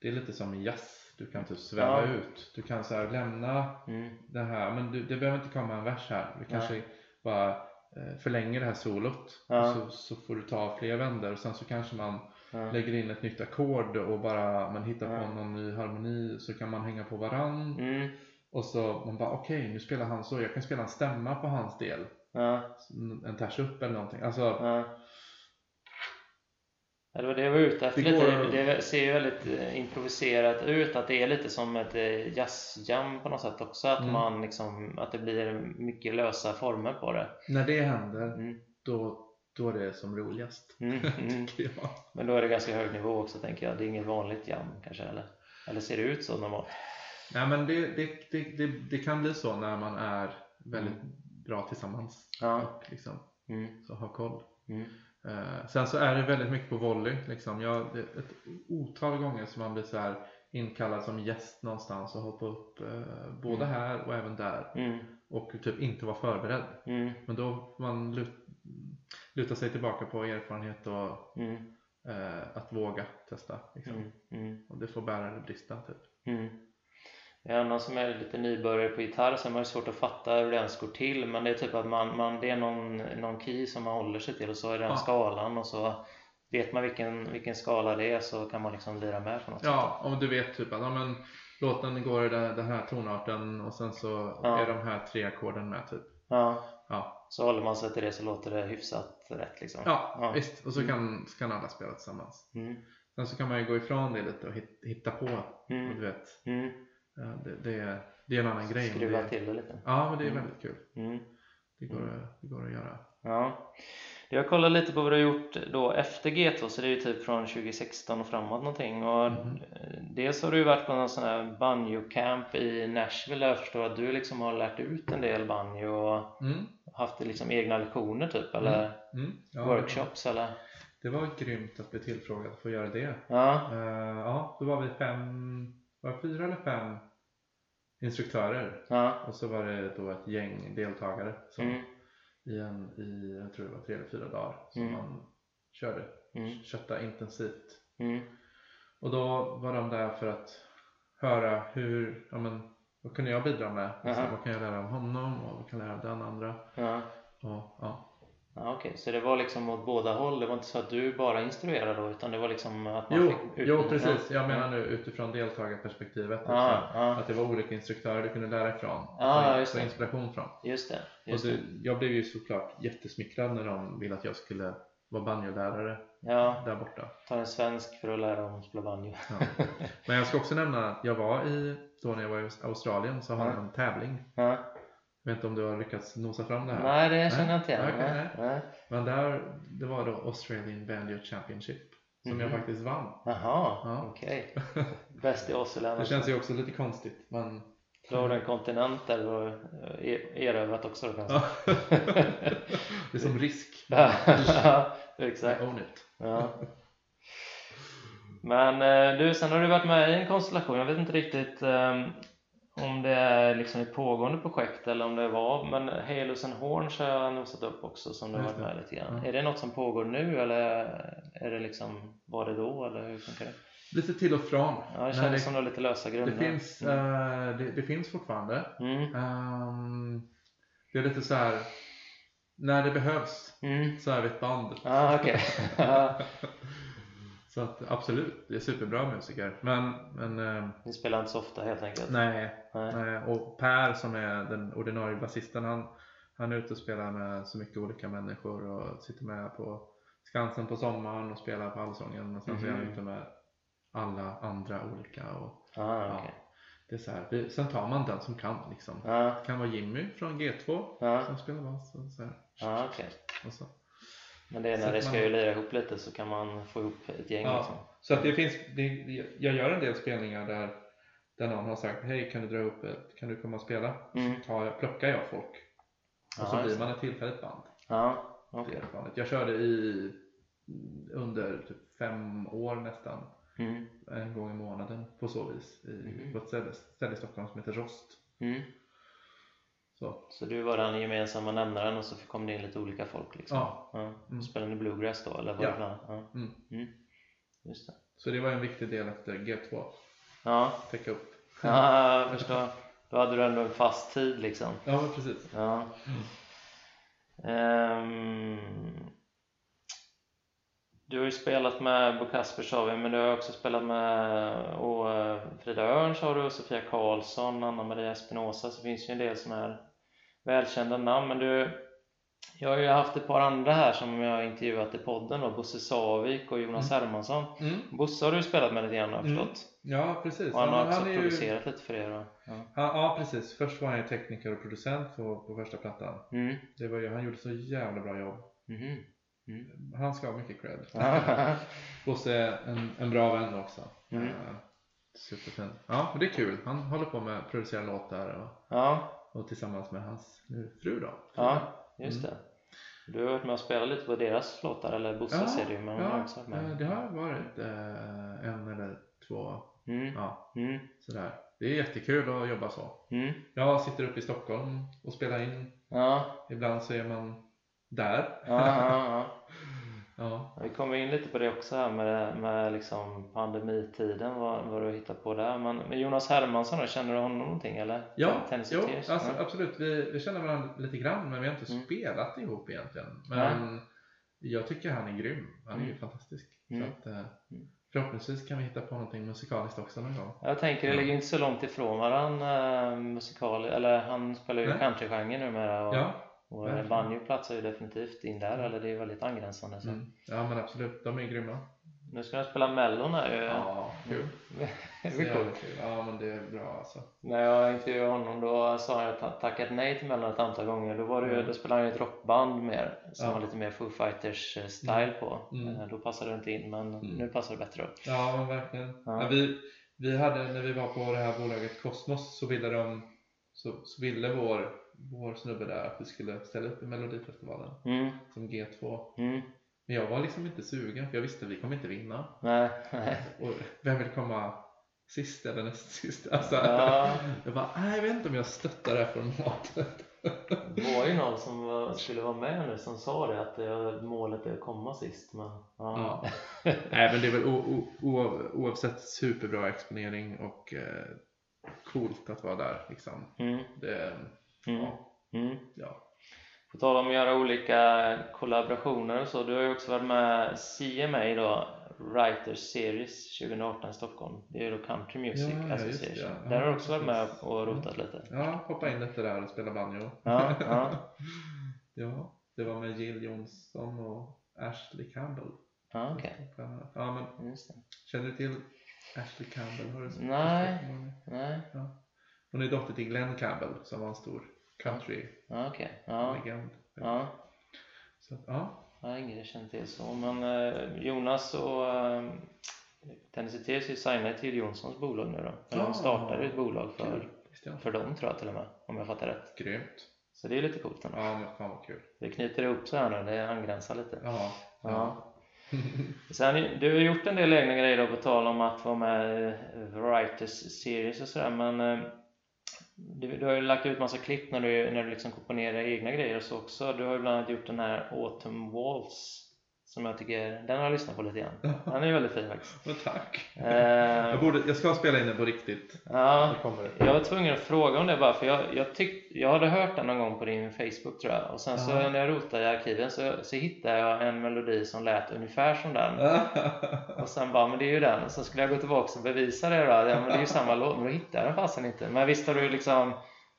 [SPEAKER 3] det är lite som jazz du kan typ sväva
[SPEAKER 1] Ja.
[SPEAKER 3] ut. Du kan så här lämna
[SPEAKER 1] mm,
[SPEAKER 3] det här. Men du, det behöver inte komma en vers här. Vi kanske bara eh, förlänger det här solot.
[SPEAKER 1] Ja.
[SPEAKER 3] och så, så får du ta fler vändor och sen så kanske man
[SPEAKER 1] ja,
[SPEAKER 3] lägger in ett nytt ackord och bara man hittar
[SPEAKER 1] Ja.
[SPEAKER 3] på någon ny harmoni. Så kan man hänga på varann.
[SPEAKER 1] Mm,
[SPEAKER 3] och så man bara okej nu spelar han så, jag kan spela en stämma på hans del.
[SPEAKER 1] Ja.
[SPEAKER 3] en ters upp eller någonting. Alltså
[SPEAKER 1] Ja. Ja, det var det jag var ute efter
[SPEAKER 3] Det går-
[SPEAKER 1] Det ser ju väldigt eh, improviserat ut. Att det är lite som ett eh, jazzjam på något sätt också. Att,
[SPEAKER 3] Mm.
[SPEAKER 1] man liksom, att det blir mycket lösa former på det.
[SPEAKER 3] när det händer
[SPEAKER 1] Mm.
[SPEAKER 3] då, då är det som roligast
[SPEAKER 1] Mm, mm.
[SPEAKER 3] tycker jag
[SPEAKER 1] Men då är det ganska hög nivå också tänker jag. Det är inget vanligt jam kanske eller? Eller ser det ut så normalt?
[SPEAKER 3] Nej men det, det, det, det, kan bli så när man är väldigt bra tillsammans
[SPEAKER 1] Ja.
[SPEAKER 3] och liksom
[SPEAKER 1] Mm,
[SPEAKER 3] så har koll. Eh, sen så är det väldigt mycket på volley. Liksom. Jag, det, ett otal gånger som man blir så här inkallad som gäst någonstans och hoppa upp eh, både
[SPEAKER 1] Mm.
[SPEAKER 3] här och även där
[SPEAKER 1] mm,
[SPEAKER 3] och typ inte vara förberedd.
[SPEAKER 1] mm,
[SPEAKER 3] Men då man lut, luta sig tillbaka på erfarenhet och
[SPEAKER 1] mm,
[SPEAKER 3] eh, att våga testa. Liksom.
[SPEAKER 1] mm, mm.
[SPEAKER 3] Och det får bära eller brista. Typ.
[SPEAKER 1] Mm. Ja, någon som är lite nybörjare på gitarr så har man ju svårt att fatta hur det ens går till men det är typ att man, man, det är någon, någon key som man håller sig till och så är den
[SPEAKER 3] Ja.
[SPEAKER 1] skalan och så vet man vilken, vilken skala det är så kan man liksom lira med på något
[SPEAKER 3] Ja, om du vet typ att ja, men, låten går i den, här tonarten och sen så
[SPEAKER 1] Ja.
[SPEAKER 3] är de här tre ackorden med typ.
[SPEAKER 1] sätt. Ja,
[SPEAKER 3] Ja,
[SPEAKER 1] så håller man sig till det så låter det hyfsat rätt liksom.
[SPEAKER 3] ja,
[SPEAKER 1] Ja.
[SPEAKER 3] visst. Och så kan, så kan alla spela tillsammans.
[SPEAKER 1] Mm,
[SPEAKER 3] Sen så kan man ju gå ifrån det lite och hit, hitta på. Och
[SPEAKER 1] mm,
[SPEAKER 3] du vet,
[SPEAKER 1] mm.
[SPEAKER 3] Ja, det, det, är, det är en annan grej.
[SPEAKER 1] Skruva
[SPEAKER 3] det,
[SPEAKER 1] till det lite.
[SPEAKER 3] Ja, men det är
[SPEAKER 1] Mm.
[SPEAKER 3] väldigt kul.
[SPEAKER 1] Mm.
[SPEAKER 3] Det går, att- det går att göra.
[SPEAKER 1] Ja. Jag kollar lite på vad du har gjort då efter G2 så det är ju typ från 2016 och framåt någonting och eh, dels har du ju varit på någon sån här banjo camp i Nashville där jag förstår att du liksom har lärt ut en del banjo och
[SPEAKER 3] Mm.
[SPEAKER 1] haft liksom egna lektioner typ eller
[SPEAKER 3] Mm. Ja,
[SPEAKER 1] workshops eller?
[SPEAKER 3] Det var grymt att bli tillfrågad för att göra det.
[SPEAKER 1] Ja,
[SPEAKER 3] Eh, ja, då var vi fem, var det fyra eller fem instruktörer.
[SPEAKER 1] ja,
[SPEAKER 3] Och så var det då ett gäng deltagare som
[SPEAKER 1] mm,
[SPEAKER 3] i, en, i, jag tror det var tre eller fyra dagar som
[SPEAKER 1] Mm.
[SPEAKER 3] man körde.
[SPEAKER 1] mm,
[SPEAKER 3] Kötta intensivt.
[SPEAKER 1] mm,
[SPEAKER 3] Och då var de där för att höra hur, ja men vad kunde jag bidra med? Alltså, vad kan jag lära av honom och vad kan jag lära av den andra?
[SPEAKER 1] ja.
[SPEAKER 3] Och, ja.
[SPEAKER 1] Ja, Okej, så det var liksom åt båda håll? Det var inte så att du bara instruerade då utan det var liksom att man
[SPEAKER 3] Jo,
[SPEAKER 1] fick
[SPEAKER 3] jo, precis. Jag
[SPEAKER 1] Ja.
[SPEAKER 3] menar nu utifrån deltagarperspektivet.
[SPEAKER 1] Ja,
[SPEAKER 3] liksom.
[SPEAKER 1] ja.
[SPEAKER 3] Att det var olika instruktörer du kunde lära ifrån.
[SPEAKER 1] Just
[SPEAKER 3] få
[SPEAKER 1] det.
[SPEAKER 3] inspiration från.
[SPEAKER 1] Just det,
[SPEAKER 3] Och
[SPEAKER 1] just
[SPEAKER 3] det,
[SPEAKER 1] det.
[SPEAKER 3] jag blev ju såklart jättesmickrad när de ville att jag skulle vara banjolärare
[SPEAKER 1] Ja,
[SPEAKER 3] där borta.
[SPEAKER 1] ta en svensk för att lära att spela banjo.
[SPEAKER 3] Ja. Men jag ska också nämna att jag var i, då när jag var i Australien så hade
[SPEAKER 1] Ja.
[SPEAKER 3] de en tävling. Vet inte om du har lyckats nosa fram det här?
[SPEAKER 1] Nej, det känner jag inte igen.
[SPEAKER 3] Okej,
[SPEAKER 1] Nej,
[SPEAKER 3] nej. Men där, det var då Australian Banjo Championship. som jag
[SPEAKER 1] Mhm.
[SPEAKER 3] faktiskt vann.
[SPEAKER 1] Jaha,
[SPEAKER 3] Ja.
[SPEAKER 1] okej. *laughs* Bäst i Åsele.
[SPEAKER 3] Det känns ju också lite konstigt men
[SPEAKER 1] där du har eh, erövrat också då kanske. *laughs*
[SPEAKER 3] det är som risk. *laughs*
[SPEAKER 1] Ja,
[SPEAKER 3] I
[SPEAKER 1] exakt.
[SPEAKER 3] own it.
[SPEAKER 1] Ja. Men eh, du, sen har du varit med i en konstellation. Jag vet inte riktigt eh, om det är liksom ett pågående projekt eller om det var. Men Halos and Horns har jag nosat upp också som du har varit
[SPEAKER 3] det.
[SPEAKER 1] med lite grann.
[SPEAKER 3] Ja.
[SPEAKER 1] Är det något som pågår nu eller är det liksom, var det då eller hur funkar det?
[SPEAKER 3] Lite till och från.
[SPEAKER 1] Ja, det kändes
[SPEAKER 3] det,
[SPEAKER 1] som du har lite lösa
[SPEAKER 3] det,
[SPEAKER 1] grunder.
[SPEAKER 3] finns, eh, det, det finns fortfarande.
[SPEAKER 1] Mm.
[SPEAKER 3] Ehm, det är lite så här. När det behövs
[SPEAKER 1] Mm.
[SPEAKER 3] så är vi ett band.
[SPEAKER 1] Ah, okej. *laughs*
[SPEAKER 3] Så att absolut, det är superbra musiker. Men, men eh,
[SPEAKER 1] Ni spelar inte så ofta helt enkelt?
[SPEAKER 3] nej,
[SPEAKER 1] Nej.
[SPEAKER 3] nej. Och Per som är den ordinarie basisten han, han är ute och spelar med så mycket olika människor och sitter med på Skansen på sommaren och spelar på Allsången och sen så är han
[SPEAKER 1] Mhm.
[SPEAKER 3] ute med alla andra olika och
[SPEAKER 1] Ah,
[SPEAKER 3] ja,
[SPEAKER 1] okej.
[SPEAKER 3] det är så här. Sen tar man den som kan liksom.
[SPEAKER 1] Ja,
[SPEAKER 3] Det kan vara Jimmy från G2
[SPEAKER 1] ja,
[SPEAKER 3] som spelar bas och så här.
[SPEAKER 1] ja, okej.
[SPEAKER 3] Och så.
[SPEAKER 1] Men det är
[SPEAKER 3] Så
[SPEAKER 1] när det ska
[SPEAKER 3] man-
[SPEAKER 1] ju lira ihop lite så kan man få ihop ett gäng
[SPEAKER 3] Ja.
[SPEAKER 1] liksom.
[SPEAKER 3] Så att det finns, det, jag gör en del spelningar där, där någon har sagt hej kan du dra upp ett, kan du komma och spela?
[SPEAKER 1] Mm.
[SPEAKER 3] Så tar jag, plockar jag folk och så
[SPEAKER 1] Ja,
[SPEAKER 3] blir
[SPEAKER 1] just
[SPEAKER 3] man ett tillfälligt band.
[SPEAKER 1] Ja,
[SPEAKER 3] vanligt. Jag körde i under typ fem år nästan
[SPEAKER 1] Mm.
[SPEAKER 3] en gång i månaden på så vis i,
[SPEAKER 1] Mhm.
[SPEAKER 3] på ett ställe, ställe i Stockholm som heter Rost.
[SPEAKER 1] Mm.
[SPEAKER 3] Så,
[SPEAKER 1] Så du var den gemensamma nämnaren och så kom det in lite olika folk liksom?
[SPEAKER 3] ja,
[SPEAKER 1] Ja.
[SPEAKER 3] Mm.
[SPEAKER 1] Spelade ni bluegrass då eller var
[SPEAKER 3] Ja.
[SPEAKER 1] det? Ja.
[SPEAKER 3] Mm.
[SPEAKER 1] Mm. Just det.
[SPEAKER 3] så det var en viktig del efter G2,
[SPEAKER 1] Ja,
[SPEAKER 3] täcka upp.
[SPEAKER 1] ja jag förstår. Då hade du ändå en fast tid liksom.
[SPEAKER 3] Ja precis.
[SPEAKER 1] Ja. Ehm, du har ju spelat med Bo Kasper sa vi, men du har också spelat med och, eh, Frida Örn sa du, och Sofia Karlsson, Anna Maria Espinosa, så finns ju en del som är välkända namn. Men du, jag har ju haft ett par andra här som jag har intervjuat i podden då, Bosse Savik och Jonas Hermansson.
[SPEAKER 3] Mm.
[SPEAKER 1] Bosse har du ju spelat med lite grann har jag
[SPEAKER 3] Mm.
[SPEAKER 1] förstått.
[SPEAKER 3] Ja precis.
[SPEAKER 1] Och han har
[SPEAKER 3] Ja,
[SPEAKER 1] också
[SPEAKER 3] ju-
[SPEAKER 1] producerat lite för er. Ja.
[SPEAKER 3] Ja, ja precis. Först var han ju tekniker och producent på, på första plattan.
[SPEAKER 1] Mm.
[SPEAKER 3] Det var ju, han gjorde så jävla bra jobb.
[SPEAKER 1] Mhm. Mm.
[SPEAKER 3] Han ska ha mycket cred. *laughs* Bosse är en, en bra vän också.
[SPEAKER 1] Mm.
[SPEAKER 3] Uh, superfin. Ja, det är kul. Han håller på med att producera låtar och,
[SPEAKER 1] ja,
[SPEAKER 3] och tillsammans med hans nu fru då.
[SPEAKER 1] Ja, just
[SPEAKER 3] Mm.
[SPEAKER 1] det. Du har varit med och spelat lite på deras låtar, eller Bosse
[SPEAKER 3] Ja,
[SPEAKER 1] du men
[SPEAKER 3] ja,
[SPEAKER 1] också varit
[SPEAKER 3] eh,
[SPEAKER 1] med.
[SPEAKER 3] det har varit eh, en eller två.
[SPEAKER 1] Mm,
[SPEAKER 3] Ja,
[SPEAKER 1] mm,
[SPEAKER 3] sådär. Det är jättekul att jobba så.
[SPEAKER 1] mm.
[SPEAKER 3] Jag sitter uppe i Stockholm och spelar in.
[SPEAKER 1] Ja,
[SPEAKER 3] Ibland så är man där.
[SPEAKER 1] ja, ja, *laughs* ja. Vi kommer in lite på det också här med, med liksom pandemitiden, vad, vad du hittar på där. Men, men Jonas Hermansson då, känner du honom någonting eller?
[SPEAKER 3] Ja, jo, alltså,
[SPEAKER 1] ja.
[SPEAKER 3] absolut. Vi, vi känner varandra lite grann men vi har inte
[SPEAKER 1] Mm.
[SPEAKER 3] spelat ihop egentligen. Men jag tycker han är grym. Han är ju
[SPEAKER 1] Mm.
[SPEAKER 3] fantastisk.
[SPEAKER 1] Mm.
[SPEAKER 3] Så att, eh, förhoppningsvis kan vi hitta på någonting musikaliskt också någon gång.
[SPEAKER 1] Jag tänker det ligger inte så långt ifrån varandra äh, musikal, eller han spelar ju
[SPEAKER 3] Nej.
[SPEAKER 1] countrygenre numera och,
[SPEAKER 3] Ja,
[SPEAKER 1] och
[SPEAKER 3] verkligen.
[SPEAKER 1] banjo platsar ju definitivt in där, eller det är väldigt angränsande. Så.
[SPEAKER 3] mm. ja men absolut. De är grymma.
[SPEAKER 1] Nu ska de spela Mellon här ju.
[SPEAKER 3] Ja, kul. *laughs*
[SPEAKER 1] det blir coolt.
[SPEAKER 3] Ja men det är bra alltså.
[SPEAKER 1] När jag intervjuade honom då sa han tackat nej till Mellon ett antal gånger. Då, var det ju,
[SPEAKER 3] Mm.
[SPEAKER 1] då spelade han ju ett rockband mer som
[SPEAKER 3] Ja.
[SPEAKER 1] var lite mer Foo Fighters eh, style på.
[SPEAKER 3] Mm.
[SPEAKER 1] Eh, Då passade det inte in men
[SPEAKER 3] Mm.
[SPEAKER 1] nu passar det bättre.
[SPEAKER 3] Ja men verkligen.
[SPEAKER 1] Ja.
[SPEAKER 3] Ja. vi, vi hade när vi var på det här bolaget Cosmos så ville de så, så ville vår, vår snubbe där att vi skulle ställa upp i Melodifestivalen
[SPEAKER 1] Mm.
[SPEAKER 3] som G2.
[SPEAKER 1] Mm.
[SPEAKER 3] Men jag var liksom inte sugen för jag visste att vi kommer inte vinna.
[SPEAKER 1] Nej, nej. *laughs*
[SPEAKER 3] Och vem vill komma sist eller näst sist? Alltså,
[SPEAKER 1] Ja. *laughs*
[SPEAKER 3] Jag bara, nej jag vet inte om jag stöttar det här formatet. *laughs*
[SPEAKER 1] Det var ju någon som skulle vara med nu som sa det att målet är att komma sist. Men, ja.
[SPEAKER 3] Ja. nej men det är väl oavsett superbra exponering och eh, coolt att vara där liksom.
[SPEAKER 1] Mm.
[SPEAKER 3] Det,
[SPEAKER 1] Mm.
[SPEAKER 3] ja,
[SPEAKER 1] Mm.
[SPEAKER 3] ja.
[SPEAKER 1] På tal om att göra olika kollaborationer och så, du har ju också varit med CMA då, Writers Series 2018 i Stockholm. Det är ju då Country Music
[SPEAKER 3] Ja, ja, just
[SPEAKER 1] Association.
[SPEAKER 3] ja.
[SPEAKER 1] Där har du också varit med och rotat lite.
[SPEAKER 3] ja, hoppa in lite där och spela banjo.
[SPEAKER 1] Ja, ja. *laughs*
[SPEAKER 3] ja, det var med Jill Johnson och Ashley Campbell.
[SPEAKER 1] Ja, okej.
[SPEAKER 3] annat. Ja, men känner du till Ashley Campbell? Har du sett-
[SPEAKER 1] Nej. Nej,
[SPEAKER 3] Ja. Hon är dotter till Glenn Campbell som var en stor country-legend.
[SPEAKER 1] ja, okej. Ja, ja.
[SPEAKER 3] Så ja.
[SPEAKER 1] nej ingen jag känner till så. Men eh, Jonas och eh, Tennessee Tears är signade till Jonssons bolag nu då. Eller de
[SPEAKER 3] Ah,
[SPEAKER 1] startade ett bolag för,
[SPEAKER 3] jag
[SPEAKER 1] för dem tror jag till och med, om jag fattar rätt.
[SPEAKER 3] Grymt.
[SPEAKER 1] Så det är lite coolt ändå.
[SPEAKER 3] Ja, men fan vad kul.
[SPEAKER 1] Det knyter ihop sig här nu, det angränsar lite.
[SPEAKER 3] Ja.
[SPEAKER 1] Ja. *laughs* Sen, du har gjort en del egna grejer då på tal om att vara med i Writers Series och sådär men eh, du, du har ju lagt ut massa klipp när du, när du liksom komponerar egna grejer och så också. Du har ju bland annat gjort den här Autumn Waltz som jag tycker, den har jag lyssnat på lite grann. Den är väldigt fin faktiskt.
[SPEAKER 3] Men tack.
[SPEAKER 1] Eh,
[SPEAKER 3] Jag, borde, jag ska spela in det på riktigt.
[SPEAKER 1] ja, jag var tvungen att fråga om det bara för jag, jag, tyck, jag hade hört den någon gång på din Facebook tror jag och sen så
[SPEAKER 3] Ja.
[SPEAKER 1] när jag rotade i arkiven så, så hittade jag en melodi som lät ungefär som den och sen bara, men det är ju den och så skulle jag gå tillbaka och bevisa det då, ja men det är ju samma låt, men då hittade jag den fasen inte men visst har du liksom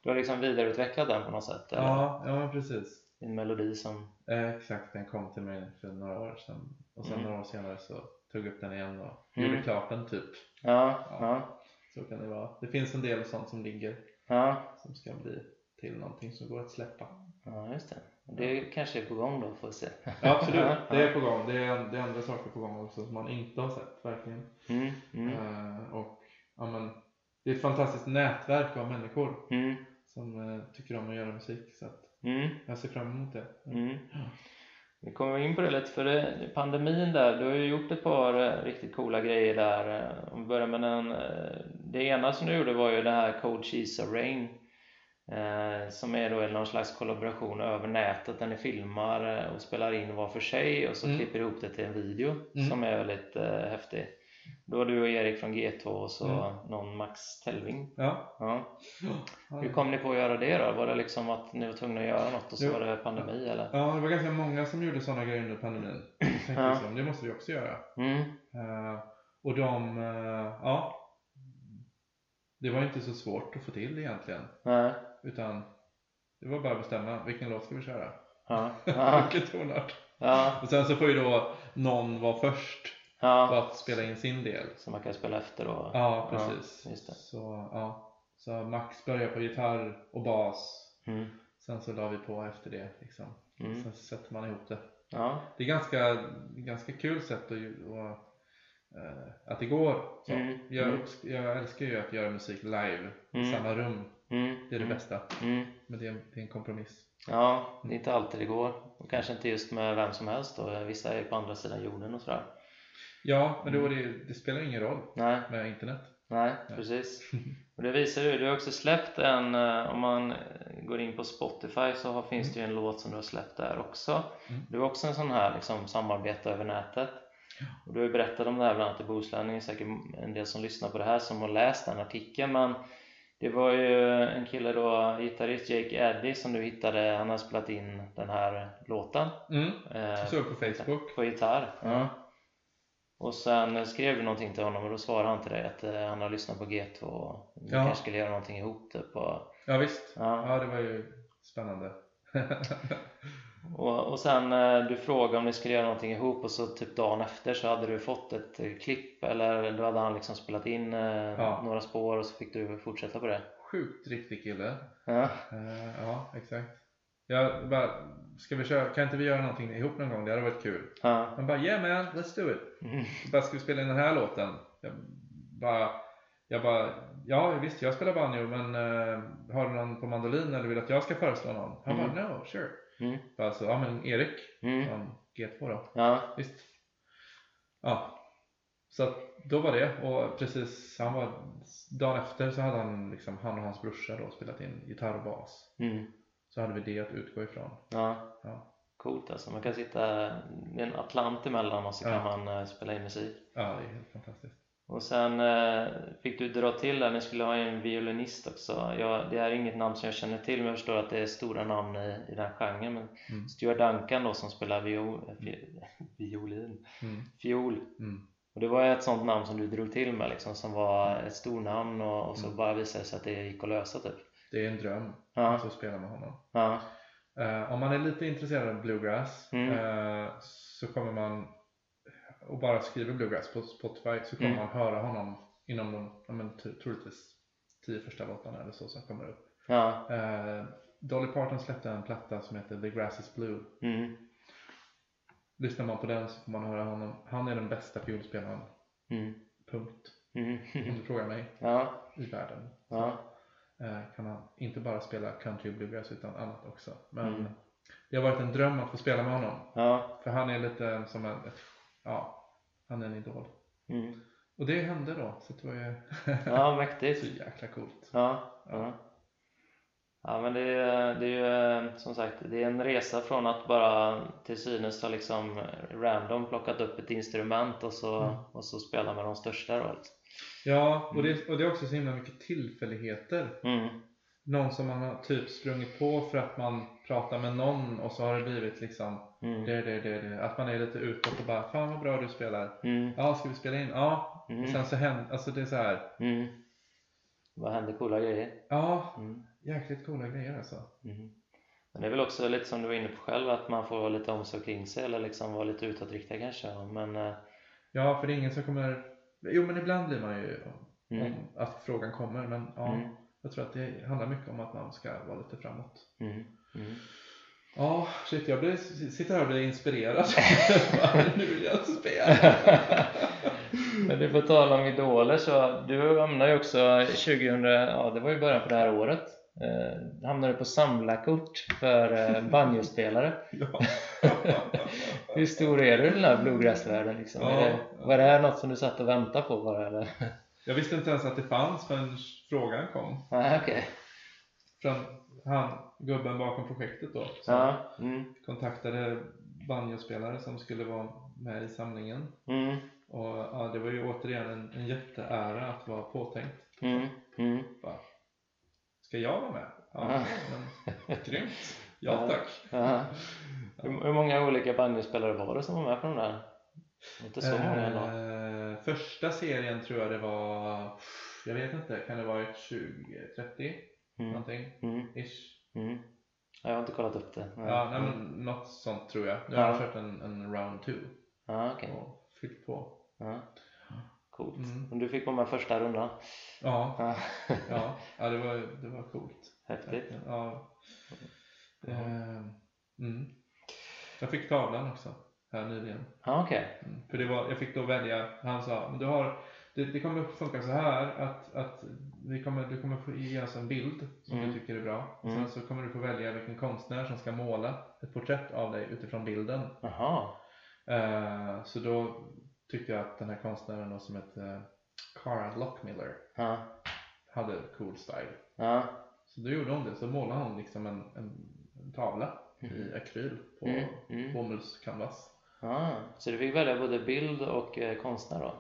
[SPEAKER 1] du har liksom vidareutvecklat den på något sätt? Eller?
[SPEAKER 3] ja, ja precis.
[SPEAKER 1] En melodi som,
[SPEAKER 3] Eh, exakt, den kom till mig för några år sedan. Och sen
[SPEAKER 1] Mm.
[SPEAKER 3] några år senare så tog jag upp den igen och
[SPEAKER 1] Mm.
[SPEAKER 3] gjorde klart den typ.
[SPEAKER 1] ja,
[SPEAKER 3] Ja.
[SPEAKER 1] ja,
[SPEAKER 3] Så kan det vara. Det finns en del sånt som ligger
[SPEAKER 1] ja,
[SPEAKER 3] som ska bli till någonting som går att släppa.
[SPEAKER 1] ja just det. Det kanske är på gång då, får vi se.
[SPEAKER 3] Ja, absolut,
[SPEAKER 1] Ja, *laughs*
[SPEAKER 3] det är på gång. Det är, det är andra saker på gång också som man inte har sett verkligen.
[SPEAKER 1] Mm, mm,
[SPEAKER 3] Eh, och ja, men, det är ett fantastiskt nätverk av människor
[SPEAKER 1] mm,
[SPEAKER 3] som eh, tycker om att göra musik. Så att
[SPEAKER 1] mm.
[SPEAKER 3] jag ser fram emot det.
[SPEAKER 1] Mm. Vi kommer in på det lite för det, pandemin där, du har ju gjort ett par eh, riktigt coola grejer där. eh, Om vi börjar med den, eh, det ena som du gjorde var ju det här Cold Cheese Rain eh, som är då någon slags kollaboration över nätet där ni filmar och spelar in var för sig och så
[SPEAKER 3] Mm.
[SPEAKER 1] klipper ihop det till en video
[SPEAKER 3] Mm.
[SPEAKER 1] som är väldigt eh, häftig. Då var du och Erik från G2 och så
[SPEAKER 3] Mm.
[SPEAKER 1] någon Max Telving.
[SPEAKER 3] Ja.
[SPEAKER 1] Ja. Hur kom ni på att göra det då? Var det liksom att ni var tvungna att göra något och så
[SPEAKER 3] Jo.
[SPEAKER 1] var det pandemi eller?
[SPEAKER 3] Ja, det var ganska många som gjorde sådana grejer under pandemin. *clears throat*
[SPEAKER 1] Ja.
[SPEAKER 3] liksom, det måste vi också göra.
[SPEAKER 1] Mm.
[SPEAKER 3] Eh, och de, eh, ja. Det var inte så svårt att få till egentligen.
[SPEAKER 1] Nej.
[SPEAKER 3] Utan det var bara att bestämma vilken låt ska vi köra.
[SPEAKER 1] Ja. *laughs*
[SPEAKER 3] Vilken tonart.
[SPEAKER 1] Ja.
[SPEAKER 3] Och sen så får ju då någon vara först
[SPEAKER 1] ja.
[SPEAKER 3] att spela in sin del.
[SPEAKER 1] Så man kan spela efter då.
[SPEAKER 3] Ja, precis.
[SPEAKER 1] just det.
[SPEAKER 3] Så, ja. så Max börjar på gitarr och bas.
[SPEAKER 1] Mm.
[SPEAKER 3] Sen så la vi på efter det. Liksom.
[SPEAKER 1] Mm.
[SPEAKER 3] Sen sätter man ihop det.
[SPEAKER 1] Ja.
[SPEAKER 3] Det är ganska, ganska kul sätt att, och, eh, att det går. Så.
[SPEAKER 1] Mm.
[SPEAKER 3] Jag,
[SPEAKER 1] Mm.
[SPEAKER 3] jag älskar ju att göra musik live i
[SPEAKER 1] Mm.
[SPEAKER 3] samma rum.
[SPEAKER 1] Mm.
[SPEAKER 3] Det är det bästa. Men det är, det är en kompromiss.
[SPEAKER 1] Ja, det är inte alltid det går. Och kanske inte just med vem som helst då. Vissa är på andra sidan jorden och sådär.
[SPEAKER 3] Ja, men då är det, det spelar ingen roll
[SPEAKER 1] Nej,
[SPEAKER 3] med internet.
[SPEAKER 1] nej, precis. *laughs* Och det visar ju, du har också släppt en, eh, om man eh, går in på Spotify så har, finns det ju en låt som du har släppt där också.
[SPEAKER 3] Mm.
[SPEAKER 1] Du har också en sån här liksom, samarbete över nätet. Och du har ju berättat om det här bland annat i Bohuslänningen, säkert en del som lyssnar på det här som har läst den artikeln men det var ju en kille då, gitarrist Jake Eddy som du hittade, han har spelat in den här låten
[SPEAKER 3] Mm.
[SPEAKER 1] eh,
[SPEAKER 3] såg på Facebook.
[SPEAKER 1] på gitarr.
[SPEAKER 3] Ja.
[SPEAKER 1] Och sen skrev du någonting till honom och då svarade han till dig att eh, han har lyssnat på G2 och ni
[SPEAKER 3] Ja.
[SPEAKER 1] kanske skulle göra någonting ihop typ och,
[SPEAKER 3] Ja visst.
[SPEAKER 1] ja.
[SPEAKER 3] Ja, det var ju spännande. *laughs*
[SPEAKER 1] och, och sen eh, du frågade om ni skulle göra någonting ihop och så typ dagen efter så hade du fått ett eh, klipp eller då hade han liksom spelat in
[SPEAKER 3] Ja.
[SPEAKER 1] några spår och så fick du fortsätta på det.
[SPEAKER 3] Sjukt riktig kille.
[SPEAKER 1] Ja,
[SPEAKER 3] ja, exakt. Jag bara, ska vi köra, kan inte vi göra någonting ihop någon gång? Det hade varit kul.
[SPEAKER 1] ja.
[SPEAKER 3] Han bara, yeah man, let's do it.
[SPEAKER 1] Mm.
[SPEAKER 3] bara, ska vi spela in den här låten? Jag bara, jag bara ja visst jag spelar banjo men eh, har du någon på mandolin eller vill att jag ska föreslå någon? Han
[SPEAKER 1] Mm.
[SPEAKER 3] bara, no, sure.
[SPEAKER 1] Mm.
[SPEAKER 3] Bara, så, ja men Erik
[SPEAKER 1] Mm.
[SPEAKER 3] från G2 då,
[SPEAKER 1] Ja,
[SPEAKER 3] visst. Ja. Så att då var det och precis, han var, dagen efter så hade han liksom, han och hans brorsa då spelat in gitarr och bas.
[SPEAKER 1] mm.
[SPEAKER 3] Så hade vi det att utgå ifrån.
[SPEAKER 1] ja.
[SPEAKER 3] Ja,
[SPEAKER 1] Coolt alltså. Man kan sitta en atlant emellan och så kan
[SPEAKER 3] Ja.
[SPEAKER 1] man eh, spela in musik.
[SPEAKER 3] ja det är helt fantastiskt.
[SPEAKER 1] Och sen eh, fick du dra till där, ni skulle ha en violinist också. Jag, det här är inget namn som jag känner till men jag förstår att det är stora namn i, i den genren. Men
[SPEAKER 3] Mm.
[SPEAKER 1] Stuart Duncan då som spelar viol, vi, *laughs* violin,
[SPEAKER 3] Mm.
[SPEAKER 1] fiol.
[SPEAKER 3] Mm.
[SPEAKER 1] Och det var ett sånt namn som du drog till med liksom, som var ett stornamn och, och så
[SPEAKER 3] Mm.
[SPEAKER 1] bara visade det sig att det gick att lösa typ.
[SPEAKER 3] Det är en dröm
[SPEAKER 1] Ja,
[SPEAKER 3] att få spela med honom.
[SPEAKER 1] ja,
[SPEAKER 3] Eh, om man är lite intresserad av bluegrass
[SPEAKER 1] Mm.
[SPEAKER 3] eh, så kommer man och bara skriver bluegrass på Spotify så kommer
[SPEAKER 1] Mm.
[SPEAKER 3] man höra honom inom de, ja, men, troligtvis tio första låtarna eller så som kommer upp.
[SPEAKER 1] ja,
[SPEAKER 3] Eh, Dolly Parton släppte en platta som heter The Grass is Blue
[SPEAKER 1] mm,
[SPEAKER 3] lyssnar man på den så får man höra honom. Han är den bästa fiolspelaren,
[SPEAKER 1] Mm.
[SPEAKER 3] punkt.
[SPEAKER 1] Mm.
[SPEAKER 3] Om du frågar mig,
[SPEAKER 1] Ja.
[SPEAKER 3] i världen.
[SPEAKER 1] Ja.
[SPEAKER 3] Eh, kan han inte bara spela country och bluegrass utan annat också. Men
[SPEAKER 1] Mm.
[SPEAKER 3] det har varit en dröm att få spela med honom.
[SPEAKER 1] Ja.
[SPEAKER 3] För han är lite som en, ja, han är en idol.
[SPEAKER 1] Mm.
[SPEAKER 3] Och det hände då, så det var ju
[SPEAKER 1] Ja, *laughs*
[SPEAKER 3] så
[SPEAKER 1] mäktigt.
[SPEAKER 3] jäkla coolt.
[SPEAKER 1] Ja. Ja. Ja men det är, det är ju som sagt det är en resa från att bara till synes ha liksom random plockat upp ett instrument och så,
[SPEAKER 3] Mm.
[SPEAKER 1] och så spela med de största då. liksom.
[SPEAKER 3] Ja, och det, och det är också så himla mycket tillfälligheter.
[SPEAKER 1] Mm.
[SPEAKER 3] Någon som man har typ sprungit på för att man pratar med någon och så har det blivit liksom
[SPEAKER 1] Mm.
[SPEAKER 3] det, det, det, det. Att man är lite utåt och bara Fan vad bra du spelar.
[SPEAKER 1] Mm.
[SPEAKER 3] Ja, ska vi spela in? Ja.
[SPEAKER 1] Mm.
[SPEAKER 3] Och sen så händer, alltså det är så här.
[SPEAKER 1] Mm. Vad händer coola grejer?
[SPEAKER 3] Ja,
[SPEAKER 1] Mm.
[SPEAKER 3] jäkligt coola grejer alltså.
[SPEAKER 1] Mm. Men det är väl också lite som du var inne på själv att man får lite omsorg kring sig eller liksom vara lite utåtriktad kanske. Men eh,
[SPEAKER 3] Ja, för det är ingen som kommer Jo men ibland blir man ju
[SPEAKER 1] mm.
[SPEAKER 3] om att frågan kommer men ja,
[SPEAKER 1] Mm.
[SPEAKER 3] jag tror att det handlar mycket om att man ska vara lite framåt.
[SPEAKER 1] Mm. Mm.
[SPEAKER 3] Ja, shit jag blir, sitter här och blir inspirerad. *laughs* nu vill jag spela.
[SPEAKER 1] Men du får tala om idoler så du hamnade ju också 2000, ja det var ju början på det här året eh, hamnade på samlarkort för eh, *laughs* banjospelare. *laughs* Hur stor är du i den här bluegrassvärlden liksom?
[SPEAKER 3] Ja.
[SPEAKER 1] Det, var det här något som du satt och väntade på bara eller? *laughs*
[SPEAKER 3] Jag visste inte ens att det fanns förrän frågan kom.
[SPEAKER 1] Nej okej.
[SPEAKER 3] Från han, gubben bakom projektet då. Som
[SPEAKER 1] Ja. Mm.
[SPEAKER 3] kontaktade banjospelare som skulle vara med i samlingen.
[SPEAKER 1] Mm.
[SPEAKER 3] Och ja, det var ju återigen en, en jätteära att vara påtänkt.
[SPEAKER 1] Mm. Mm.
[SPEAKER 3] Bara, Ska jag vara med? Ja, men grymt. Ja tack.
[SPEAKER 1] Hur, många olika banjospelare var det som var med på de där? Inte så många ändå.
[SPEAKER 3] Eh, första serien tror jag det var, jag vet inte, kan det vara 20-30
[SPEAKER 1] Mm.
[SPEAKER 3] någonting?
[SPEAKER 1] Mm.
[SPEAKER 3] Ish.
[SPEAKER 1] Mm. Ja, Jag har inte kollat upp det.
[SPEAKER 3] Ja, nej, men något sånt tror jag. Nu har
[SPEAKER 1] Ja.
[SPEAKER 3] jag kört en, en round two
[SPEAKER 1] Ja, okej.
[SPEAKER 3] och fyllt på.
[SPEAKER 1] Ja. Coolt.
[SPEAKER 3] Mm.
[SPEAKER 1] Men du fick vara med första rundan.
[SPEAKER 3] Ja,
[SPEAKER 1] Ja.
[SPEAKER 3] ja, ja det, var, det var coolt.
[SPEAKER 1] Häftigt.
[SPEAKER 3] Ja. Eh, mm. Jag fick tavlan också här nyligen.
[SPEAKER 1] Ja, okej.
[SPEAKER 3] Mm. För det var, jag fick då välja, han sa, men du har, det, det kommer funka så här att, att vi kommer, du kommer få ge oss en bild som
[SPEAKER 1] Mm.
[SPEAKER 3] du tycker är bra.
[SPEAKER 1] Mm.
[SPEAKER 3] Sen så kommer du få välja vilken konstnär som ska måla ett porträtt av dig utifrån bilden.
[SPEAKER 1] Jaha.
[SPEAKER 3] Eh, så då tyckte jag att den här konstnären då som heter Cara Lockmiller
[SPEAKER 1] Ja.
[SPEAKER 3] hade cool style.
[SPEAKER 1] Ja.
[SPEAKER 3] Så då gjorde hon det, så målade hon liksom en, en, en tavla i akryl på
[SPEAKER 1] Mm. Mm.
[SPEAKER 3] bomullscanvas.
[SPEAKER 1] Ja. Så du fick välja både bild och eh, konstnär då?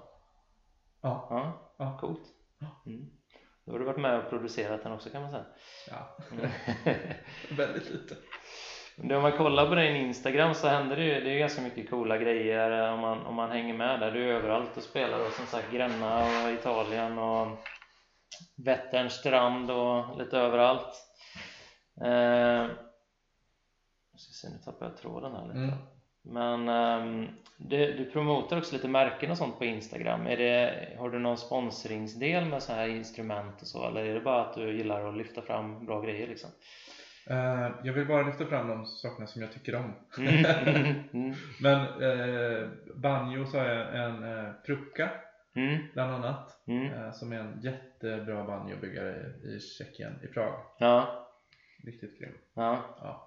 [SPEAKER 3] Ja,
[SPEAKER 1] Ja.
[SPEAKER 3] Ja.
[SPEAKER 1] Coolt. Mm. Då har du varit med och producerat den också kan man säga.
[SPEAKER 3] ja.
[SPEAKER 1] Mm. *laughs*
[SPEAKER 3] väldigt lite.
[SPEAKER 1] Om man kollar på din Instagram så händer det ju det är ganska mycket coola grejer eh, om man, om man hänger med där. Du är överallt och spelar och som sagt Gränna och Italien och Vätterns strand och lite överallt. Eh, ska se, nu tappar jag tråden här lite.
[SPEAKER 3] Mm.
[SPEAKER 1] Men ehm, du, du promotar också lite märken och sånt på Instagram. Är det, har du någon sponsringsdel med så här instrument och så eller är det bara att du gillar att lyfta fram bra grejer liksom?
[SPEAKER 3] Eh, jag vill bara lyfta fram de sakerna som jag tycker om.
[SPEAKER 1] Mm, mm, *laughs* mm,
[SPEAKER 3] Men eh, banjo så har jag en eh, Pruka
[SPEAKER 1] mm,
[SPEAKER 3] bland annat. Eh, som är en jättebra banjobyggare i, i Tjeckien, i Prag.
[SPEAKER 1] Ja,
[SPEAKER 3] Riktigt grym.
[SPEAKER 1] ja.
[SPEAKER 3] Ja.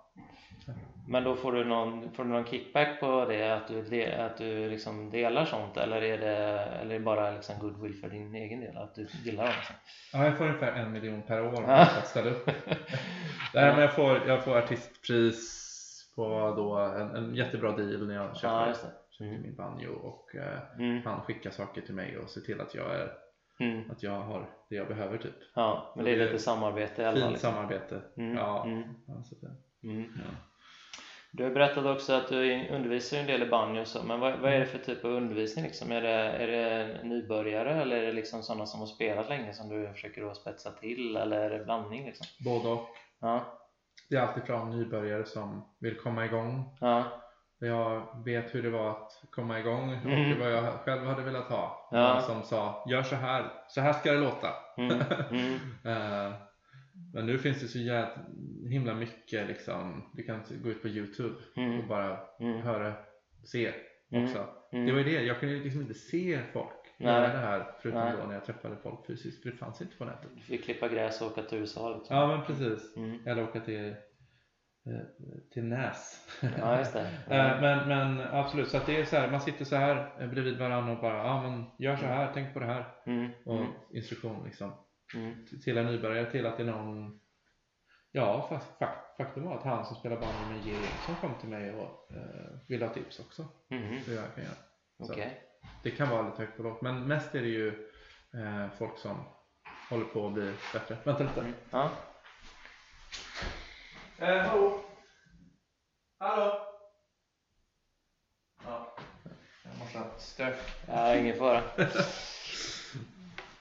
[SPEAKER 1] Men då får du någon, får du någon kickback på det? Att du, de, att du liksom delar sånt? Eller är det, eller är det bara liksom goodwill för din egen del? Att du gillar dem?
[SPEAKER 3] Ja, jag får ungefär en miljon per år
[SPEAKER 1] Ja.
[SPEAKER 3] att ställa upp. *laughs* Nej, men jag får, jag får artistpris på då en, en jättebra deal när jag köpte,
[SPEAKER 1] Ja,
[SPEAKER 3] köpte
[SPEAKER 1] Mm.
[SPEAKER 3] min banjo och eh,
[SPEAKER 1] Mm,
[SPEAKER 3] han skickar saker till mig och ser till att jag, är,
[SPEAKER 1] mm.
[SPEAKER 3] att jag har det jag behöver typ.
[SPEAKER 1] Ja, men det är lite samarbete i alla fall.
[SPEAKER 3] Fint samarbete.
[SPEAKER 1] Mm,
[SPEAKER 3] Ja.
[SPEAKER 1] mm,
[SPEAKER 3] Ja, så det,
[SPEAKER 1] mm.
[SPEAKER 3] ja.
[SPEAKER 1] Du har berättat också att du undervisar en del i banjo så, men vad, vad är det för typ av undervisning? Liksom? Är, det, är det nybörjare eller är det liksom sådana som har spelat länge som du försöker att spetsa till eller är det blandning? Liksom?
[SPEAKER 3] Både och.
[SPEAKER 1] Ja,
[SPEAKER 3] Det är alltid från nybörjare som vill komma igång.
[SPEAKER 1] ja,
[SPEAKER 3] Jag vet hur det var att komma igång och
[SPEAKER 1] Mm.
[SPEAKER 3] vad jag själv hade velat ha.
[SPEAKER 1] Ja.
[SPEAKER 3] Som sa, gör så här, så här ska det låta.
[SPEAKER 1] mm, mm, *laughs*
[SPEAKER 3] Eh, men nu finns det så jävla himla mycket liksom. Du kan gå ut på Youtube och
[SPEAKER 1] mm,
[SPEAKER 3] bara
[SPEAKER 1] mm,
[SPEAKER 3] höra se
[SPEAKER 1] Mm.
[SPEAKER 3] också. Det var ju det, jag kunde liksom inte se folk
[SPEAKER 1] Nej.
[SPEAKER 3] göra det här förutom
[SPEAKER 1] Nej.
[SPEAKER 3] då när jag träffade folk fysiskt för det fanns inte på nätet.
[SPEAKER 1] Du fick klippa gräs och åka till USA liksom.
[SPEAKER 3] Ja men precis. Eller åka till, till Näs.
[SPEAKER 1] Ja, just det. *laughs*
[SPEAKER 3] Eh, Men, men absolut, så att det är så här, man sitter så här eh, bredvid varandra och bara, ja men gör så här, tänk på det här.
[SPEAKER 1] Mm.
[SPEAKER 3] Och
[SPEAKER 1] Mm.
[SPEAKER 3] instruktion liksom.
[SPEAKER 1] Mm.
[SPEAKER 3] Till- en nybörjare till att det är någon Ja, fast fak- faktum var att han som spelar bandy med J. som kom till mig och eh, ville ha tips också. Hur jag kan göra. Så
[SPEAKER 1] Okej.
[SPEAKER 3] Det kan vara lite högt och lågt, men mest är det ju eh, folk som håller på att bli bättre. Vänta lite.
[SPEAKER 1] Mm. Ja.
[SPEAKER 3] Eh, hallå? Hallå? Ja, jag måste ha stök.
[SPEAKER 1] ja, ingen fara. *laughs*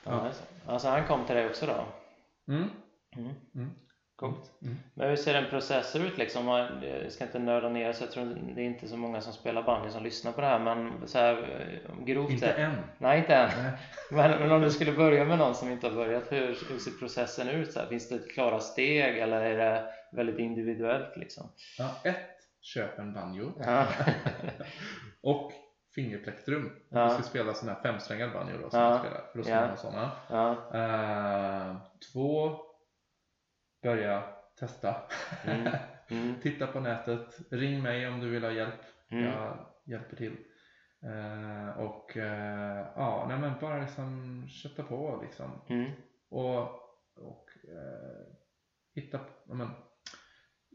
[SPEAKER 3] Ja.
[SPEAKER 1] Alltså han kom till dig också då?
[SPEAKER 3] Mm.
[SPEAKER 1] Mm.
[SPEAKER 3] Mm.
[SPEAKER 1] Coolt.
[SPEAKER 3] Mm.
[SPEAKER 1] Men hur ser en process ut liksom? Man- Jag ska inte nörda ner så jag tror det är inte så många som spelar bandy som lyssnar på det här men så här eh, grovt
[SPEAKER 3] Inte än.
[SPEAKER 1] Nej, inte än. *laughs* Men, men om du skulle börja med någon som inte har börjat, hur, hur ser processen ut? Så här, finns det klara steg eller är det väldigt individuellt liksom?
[SPEAKER 3] Ja, ett, köp en banjo. *laughs*
[SPEAKER 1] Ja. *laughs*
[SPEAKER 3] Och fingerplektrum. Om
[SPEAKER 1] Ja.
[SPEAKER 3] du ska spela sån här femsträngad banjo då som
[SPEAKER 1] Ja.
[SPEAKER 3] spelar. För då ska man ha. Eh, två, börja testa.
[SPEAKER 1] Mm. Mm. *laughs*
[SPEAKER 3] Titta på nätet. Ring mig om du vill ha hjälp.
[SPEAKER 1] Mm.
[SPEAKER 3] Jag hjälper till. Eh, och eh, ja, nej men bara liksom kötta på liksom.
[SPEAKER 1] Mm.
[SPEAKER 3] Och, och eh, hitta, men,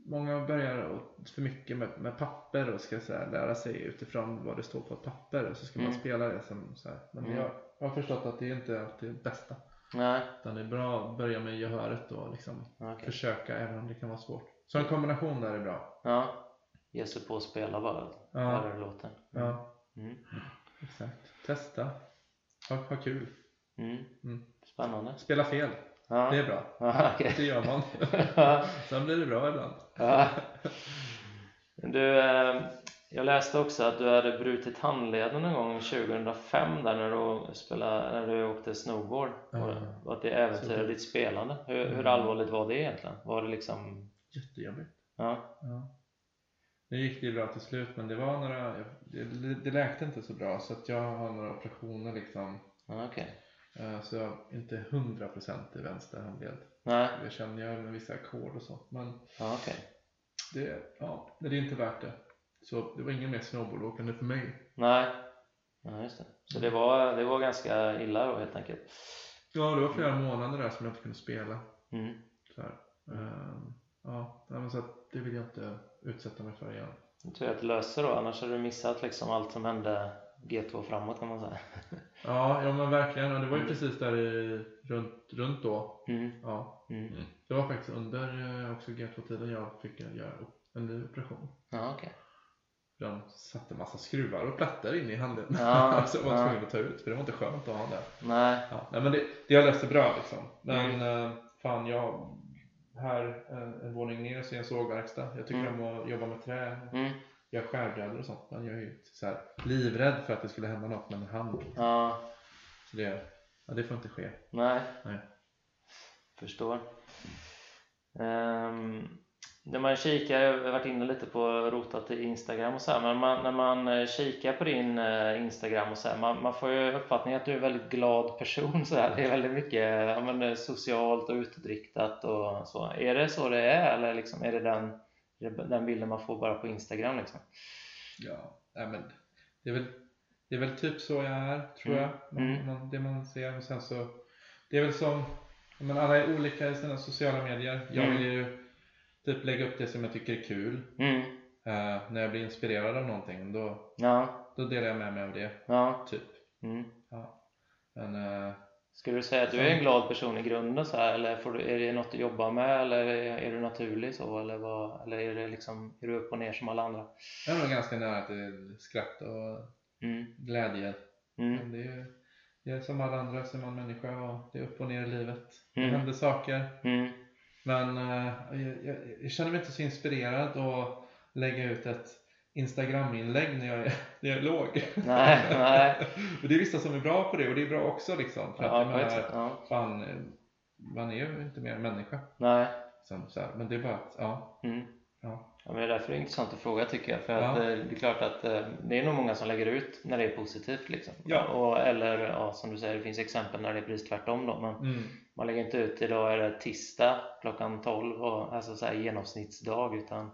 [SPEAKER 3] många börjar för mycket med, med papper och ska så här, lära sig utifrån vad det står på ett papper och så ska man
[SPEAKER 1] Mm.
[SPEAKER 3] spela det som så här. Men
[SPEAKER 1] Mm.
[SPEAKER 3] jag, jag har förstått att det är inte alltid det bästa.
[SPEAKER 1] Nej,
[SPEAKER 3] Utan det är bra att börja med gehöret och liksom
[SPEAKER 1] okej.
[SPEAKER 3] försöka även om det kan vara svårt. Så en kombination där är bra.
[SPEAKER 1] Ja. Ge sig på att spela bara.
[SPEAKER 3] Ja.
[SPEAKER 1] Höra hur det låter.
[SPEAKER 3] Ja,
[SPEAKER 1] Mm.
[SPEAKER 3] exakt. Testa. Ha, ha kul.
[SPEAKER 1] Mm.
[SPEAKER 3] Mm.
[SPEAKER 1] Spännande.
[SPEAKER 3] Spela fel.
[SPEAKER 1] Ja.
[SPEAKER 3] Det är bra. *laughs*
[SPEAKER 1] Ja, okej.
[SPEAKER 3] Det gör man. *laughs* Sen blir det bra ibland.
[SPEAKER 1] Ja. Du, eh, jag läste också att du hade brutit handleden någon gång 2005 där när du, spelade, när du åkte snowboard och, att det äventyrade ditt spelande. Hur, hur
[SPEAKER 3] Mm.
[SPEAKER 1] allvarligt var det egentligen? Var det liksom...
[SPEAKER 3] Jättejobbigt.
[SPEAKER 1] Ja,
[SPEAKER 3] Ja. Nu gick det ju bra till slut men det var några, det, det läkte inte så bra så att jag har några operationer liksom.
[SPEAKER 1] okej.
[SPEAKER 3] Eh, Så jag är inte 100% i vänster handled.
[SPEAKER 1] Nej,
[SPEAKER 3] Jag känner jag med vissa ackord och sånt men
[SPEAKER 1] ja, okej.
[SPEAKER 3] det, ja, det är inte värt det. Så det var ingen mer snowboardåkande för mig.
[SPEAKER 1] Nej, ja, just det. Så det var, det var ganska illa då helt enkelt.
[SPEAKER 3] Ja, det var flera månader där som jag inte kunde spela.
[SPEAKER 1] Mm.
[SPEAKER 3] Så. Ehm, ja, men så att det vill jag inte utsätta mig för igen.
[SPEAKER 1] Jag tror att det löser då, annars hade du missat liksom allt som hände G2 framåt kan man säga. *laughs*
[SPEAKER 3] Ja, ja men verkligen. Och det var ju precis där i, runt, runt då.
[SPEAKER 1] Mm.
[SPEAKER 3] Ja,
[SPEAKER 1] Mm.
[SPEAKER 3] det var faktiskt under eh, också G2-tiden jag fick göra en ny operation.
[SPEAKER 1] Ja, okej.
[SPEAKER 3] De satte massa skruvar och plattor in i handen.
[SPEAKER 1] Ja, *laughs*
[SPEAKER 3] så jag var
[SPEAKER 1] ja.
[SPEAKER 3] tvungen att ta ut för det var inte skönt att ha där.
[SPEAKER 1] Nej.
[SPEAKER 3] Ja, nej, men det, det har löst sig bra liksom. Men
[SPEAKER 1] Mm.
[SPEAKER 3] eh, fan, jag här en, en våning ner så är en sågverkstad. Jag tycker
[SPEAKER 1] Mm.
[SPEAKER 3] om att jobba med trä.
[SPEAKER 1] Mm.
[SPEAKER 3] Jag skärbrädor och sånt. Men jag är ju så här livrädd för att det skulle hända något med min hand.
[SPEAKER 1] Ja,
[SPEAKER 3] Så det, ja, det får inte ske.
[SPEAKER 1] nej.
[SPEAKER 3] Nej.
[SPEAKER 1] Förstår. Um, när man kikar, jag har varit inne lite på rotat i Instagram och så här, men man, när man eh, kikar på din eh, Instagram och så här, man, man får ju uppfattningen att du är en väldigt glad person så här. Det är väldigt mycket ja, men, eh, socialt och utåtriktat och så. Är det så det är eller liksom, är det den, den bilden man får bara på Instagram liksom?
[SPEAKER 3] Ja, men det är väl, det är väl typ så jag är, tror
[SPEAKER 1] Mm.
[SPEAKER 3] jag. Man,
[SPEAKER 1] Mm.
[SPEAKER 3] man, det man ser. Och sen så, det är väl som, men alla är olika i sina sociala medier. Jag
[SPEAKER 1] Mm.
[SPEAKER 3] vill ju typ lägga upp det som jag tycker är kul.
[SPEAKER 1] Mm.
[SPEAKER 3] Eh, när jag blir inspirerad av någonting, då,
[SPEAKER 1] Ja,
[SPEAKER 3] då delar jag med mig av det.
[SPEAKER 1] ja.
[SPEAKER 3] Typ.
[SPEAKER 1] Mm.
[SPEAKER 3] Men eh,
[SPEAKER 1] Skulle du säga att du är en glad person i grunden så här, eller får du, är det något du jobbar med eller är, du naturlig så eller, vad, eller är, det liksom, är du upp och ner som alla andra?
[SPEAKER 3] jag är nog ganska nära till skratt och
[SPEAKER 1] Mm.
[SPEAKER 3] glädje.
[SPEAKER 1] Mm.
[SPEAKER 3] Det är, det är som alla andra är man människa och det är upp och ner i livet. Det
[SPEAKER 1] Mm.
[SPEAKER 3] händer saker. Men eh, jag, jag, känner mig inte så inspirerad att lägga ut ett Instagram-inlägg när jag är, *laughs* när jag är låg.
[SPEAKER 1] Nej, nej. *laughs*
[SPEAKER 3] och det är vissa som är bra på det och det är bra också liksom. För att
[SPEAKER 1] Ja, ett
[SPEAKER 3] menar,
[SPEAKER 1] sätt. Ja.
[SPEAKER 3] fan, eh, man är ju inte mer än människa.
[SPEAKER 1] Nej.
[SPEAKER 3] Som, så här. Men det är bara att, ja,
[SPEAKER 1] Mm.
[SPEAKER 3] Ja.
[SPEAKER 1] Ja, men det är därför det är intressant att fråga tycker jag. För att
[SPEAKER 3] Ja.
[SPEAKER 1] eh, det är klart att eh, det är nog många som lägger ut när det är positivt. Liksom.
[SPEAKER 3] Ja.
[SPEAKER 1] Och, eller ja, som du säger, det finns exempel när det är precis tvärtom. Då, men
[SPEAKER 3] Mm.
[SPEAKER 1] man lägger inte ut idag är det tisdag klockan 12, och, alltså så här genomsnittsdag. Utan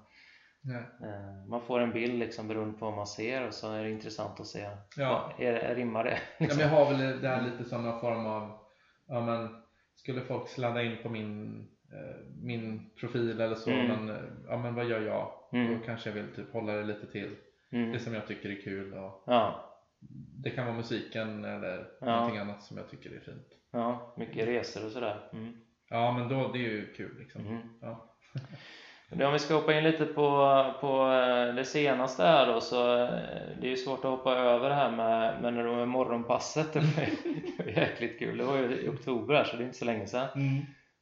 [SPEAKER 1] eh, man får en bild liksom, beroende på vad man ser och så är det intressant att se.
[SPEAKER 3] Ja.
[SPEAKER 1] Vad, är, är, rimmar det?
[SPEAKER 3] Ja, men jag har väl det här lite som någon form av, ja men skulle folk sladda in på min, min profil eller så,
[SPEAKER 1] Mm.
[SPEAKER 3] men, eh, ja men vad gör jag?
[SPEAKER 1] Mm.
[SPEAKER 3] Då kanske jag vill typ hålla det lite till
[SPEAKER 1] Mm.
[SPEAKER 3] det som jag tycker är kul och
[SPEAKER 1] Ja,
[SPEAKER 3] det kan vara musiken eller
[SPEAKER 1] Ja.
[SPEAKER 3] någonting annat som jag tycker är fint.
[SPEAKER 1] ja, mycket resor och sådär. Mm.
[SPEAKER 3] Ja men då, det är ju kul liksom.
[SPEAKER 1] Mhm.
[SPEAKER 3] Ja.
[SPEAKER 1] Om vi ska hoppa in lite på, på eh, det senaste här då så eh, det är ju svårt att hoppa över det här med, med, när det var morgonpasset. *laughs* Det var ju- det var jäkligt kul. Det var ju i oktober här så det är inte så länge sedan.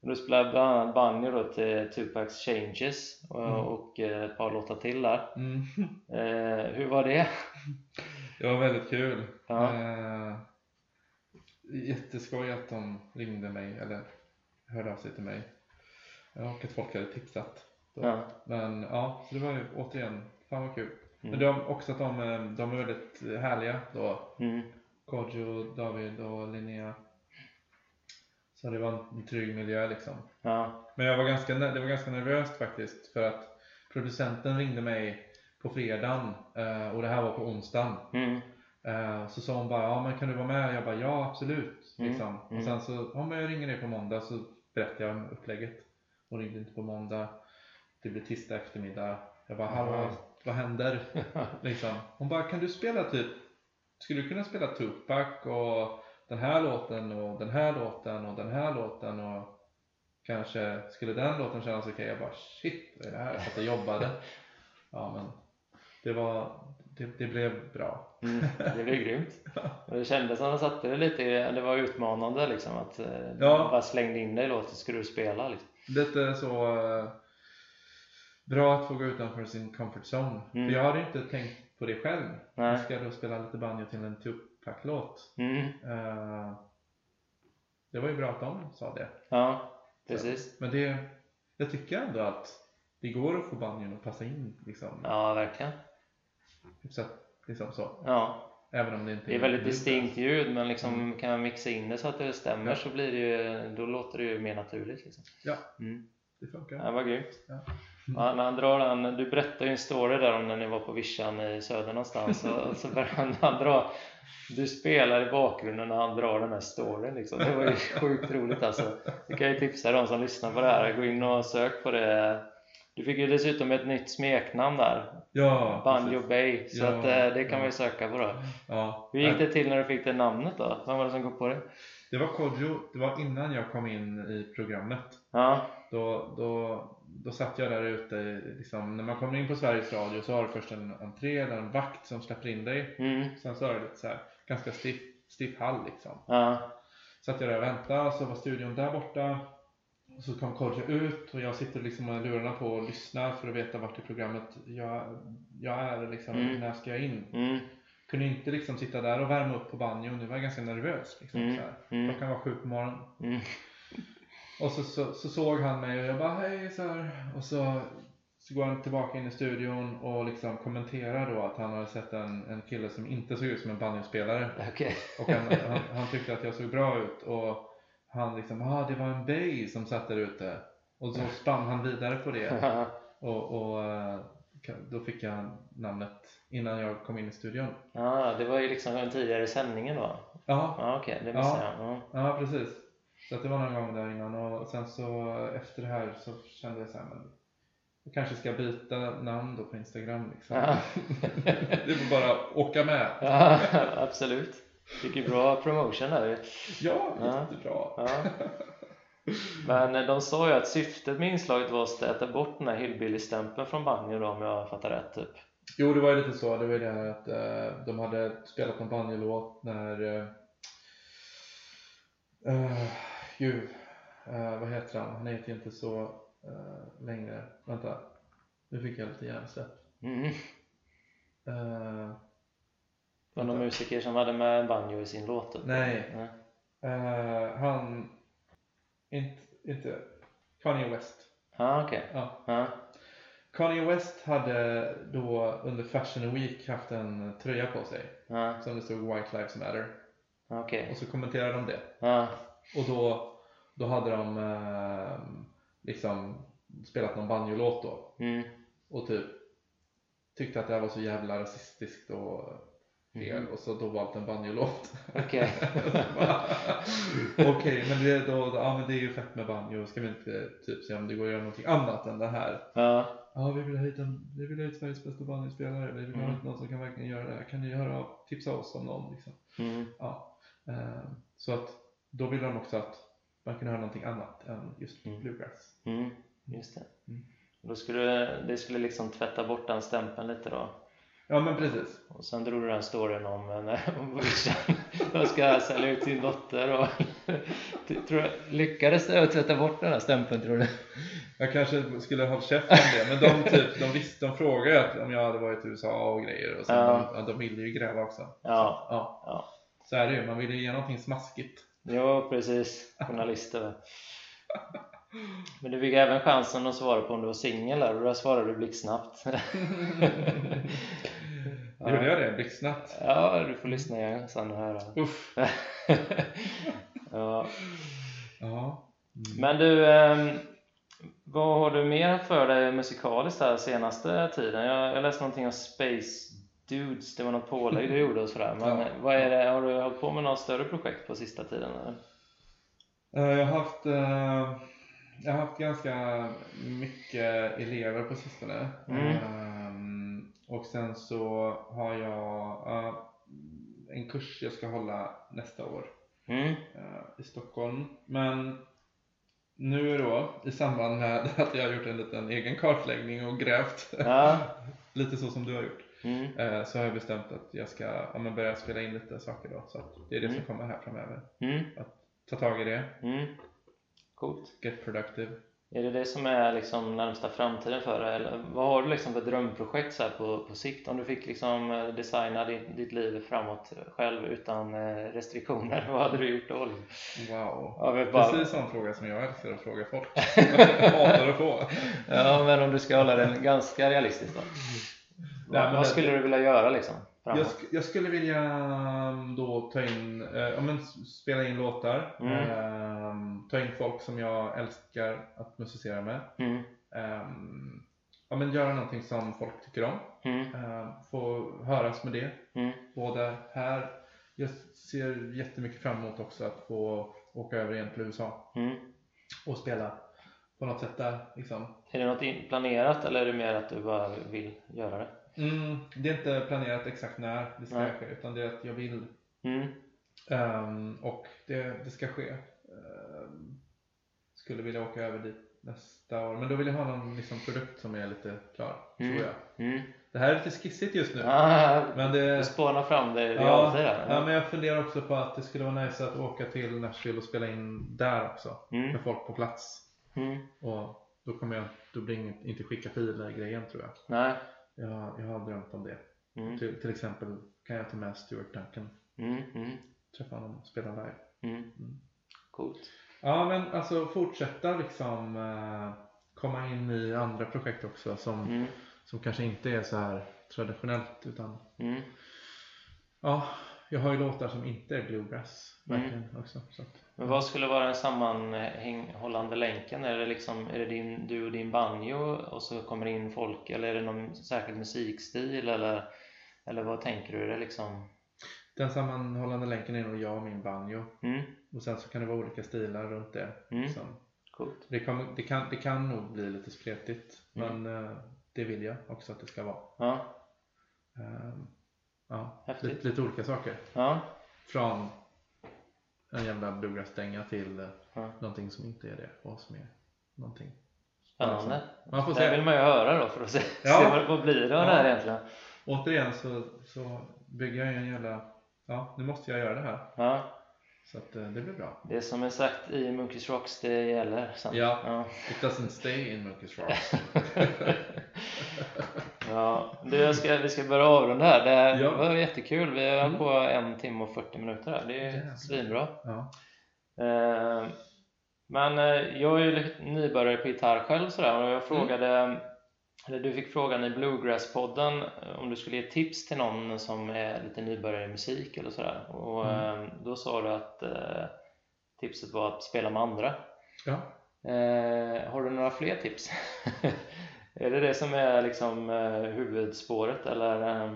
[SPEAKER 1] Du spelade bland annat banjo då till Tupacs Changes och,
[SPEAKER 3] Mm.
[SPEAKER 1] och eh, ett par låtar till där.
[SPEAKER 3] Mm. *laughs*
[SPEAKER 1] Eh, hur var det?
[SPEAKER 3] Det var väldigt kul.
[SPEAKER 1] Ja.
[SPEAKER 3] Eh, jätteskoj att de ringde mig eller hörde av sig till mig. Och att folk hade tipsat.
[SPEAKER 1] Ja.
[SPEAKER 3] Men ja, så det var ju återigen, fan vad kul.
[SPEAKER 1] Mm.
[SPEAKER 3] Men de, också att de, eh, de är väldigt härliga då.
[SPEAKER 1] Mm.
[SPEAKER 3] Kodjo, David och Linnea. Så det var en trygg miljö liksom.
[SPEAKER 1] Ja.
[SPEAKER 3] Men jag var ganska, det var ganska nervöst faktiskt för att producenten ringde mig på fredagen eh, och det här var på onsdagen.
[SPEAKER 1] Mm.
[SPEAKER 3] Eh, Så sa hon bara, ja men kan du vara med? Jag bara, ja absolut.
[SPEAKER 1] Mm,
[SPEAKER 3] Liksom. Och
[SPEAKER 1] mm.
[SPEAKER 3] sen så, ja men jag ringer dig på måndag så berättade jag om upplägget. Hon ringde inte på måndag. Det blir tisdag eftermiddag. Jag bara, hallå,
[SPEAKER 1] Mm.
[SPEAKER 3] vad händer? *laughs* liksom. Hon bara, kan du spela typ, skulle du kunna spela Tupac och den här låten och den här låten och den här låten och kanske skulle den låten kännas okej? Jag bara, shit, vad är det här? Jag satt och jobbade. *laughs* Ja men, det var, det, det blev bra.
[SPEAKER 1] Mm. Det blev grymt. Och det kändes som att de satte det lite, det var utmanande liksom att eh,
[SPEAKER 3] Ja.
[SPEAKER 1] de bara slängde in dig i låten skulle du spela liksom.
[SPEAKER 3] lite så eh, bra att få gå utanför sin comfort zone.
[SPEAKER 1] Mm.
[SPEAKER 3] För jag hade inte tänkt på det själv.
[SPEAKER 1] Nej.
[SPEAKER 3] Jag ska då spela lite banjo till en Tupac-låt.
[SPEAKER 1] Mm.
[SPEAKER 3] Eh, det var ju bra att de sa det.
[SPEAKER 1] Ja, precis.
[SPEAKER 3] Men det, jag tycker ändå att det går att få banjon att passa in liksom.
[SPEAKER 1] Ja, verkligen.
[SPEAKER 3] Hyfsat, liksom så.
[SPEAKER 1] Ja,
[SPEAKER 3] Även om det inte
[SPEAKER 1] det är väldigt distinkt ljud men liksom kan man mixa in det så att det stämmer
[SPEAKER 3] Ja.
[SPEAKER 1] så blir det ju, då låter det ju mer naturligt liksom.
[SPEAKER 3] Ja,
[SPEAKER 1] Mm.
[SPEAKER 3] Det funkar.
[SPEAKER 1] Ja, vad grymt.
[SPEAKER 3] Ja.
[SPEAKER 1] När han drar den, du berättade ju en story där om när ni var på vischan i söder någonstans och *laughs* så börjar han, han dra du spelar i bakgrunden när han drar den här storyn liksom. Det var ju sjukt roligt alltså. Det kan jag ju tipsa de som lyssnar på det här, gå in och sök på det. Du fick ju dessutom ett nytt smeknamn där,
[SPEAKER 3] Ja,
[SPEAKER 1] Banjo
[SPEAKER 3] precis.
[SPEAKER 1] Bay, så
[SPEAKER 3] Ja,
[SPEAKER 1] att, eh, det kan
[SPEAKER 3] ja.
[SPEAKER 1] man ju söka på då.
[SPEAKER 3] Ja.
[SPEAKER 1] Hur gick det till när du fick det namnet då? Vem var det som kom på det?
[SPEAKER 3] Det var Kodjo, det var innan jag kom in i programmet.
[SPEAKER 1] Ja,
[SPEAKER 3] Då, då, då satt jag där ute, liksom, när man kommer in på Sveriges Radio så har du först en entré där en vakt som släpper in dig.
[SPEAKER 1] mm,
[SPEAKER 3] Sen så är det lite så här, ganska stiff, stiff hall liksom.
[SPEAKER 1] ja,
[SPEAKER 3] Satt jag där och väntade och så var studion där borta. Och så kom Kodjo ut och jag sitter liksom med lurarna på och lyssnar för att veta vart i programmet jag, jag är liksom,
[SPEAKER 1] Mm.
[SPEAKER 3] när ska jag in?
[SPEAKER 1] mm,
[SPEAKER 3] Kunde inte liksom sitta där och värma upp på banjon, nu var jag ganska nervös. Liksom,
[SPEAKER 1] Mm.
[SPEAKER 3] så här.
[SPEAKER 1] Mm.
[SPEAKER 3] Klockan var sju på morgonen.
[SPEAKER 1] mm,
[SPEAKER 3] Och så, så, så såg han mig och jag bara hej så här. Och så, så går han tillbaka in i studion och liksom kommenterar då att han hade sett en, en kille som inte såg ut som en banjospelare.
[SPEAKER 1] okej.
[SPEAKER 3] Och han, han, han tyckte att jag såg bra ut och han liksom, ah det var en bay som satt där ute. Och så *laughs* spann han vidare på det. Och, och eh, då fick jag namnet innan jag kom in i studion.
[SPEAKER 1] Ja, det var ju liksom den tidigare sändningen då.
[SPEAKER 3] Ja,
[SPEAKER 1] Ja, okej, det missade jag. Ja.
[SPEAKER 3] ja precis. Så att det var någon gång där innan och sen så efter det här så kände jag så här, men jag kanske ska byta namn då på Instagram liksom.
[SPEAKER 1] Ja. *laughs*
[SPEAKER 3] det får bara åka med.
[SPEAKER 1] Ja, absolut. Fick ju bra promotion där ju.
[SPEAKER 3] Ja,
[SPEAKER 1] Ja.
[SPEAKER 3] jättebra.
[SPEAKER 1] Ja. Men eh, de sa ju att syftet med inslaget var att stäta bort den här hillbilly-stämpeln från banjo då, om jag fattar rätt typ.
[SPEAKER 3] Jo, det var ju lite så. Det var ju det här att eh, de hade spelat en banjolåt när eh, ju, eh, vad heter han? Han heter ju inte så eh, längre. Vänta, nu fick jag lite hjärnsläpp.
[SPEAKER 1] Mm.
[SPEAKER 3] Eh,
[SPEAKER 1] Var någon musiker som hade med banjo i sin låt? Typ?
[SPEAKER 3] Nej.
[SPEAKER 1] Nej.
[SPEAKER 3] eh, han, inte, inte, Kanye West.
[SPEAKER 1] Ja, okej.
[SPEAKER 3] Ja.
[SPEAKER 1] Ja.
[SPEAKER 3] Kanye West hade då under Fashion Week haft en tröja på sig
[SPEAKER 1] Ja,
[SPEAKER 3] som det stod White Lives Matter.
[SPEAKER 1] okej.
[SPEAKER 3] Och så kommenterade de det.
[SPEAKER 1] Ja,
[SPEAKER 3] Och då, då hade de eh, liksom spelat någon banjolåt då.
[SPEAKER 1] mm,
[SPEAKER 3] Och typ tyckte att det här var så jävla rasistiskt och fel. Och så då valt en banjolåt.
[SPEAKER 1] okej. *laughs*
[SPEAKER 3] Okej, men, det, då, ja, men det är ju fett med banjo. Ska vi inte typ se om det går att göra någonting annat än det här?
[SPEAKER 1] Ja,
[SPEAKER 3] Ja, vi vill ha hit, en, vi vill ha hit Sveriges bästa banjospelare. Vi vill ha
[SPEAKER 1] Mm.
[SPEAKER 3] hit någon som kan verkligen göra det här. Kan ni höra tipsa oss om någon? Liksom.
[SPEAKER 1] mm,
[SPEAKER 3] Ja. Eh, så att då ville de också att man kunde höra någonting annat än just
[SPEAKER 1] Mm.
[SPEAKER 3] bluegrass.
[SPEAKER 1] mm, just det.
[SPEAKER 3] Mm.
[SPEAKER 1] Då skulle, det skulle liksom tvätta bort den stämpeln lite då.
[SPEAKER 3] Ja, men precis.
[SPEAKER 1] Och sen drog du den storyn om, eh, *laughs* om brorsan. *laughs* De ska sälja ut sin dotter och *laughs* tror, du- lyckades tvätta bort den här stämpeln tror du?
[SPEAKER 3] Jag kanske skulle ha käft om det, men de, typ, de, visste, de frågade ju om jag hade varit i USA och grejer och så,
[SPEAKER 1] Ja.
[SPEAKER 3] de, de ville ju gräva också.
[SPEAKER 1] Ja,
[SPEAKER 3] Ja,
[SPEAKER 1] ja.
[SPEAKER 3] så är det ju. Man vill ju ge någonting smaskigt.
[SPEAKER 1] Jo, precis. Journalister. Men du fick även chansen att svara på om du var singel där och där svarade du blixtsnabbt.
[SPEAKER 3] Gjorde jag det blixtsnabbt?
[SPEAKER 1] Ja, du får lyssna igen sen och höra.
[SPEAKER 3] Uff. *laughs*
[SPEAKER 1] ja.
[SPEAKER 3] Ja.
[SPEAKER 1] Men du, ehm, vad har du mer för dig musikaliskt här senaste tiden? Jag, jag läste någonting om Space Dudes, det var något pålägg du gjorde och sådär. Men
[SPEAKER 3] Ja.
[SPEAKER 1] vad är det, har du hållit på med något större projekt på sista tiden? Eller?
[SPEAKER 3] Eh, Jag har haft, eh, jag har haft ganska mycket elever på sistone.
[SPEAKER 1] Mm.
[SPEAKER 3] Och sen så har jag eh, en kurs jag ska hålla nästa år
[SPEAKER 1] Mm,
[SPEAKER 3] eh, i Stockholm. Men nu då i samband med *laughs* att jag har gjort en liten egen kartläggning och grävt
[SPEAKER 1] ja. *laughs*
[SPEAKER 3] lite så som du har gjort
[SPEAKER 1] Mm,
[SPEAKER 3] eh, så har jag bestämt att jag ska ja, men börja spela in lite saker då. Så att det är det som
[SPEAKER 1] Mm.
[SPEAKER 3] kommer här framöver.
[SPEAKER 1] mm,
[SPEAKER 3] Ta tag i det,
[SPEAKER 1] mm. Coolt.
[SPEAKER 3] get productive.
[SPEAKER 1] Är det det som är liksom närmsta framtiden för dig? Eller vad har du liksom för drömprojekt så här på, på sikt? Om du fick liksom eh, designa ditt, ditt liv framåt själv utan eh, restriktioner, *laughs* vad hade du gjort då?
[SPEAKER 3] Wow.
[SPEAKER 1] Ja, bara,
[SPEAKER 3] Precis sån fråga som jag älskar att fråga folk. jag *laughs* hatar att få.
[SPEAKER 1] ja, men om du ska hålla den ganska realistisk då?
[SPEAKER 3] Nej, men
[SPEAKER 1] vad
[SPEAKER 3] det-
[SPEAKER 1] skulle du vilja göra liksom?
[SPEAKER 3] Jag, sk- jag skulle vilja um, då ta in, eh, ja, men spela in låtar.
[SPEAKER 1] Mm.
[SPEAKER 3] ehm, ta in folk som jag älskar att musicera med.
[SPEAKER 1] Mm,
[SPEAKER 3] Ehm, ja, men göra någonting som folk tycker om.
[SPEAKER 1] mm,
[SPEAKER 3] Ehm, få höras med det.
[SPEAKER 1] mm,
[SPEAKER 3] Både här, jag ser jättemycket fram emot också att få åka över igen till USA
[SPEAKER 1] mm.
[SPEAKER 3] och spela på något sätt där. Liksom.
[SPEAKER 1] Är det något planerat eller är det mer att du bara vill göra det?
[SPEAKER 3] Mm, det är inte planerat exakt när det ska
[SPEAKER 1] Nej.
[SPEAKER 3] ske utan det är att jag vill
[SPEAKER 1] Mm,
[SPEAKER 3] Ehm, och det, det ska ske. Ehm, skulle vilja åka över dit nästa år. Men då vill jag ha någon liksom, produkt som är lite klar,
[SPEAKER 1] Mm.
[SPEAKER 3] tror jag.
[SPEAKER 1] mm.
[SPEAKER 3] Det här är lite skissigt just nu.
[SPEAKER 1] Ah,
[SPEAKER 3] Men
[SPEAKER 1] du
[SPEAKER 3] det,
[SPEAKER 1] spånar fram det i
[SPEAKER 3] ja,
[SPEAKER 1] här.
[SPEAKER 3] ja, men jag funderar också på att det skulle vara nice att åka till Nashville och spela in där också.
[SPEAKER 1] Mm,
[SPEAKER 3] Med folk på plats.
[SPEAKER 1] mm.
[SPEAKER 3] Och då kommer jag, då blir inget, inte skicka filer grejen tror jag.
[SPEAKER 1] Nej.
[SPEAKER 3] Jag, jag har drömt om det.
[SPEAKER 1] Mm,
[SPEAKER 3] Till, till exempel kan jag ta med Stuart Duncan.
[SPEAKER 1] mm, mm,
[SPEAKER 3] Träffa honom och spela live.
[SPEAKER 1] mm.
[SPEAKER 3] Mm.
[SPEAKER 1] Coolt.
[SPEAKER 3] Ja men alltså fortsätta liksom eh, komma in i andra projekt också som,
[SPEAKER 1] Mm,
[SPEAKER 3] som kanske inte är så här traditionellt utan
[SPEAKER 1] mm,
[SPEAKER 3] ja, jag har ju låtar som inte är bluegrass
[SPEAKER 1] Mm.
[SPEAKER 3] verkligen också. Så
[SPEAKER 1] Men vad skulle vara den sammanhållande länken? Är det liksom, är det din, du och din banjo och så kommer det in folk eller är det någon särskild musikstil eller, eller vad tänker du? Är det liksom
[SPEAKER 3] den sammanhållande länken är nog jag och min banjo
[SPEAKER 1] mm,
[SPEAKER 3] och sen så kan det vara olika stilar runt det.
[SPEAKER 1] Mm.
[SPEAKER 3] Liksom.
[SPEAKER 1] coolt?
[SPEAKER 3] Det, kommer, det, kan, det kan nog bli lite spretigt
[SPEAKER 1] Mm.
[SPEAKER 3] men eh, det vill jag också att det ska vara.
[SPEAKER 1] Ja,
[SPEAKER 3] Ehm, ja,
[SPEAKER 1] Häftigt.
[SPEAKER 3] lite, lite olika saker.
[SPEAKER 1] ja,
[SPEAKER 3] Från en jävla bluegrass-dänga till eh,
[SPEAKER 1] ja.
[SPEAKER 3] någonting som inte är det och som är någonting.
[SPEAKER 1] Spännande.
[SPEAKER 3] Man får
[SPEAKER 1] Det
[SPEAKER 3] se.
[SPEAKER 1] vill man ju höra då för att se,
[SPEAKER 3] Ja.
[SPEAKER 1] se vad, vad blir det av det här
[SPEAKER 3] Ja.
[SPEAKER 1] egentligen.
[SPEAKER 3] Återigen så, så bygger jag en jävla, ja nu måste jag göra det här.
[SPEAKER 1] Ja,
[SPEAKER 3] Så att eh, det blir bra.
[SPEAKER 1] det som är sagt i Monkeys Rocks det gäller sen.
[SPEAKER 3] Ja.
[SPEAKER 1] ja.
[SPEAKER 3] It doesn't stay in Monkeys Rocks. *laughs* *laughs*
[SPEAKER 1] Ja, du, jag ska, vi ska börja avrunda här. Det här
[SPEAKER 3] Ja.
[SPEAKER 1] var jättekul. Vi har
[SPEAKER 3] Mm.
[SPEAKER 1] mm. på en timme och 40 minuter här. Det är
[SPEAKER 3] Jävlar.
[SPEAKER 1] svinbra.
[SPEAKER 3] Ja.
[SPEAKER 1] Eh, Men eh, jag är ju nybörjare på gitarr själv sådär och jag frågade eller du fick frågan i Bluegrass-podden eh, om du skulle ge tips till någon som är lite nybörjare i musik eller sådär och
[SPEAKER 3] Mm.
[SPEAKER 1] eh, då sa du att eh, tipset var att spela med andra
[SPEAKER 3] Ja.
[SPEAKER 1] har du några fler tips? *laughs* är det det som är liksom eh, huvudspåret eller? Eh,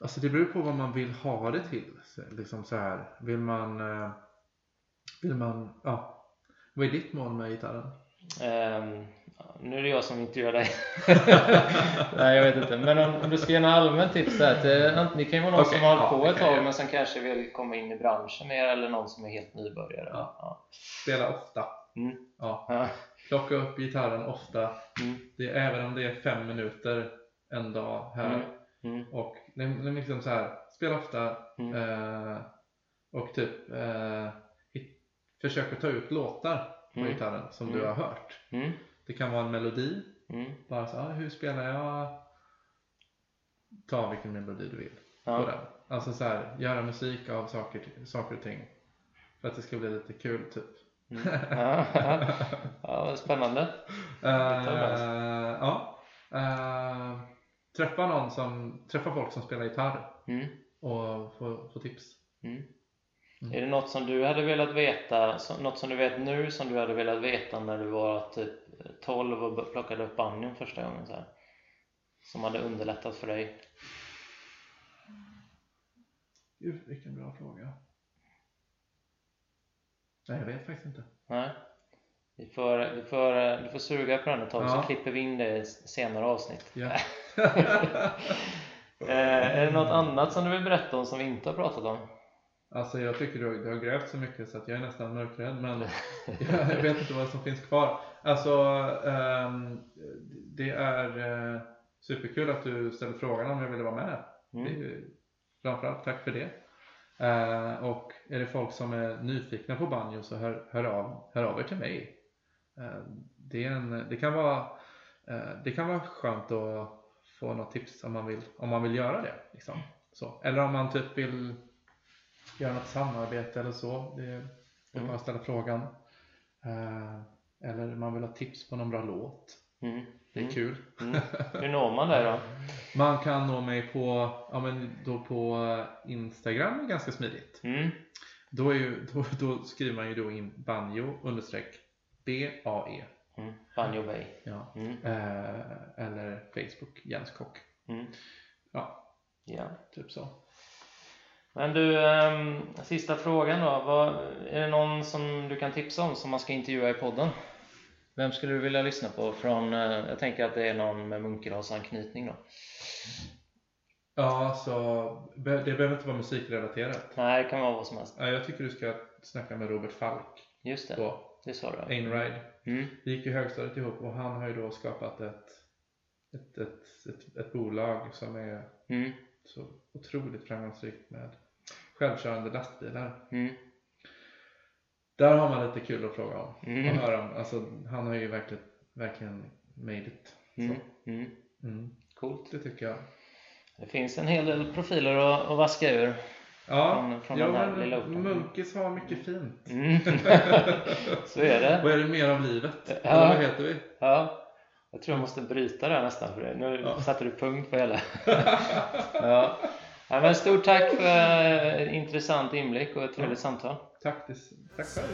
[SPEAKER 3] Alltså det beror på vad man vill ha det till. Liksom så här. Vill man... eh, Vill man... Ja. Vad är ditt mål med gitarren?
[SPEAKER 1] Ehm, nu är det jag som intervjuar dig. *laughs* Nej, jag vet inte. Men om, om du ska ge några allmänt tips där till, det kan ju vara någon
[SPEAKER 3] Okej,
[SPEAKER 1] som har hållit
[SPEAKER 3] ja,
[SPEAKER 1] på ett tag men som kanske vill komma in i branschen mer eller någon som är helt nybörjare.
[SPEAKER 3] Ja.
[SPEAKER 1] Ja.
[SPEAKER 3] Spela ofta.
[SPEAKER 1] Mm.
[SPEAKER 3] Ja. Plocka upp gitarren ofta.
[SPEAKER 1] Mm.
[SPEAKER 3] Det även om det är fem minuter en dag här.
[SPEAKER 1] Mm. Mm.
[SPEAKER 3] Och liksom så här. Spela ofta.
[SPEAKER 1] Mm.
[SPEAKER 3] Eh, och typ eh, hit, försök att ta ut låtar på
[SPEAKER 1] Mm.
[SPEAKER 3] gitarren som du har hört. Det kan vara en melodi. Bara så, ah, hur spelar jag? Ta vilken melodi du vill på
[SPEAKER 1] Ja.
[SPEAKER 3] den. Alltså så här, göra musik av saker, saker och ting. För att det ska bli lite kul typ.
[SPEAKER 1] Mm. Ja. *laughs* Ja. *laughs* ja, spännande.
[SPEAKER 3] Eh, ja. Eh, träffa någon som, träffa folk som spelar gitarr
[SPEAKER 1] Mm.
[SPEAKER 3] och få, få tips.
[SPEAKER 1] Mm.
[SPEAKER 3] Mm.
[SPEAKER 1] Är det något som du hade velat veta, något som du vet nu som du hade velat veta när du var typ 12 och plockade upp banjon första gången så här? Som hade underlättat för dig?
[SPEAKER 3] Gud, vilken bra fråga. Nej, jag vet faktiskt inte.
[SPEAKER 1] Nej? Vi får, vi får, du får suga på den ett tag
[SPEAKER 3] Ja.
[SPEAKER 1] så klipper vi in det i senare avsnitt.
[SPEAKER 3] Ja. *laughs*
[SPEAKER 1] Eh, är det något annat som du vill berätta om som vi inte har pratat om?
[SPEAKER 3] Alltså jag tycker du, har- du har grävt så mycket så att jag är nästan mörkrädd men *laughs* jag vet inte vad som finns kvar. Alltså ehm, det är eh, superkul att du ställde frågan om jag ville vara med. Det
[SPEAKER 1] Mm.
[SPEAKER 3] ju framförallt tack för det. Eh, och är det folk som är nyfikna på banjo så hör, hör, av, hör av er till mig. Eh, det, en, det, kan vara, eh, det kan vara skönt att få något tips om man vill, om man vill göra det. Liksom. Så. Eller om man typ vill göra något samarbete eller så. Det, det är
[SPEAKER 1] Mm.
[SPEAKER 3] bara att ställa frågan. Eh, eller man vill ha tips på någon bra låt.
[SPEAKER 1] Mm.
[SPEAKER 3] Det är
[SPEAKER 1] Mm.
[SPEAKER 3] kul.
[SPEAKER 1] Mm. Hur når man dig då? *laughs*
[SPEAKER 3] Man kan nå mig på, ja, men då på Instagram är ganska smidigt.
[SPEAKER 1] Mm.
[SPEAKER 3] Då, är ju, då, då skriver man ju då in banjo understreck B-A-E.
[SPEAKER 1] Mm. Banjo Bay.
[SPEAKER 3] Ja.
[SPEAKER 1] Mm.
[SPEAKER 3] Eh, eller Facebook Jens Kock.
[SPEAKER 1] Mm.
[SPEAKER 3] Ja,
[SPEAKER 1] Ja.
[SPEAKER 3] typ så.
[SPEAKER 1] Men du, ehm, sista frågan då. Vad, är det någon som du kan tipsa om som man ska intervjua i podden? Vem skulle du vilja lyssna på från, eh, jag tänker att det är någon med Munkedalsanknytning då?
[SPEAKER 3] Ja, så be- det behöver inte vara musikrelaterat.
[SPEAKER 1] Nej, det kan vara vad som helst.
[SPEAKER 3] Ja, jag tycker du ska snacka med Robert Falk
[SPEAKER 1] Just det,
[SPEAKER 3] på
[SPEAKER 1] det sa du.
[SPEAKER 3] Einride.
[SPEAKER 1] Mm.
[SPEAKER 3] Vi gick ju högstadiet ihop och han har ju då skapat ett, ett, ett, ett, ett bolag som är
[SPEAKER 1] Mm.
[SPEAKER 3] så otroligt framgångsrikt med självkörande lastbilar.
[SPEAKER 1] Mm.
[SPEAKER 3] Där har man lite kul att fråga om
[SPEAKER 1] Mm.
[SPEAKER 3] höra om. Alltså, han har ju verkligen, verkligen made it.
[SPEAKER 1] Mm.
[SPEAKER 3] Så,
[SPEAKER 1] Mm.
[SPEAKER 3] mm,
[SPEAKER 1] Coolt.
[SPEAKER 3] det tycker jag.
[SPEAKER 1] Det finns en hel del profiler att, att vaska ur.
[SPEAKER 3] Ja,
[SPEAKER 1] Från- från
[SPEAKER 3] ja
[SPEAKER 1] den
[SPEAKER 3] men. Munkis har mycket fint.
[SPEAKER 1] Mm. *laughs* Så är det.
[SPEAKER 3] Vad är det mer av livet?
[SPEAKER 1] Ja.
[SPEAKER 3] Eller vad heter vi?
[SPEAKER 1] Ja, jag tror jag måste bryta där nästan för det. Nu
[SPEAKER 3] Ja.
[SPEAKER 1] satte du punkt på hela. *laughs* ja. Ja, men stort tack för eh, intressant inblick och ett trevligt samtal.
[SPEAKER 3] Tack, tack själv.